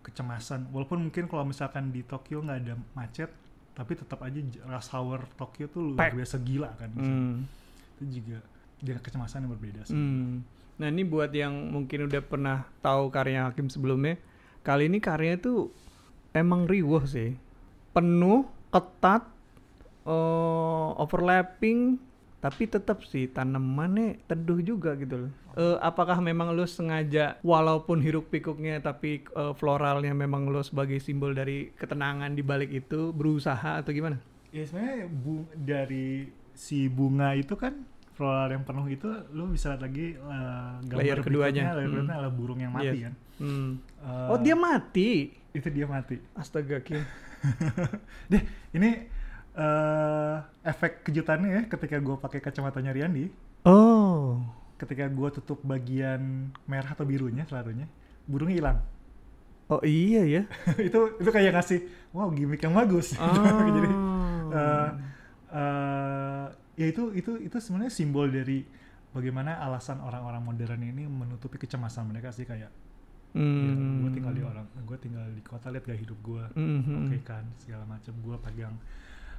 [SPEAKER 2] kecemasan. Walaupun mungkin kalau misalkan di Tokyo nggak ada macet, tapi tetap aja rush hour Tokyo tuh luar biasa gila kan. misalnya.
[SPEAKER 3] Hmm.
[SPEAKER 2] Itu juga dengan kecemasan yang berbeda sih.
[SPEAKER 3] Hmm. Nah ini buat yang mungkin udah pernah tahu karya Hakim sebelumnya, kali ini karyanya tuh emang riuh sih, penuh, ketat, eh, overlapping, tapi tetap sih tanamannya teduh juga gitu loh. Eh, apakah memang lo sengaja walaupun hiruk pikuknya tapi eh, floralnya memang lo sebagai simbol dari ketenangan di balik itu berusaha atau gimana?
[SPEAKER 2] Ya sebenarnya bu- dari si bunga itu kan floral yang penuh itu lu bisa lihat lagi eh, gambar
[SPEAKER 3] Layer keduanya.
[SPEAKER 2] layer
[SPEAKER 3] Hmm.
[SPEAKER 2] adalah burung yang mati
[SPEAKER 3] Yes.
[SPEAKER 2] kan.
[SPEAKER 3] Hmm.
[SPEAKER 2] Eh,
[SPEAKER 3] Oh dia mati.
[SPEAKER 2] itu dia mati.
[SPEAKER 3] Astaga Kim. [LAUGHS]
[SPEAKER 2] Deh, ini eh efek kejutannya ya ketika gua pakai kacamatanya Riandi,
[SPEAKER 3] Oh.
[SPEAKER 2] ketika gua tutup bagian merah atau birunya selarunya, burungnya hilang.
[SPEAKER 3] Oh iya ya. [LAUGHS]
[SPEAKER 2] itu itu kayak ngasih wow gimmick yang bagus. [LAUGHS]
[SPEAKER 3] Oh.
[SPEAKER 2] Jadi eh, eh, ya itu itu itu sebenarnya simbol dari bagaimana alasan orang-orang modern ini menutupi kecemasan mereka sih kayak
[SPEAKER 3] Hmm.
[SPEAKER 2] gue tinggal di orang gue tinggal di kota lihat gaya hidup gue
[SPEAKER 3] Mhm.
[SPEAKER 2] oke kan segala macam gue pegang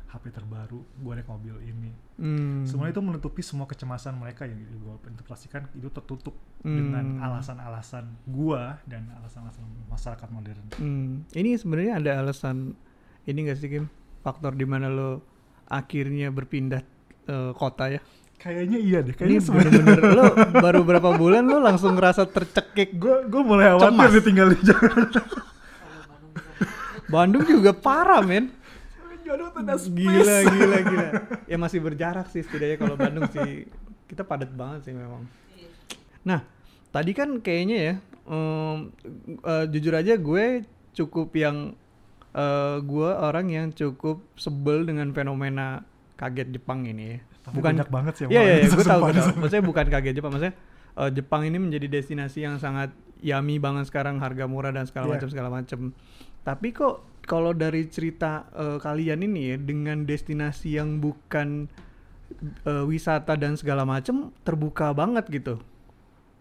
[SPEAKER 2] HP terbaru gue naik mobil ini
[SPEAKER 3] Hmm.
[SPEAKER 2] semua itu menutupi semua kecemasan mereka yang gue interpretasikan itu tertutup
[SPEAKER 3] Hmm.
[SPEAKER 2] dengan alasan-alasan gue dan alasan-alasan masyarakat modern
[SPEAKER 3] Hmm. Ini sebenarnya ada alasan ini gak sih Kim? Faktor di mana lo akhirnya berpindah eh, kota ya?
[SPEAKER 2] kayaknya iya deh
[SPEAKER 3] Ini
[SPEAKER 2] kayaknya sebenarnya
[SPEAKER 3] bener-bener lo [LAUGHS] baru berapa bulan lo langsung ngerasa tercekik.
[SPEAKER 2] gue gue mulai khawatir
[SPEAKER 3] Cemas.
[SPEAKER 2] nih tinggal di [LAUGHS] Jakarta
[SPEAKER 3] Bandung juga parah men.
[SPEAKER 2] Jodoh tuh space.
[SPEAKER 3] Gila gila gila. [LAUGHS] Ya masih berjarak sih setidaknya kalau Bandung sih kita padat banget sih memang. Nah tadi kan kayaknya ya em, eh, jujur aja gue cukup yang eh, gue orang yang cukup sebel dengan fenomena kaget Jepang ini ya.
[SPEAKER 2] Tapi
[SPEAKER 3] Bukan
[SPEAKER 2] banyak banget sih yang
[SPEAKER 3] Iya iya,
[SPEAKER 2] mulai
[SPEAKER 3] gue [LAUGHS] tahu, tahu. Maksudnya bukan kaget Jepang, maksudnya eh, Jepang ini menjadi destinasi yang sangat yummy banget sekarang, harga murah dan segala
[SPEAKER 2] Iya.
[SPEAKER 3] macam segala macam. Tapi kok kalau dari cerita eh, kalian ini ya dengan destinasi yang bukan eh, wisata dan segala macam terbuka banget gitu.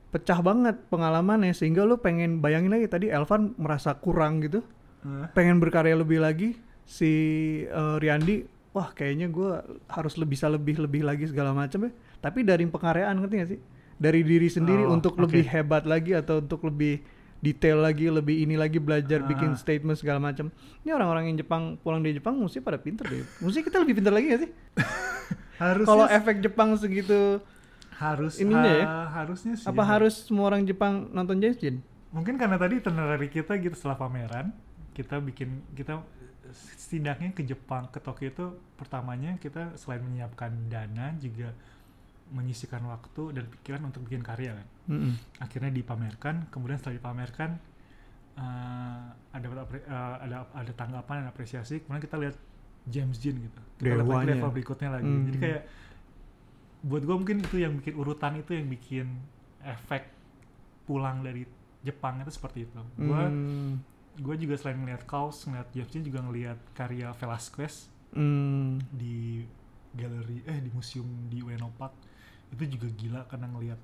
[SPEAKER 3] Pecah banget pengalamannya sehingga lu pengen bayangin lagi tadi Elvan merasa kurang gitu
[SPEAKER 2] Hah?
[SPEAKER 3] pengen berkarya lebih lagi si eh, Riandi wah kayaknya gue harus lebih bisa lebih lebih lagi segala macam ya tapi dari pengkaryaan ngerti gak sih dari diri sendiri
[SPEAKER 2] Oh,
[SPEAKER 3] untuk
[SPEAKER 2] oke.
[SPEAKER 3] lebih hebat lagi atau untuk lebih detail lagi lebih ini lagi belajar bikin
[SPEAKER 2] Ah.
[SPEAKER 3] statement segala macam ini orang-orang yang Jepang pulang dari Jepang mesti pada pinter deh mesti kita lebih pinter lagi gak sih [LAUGHS]
[SPEAKER 2] harusnya
[SPEAKER 3] Kalau efek Jepang segitu,
[SPEAKER 2] harus
[SPEAKER 3] ininya ya?
[SPEAKER 2] ha- harusnya sih
[SPEAKER 3] apa
[SPEAKER 2] ya.
[SPEAKER 3] harus semua orang Jepang nonton James Jin?
[SPEAKER 2] mungkin karena tadi itinerary kita gitu setelah pameran kita bikin kita setidaknya ke Jepang ke Tokyo itu pertamanya kita selain menyiapkan dana juga menyisikan waktu dan pikiran untuk bikin karya kan
[SPEAKER 3] Mm-mm.
[SPEAKER 2] akhirnya dipamerkan kemudian setelah dipamerkan eh, ada eh, ada ada tanggapan dan apresiasi kemudian kita lihat James Jean gitu kita lihat lagi level berikutnya lagi
[SPEAKER 3] Hmm.
[SPEAKER 2] jadi kayak buat gue mungkin itu yang bikin urutan itu yang bikin efek pulang dari Jepang itu seperti itu gue
[SPEAKER 3] Hmm.
[SPEAKER 2] gue juga selain ngeliat kaos ngeliat James Jean juga ngeliat karya Velasquez
[SPEAKER 3] Hmm.
[SPEAKER 2] di galeri eh di museum di Ueno Park itu juga gila karena ngelihat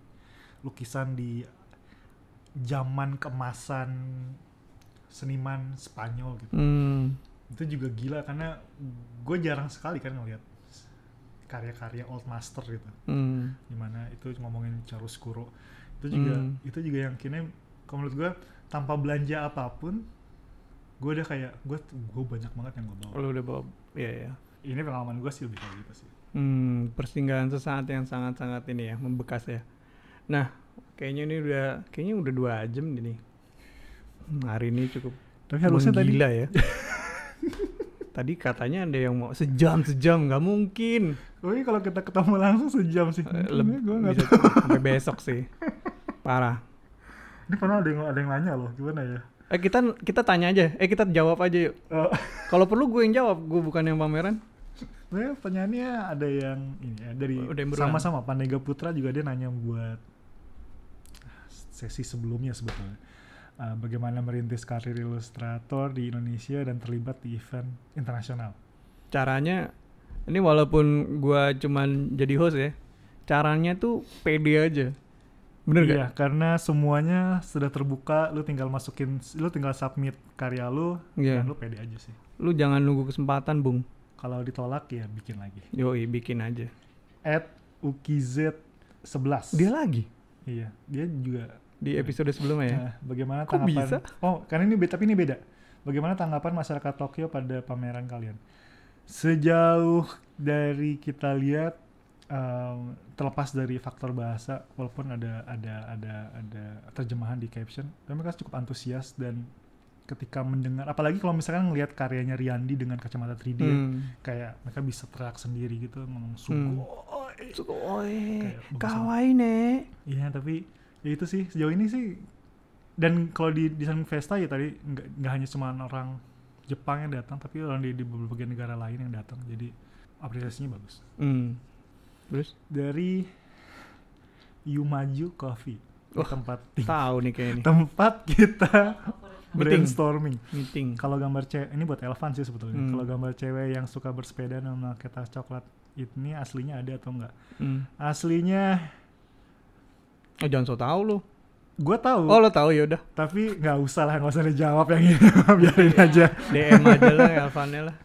[SPEAKER 2] lukisan di zaman keemasan seniman Spanyol gitu
[SPEAKER 3] Hmm.
[SPEAKER 2] itu juga gila karena gue jarang sekali kan ngelihat karya-karya old master gitu
[SPEAKER 3] Hmm.
[SPEAKER 2] di mana itu ngomongin chiaroscuro itu juga
[SPEAKER 3] Hmm.
[SPEAKER 2] itu juga yang kini kalau menurut gue tanpa belanja apa pun gue udah kayak gue gue banyak banget yang gue bawa
[SPEAKER 3] Lu udah bawa, ya ya.
[SPEAKER 2] ini pengalaman gue sih lebih kayak gitu sih
[SPEAKER 3] Hmm, persinggahan sesaat yang sangat-sangat ini ya, membekas ya. Nah, kayaknya ini udah, kayaknya udah dua jam ini. Hmm, hari ini cukup
[SPEAKER 2] tapi harusnya tadi
[SPEAKER 3] ya. [LAUGHS] tadi katanya ada yang mau sejam sejam, nggak mungkin.
[SPEAKER 2] Oh iya kalau kita ketemu langsung sejam sih.
[SPEAKER 3] Eh,
[SPEAKER 2] Mungkin
[SPEAKER 3] leb-
[SPEAKER 2] ya, gua nggak
[SPEAKER 3] sampai besok sih. Parah.
[SPEAKER 2] Ini pernah ada yang ada yang nanya loh, gimana ya?
[SPEAKER 3] Eh kita kita tanya aja, eh kita jawab aja yuk.
[SPEAKER 2] Oh,
[SPEAKER 3] Kalau perlu gue yang jawab, gue bukan yang pameran.
[SPEAKER 2] sebenarnya pertanyaannya ada yang ini ya dari
[SPEAKER 3] berulang.
[SPEAKER 2] sama-sama Pandega Putra juga dia nanya buat sesi sebelumnya sebetulnya. Uh, bagaimana merintis karir ilustrator di Indonesia dan terlibat di event internasional.
[SPEAKER 3] Caranya, ini walaupun gue cuman jadi host ya, caranya tuh pede aja. Bener gak?
[SPEAKER 2] Iya, karena semuanya sudah terbuka, lu tinggal masukin, lu tinggal submit karya lu,
[SPEAKER 3] Iya.
[SPEAKER 2] dan lu pede aja sih.
[SPEAKER 3] Lu jangan nunggu kesempatan, Bung.
[SPEAKER 2] Kalau ditolak ya bikin lagi.
[SPEAKER 3] Yoi, bikin aja.
[SPEAKER 2] At Ukiz 11.
[SPEAKER 3] Dia lagi
[SPEAKER 2] Iya, dia juga.
[SPEAKER 3] di episode sebelumnya ya.
[SPEAKER 2] Nah, bagaimana
[SPEAKER 3] Kok
[SPEAKER 2] tanggapan?
[SPEAKER 3] bisa?
[SPEAKER 2] Oh, karena ini beda, tapi ini beda. Bagaimana tanggapan masyarakat Tokyo pada pameran kalian? Sejauh dari kita lihat, em, terlepas dari faktor bahasa, walaupun ada ada ada ada terjemahan di caption, tapi mereka cukup antusias dan ketika mendengar, apalagi kalau misalkan ngelihat karyanya Riyandi dengan kacamata 3D, ya,
[SPEAKER 3] Hmm.
[SPEAKER 2] kayak mereka bisa teriak sendiri gitu, ngomong sugoi.
[SPEAKER 3] Sugoi,
[SPEAKER 2] Kayak bagus
[SPEAKER 3] kawaii ne.
[SPEAKER 2] Iya tapi ya itu sih sejauh ini sih dan kalau di desain Vesta ya tadi nggak nggak hanya cuma orang Jepang yang datang tapi orang di, di berbagai negara lain yang datang jadi apresiasinya bagus
[SPEAKER 3] Hmm. Terus
[SPEAKER 2] dari Yumaju Coffee
[SPEAKER 3] Wah,
[SPEAKER 2] tempat [LAUGHS]
[SPEAKER 3] tahu nih kayak ini
[SPEAKER 2] tempat kita brainstorming
[SPEAKER 3] meeting.
[SPEAKER 2] kalau gambar cewek ini buat Elvan sih sebetulnya
[SPEAKER 3] Hmm.
[SPEAKER 2] kalau gambar cewek yang suka bersepeda dan memakai tas coklat ini aslinya ada atau enggak
[SPEAKER 3] Hmm.
[SPEAKER 2] aslinya
[SPEAKER 3] Oh, jangan so tahu lu.
[SPEAKER 2] gue tahu
[SPEAKER 3] Oh, lo tahu ya udah.
[SPEAKER 2] tapi nggak usah lah nggak usah dijawab yang ini [LAUGHS] biarin aja
[SPEAKER 3] DM aja lah Elvannya lah.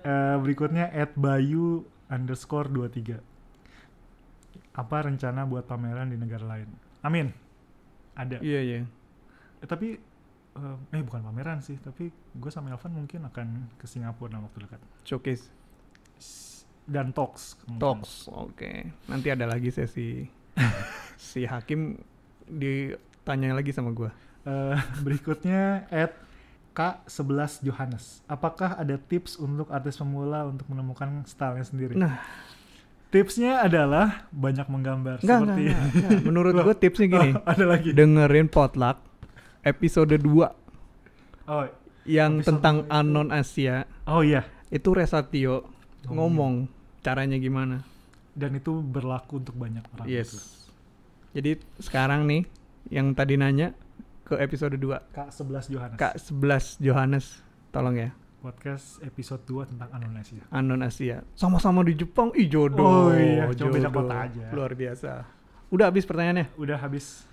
[SPEAKER 2] Eh, berikutnya at bayu underscore 23 apa rencana buat pameran di negara lain amin ada
[SPEAKER 3] Iya, iya.
[SPEAKER 2] Eh, tapi eh, eh bukan pameran sih tapi gue sama Elvan mungkin akan ke Singapura dalam waktu dekat
[SPEAKER 3] Showcase
[SPEAKER 2] dan talks kemungkinan.
[SPEAKER 3] talks. Oke. Nanti ada lagi sesi [LAUGHS] si Hakim ditanya lagi sama gua.
[SPEAKER 2] Eh, berikutnya at K11 Johannes. Apakah ada tips untuk artis pemula untuk menemukan stylenya sendiri?
[SPEAKER 3] Nah.
[SPEAKER 2] Tipsnya adalah banyak menggambar
[SPEAKER 3] Enggak,
[SPEAKER 2] seperti
[SPEAKER 3] enggak, enggak, enggak. Menurut gua tipsnya gini.
[SPEAKER 2] Oh, [LAUGHS] ada lagi.
[SPEAKER 3] dengerin potluck episode 2
[SPEAKER 2] Oh,
[SPEAKER 3] yang tentang
[SPEAKER 2] itu.
[SPEAKER 3] Anon Asia
[SPEAKER 2] oh iya.
[SPEAKER 3] itu Resatio ngomong caranya gimana.
[SPEAKER 2] Dan itu berlaku untuk banyak orang.
[SPEAKER 3] Yes. Jadi sekarang nih yang tadi nanya ke episode 2
[SPEAKER 2] K11 Johannes.
[SPEAKER 3] Kak 11 Johannes tolong ya
[SPEAKER 2] Podcast episode 2 tentang Anonasia.
[SPEAKER 3] Anon Asia sama-sama di Jepang ih
[SPEAKER 2] Oh
[SPEAKER 3] jodoh
[SPEAKER 2] iya, cuma beda
[SPEAKER 3] jodoh.
[SPEAKER 2] kota aja.
[SPEAKER 3] luar biasa udah habis pertanyaannya
[SPEAKER 2] Udah habis.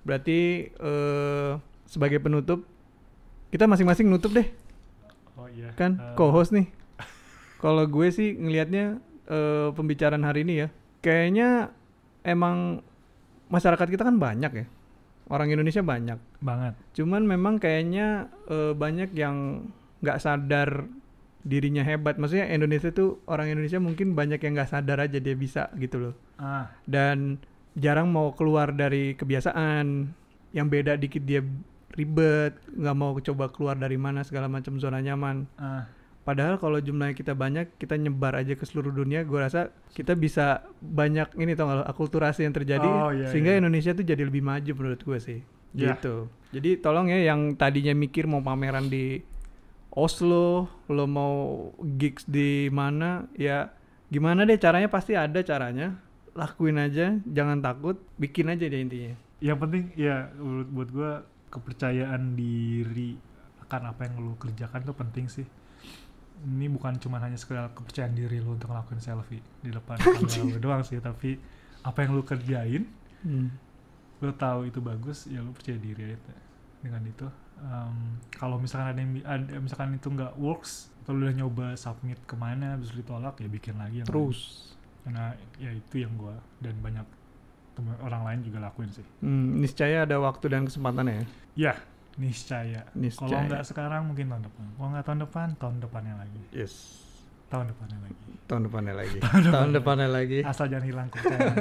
[SPEAKER 3] berarti eh sebagai penutup kita masing-masing nutup deh
[SPEAKER 2] Oh iya.
[SPEAKER 3] kan
[SPEAKER 2] Eh,
[SPEAKER 3] co-host nih. Kalau gue sih ngelihatnya eh, pembicaraan hari ini ya, kayaknya emang masyarakat kita kan banyak ya, orang Indonesia banyak.
[SPEAKER 2] banget.
[SPEAKER 3] Cuman memang kayaknya eh, banyak yang nggak sadar dirinya hebat. Maksudnya Indonesia tuh orang Indonesia mungkin banyak yang nggak sadar aja dia bisa gitu loh.
[SPEAKER 2] ah
[SPEAKER 3] Dan jarang mau keluar dari kebiasaan. Yang beda dikit dia ribet, nggak mau coba keluar dari mana segala macam zona nyaman.
[SPEAKER 2] ah
[SPEAKER 3] Padahal kalau jumlahnya kita banyak, kita nyebar aja ke seluruh dunia, gue rasa kita bisa banyak ini tau gak akulturasi yang terjadi,
[SPEAKER 2] Oh, iya,
[SPEAKER 3] sehingga
[SPEAKER 2] iya.
[SPEAKER 3] Indonesia tuh jadi lebih maju menurut gue sih.
[SPEAKER 2] Iya.
[SPEAKER 3] Gitu. Jadi tolong ya yang tadinya mikir mau pameran di Oslo, lo mau gigs di mana, ya gimana deh caranya pasti ada caranya. Lakuin aja, jangan takut, bikin aja deh intinya.
[SPEAKER 2] yang penting ya menurut buat gue kepercayaan diri akan apa yang lu kerjakan tuh penting sih ini bukan cuma hanya sekedar kepercayaan diri lu untuk ngelakuin selfie di depan [LAUGHS] kamera lu doang sih tapi apa yang lu kerjain
[SPEAKER 3] Hmm.
[SPEAKER 2] lu tahu itu bagus ya lu percaya diri aja dengan itu Em, kalau misalkan ada yang ada, misalkan itu nggak works kalau udah nyoba submit ke mana terus ditolak ya bikin lagi yang lain.
[SPEAKER 3] Terus.
[SPEAKER 2] karena ya itu yang gua dan banyak temen orang lain juga lakuin sih
[SPEAKER 3] Hmm, niscaya ada waktu dan kesempatan ya.
[SPEAKER 2] Ya, niscaya.
[SPEAKER 3] Niscaya.
[SPEAKER 2] Kalau nggak sekarang mungkin tahun depan. Kalau nggak tahun depan, tahun depannya lagi.
[SPEAKER 3] Yes.
[SPEAKER 2] Tahun depannya lagi.
[SPEAKER 3] Tahun depannya lagi. [LAUGHS] Tahun depannya lagi.
[SPEAKER 2] Asal jangan hilang kepercayaan.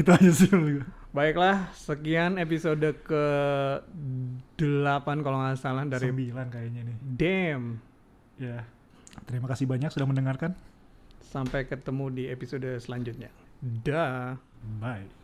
[SPEAKER 2] Itu aja sih menurut.
[SPEAKER 3] Baiklah, sekian episode ke 8 kalau nggak salah dari
[SPEAKER 2] Sembilan kayaknya nih.
[SPEAKER 3] Damn.
[SPEAKER 2] Ya. Terima kasih banyak sudah mendengarkan.
[SPEAKER 3] Sampai ketemu di episode selanjutnya. Dah.
[SPEAKER 2] Bye.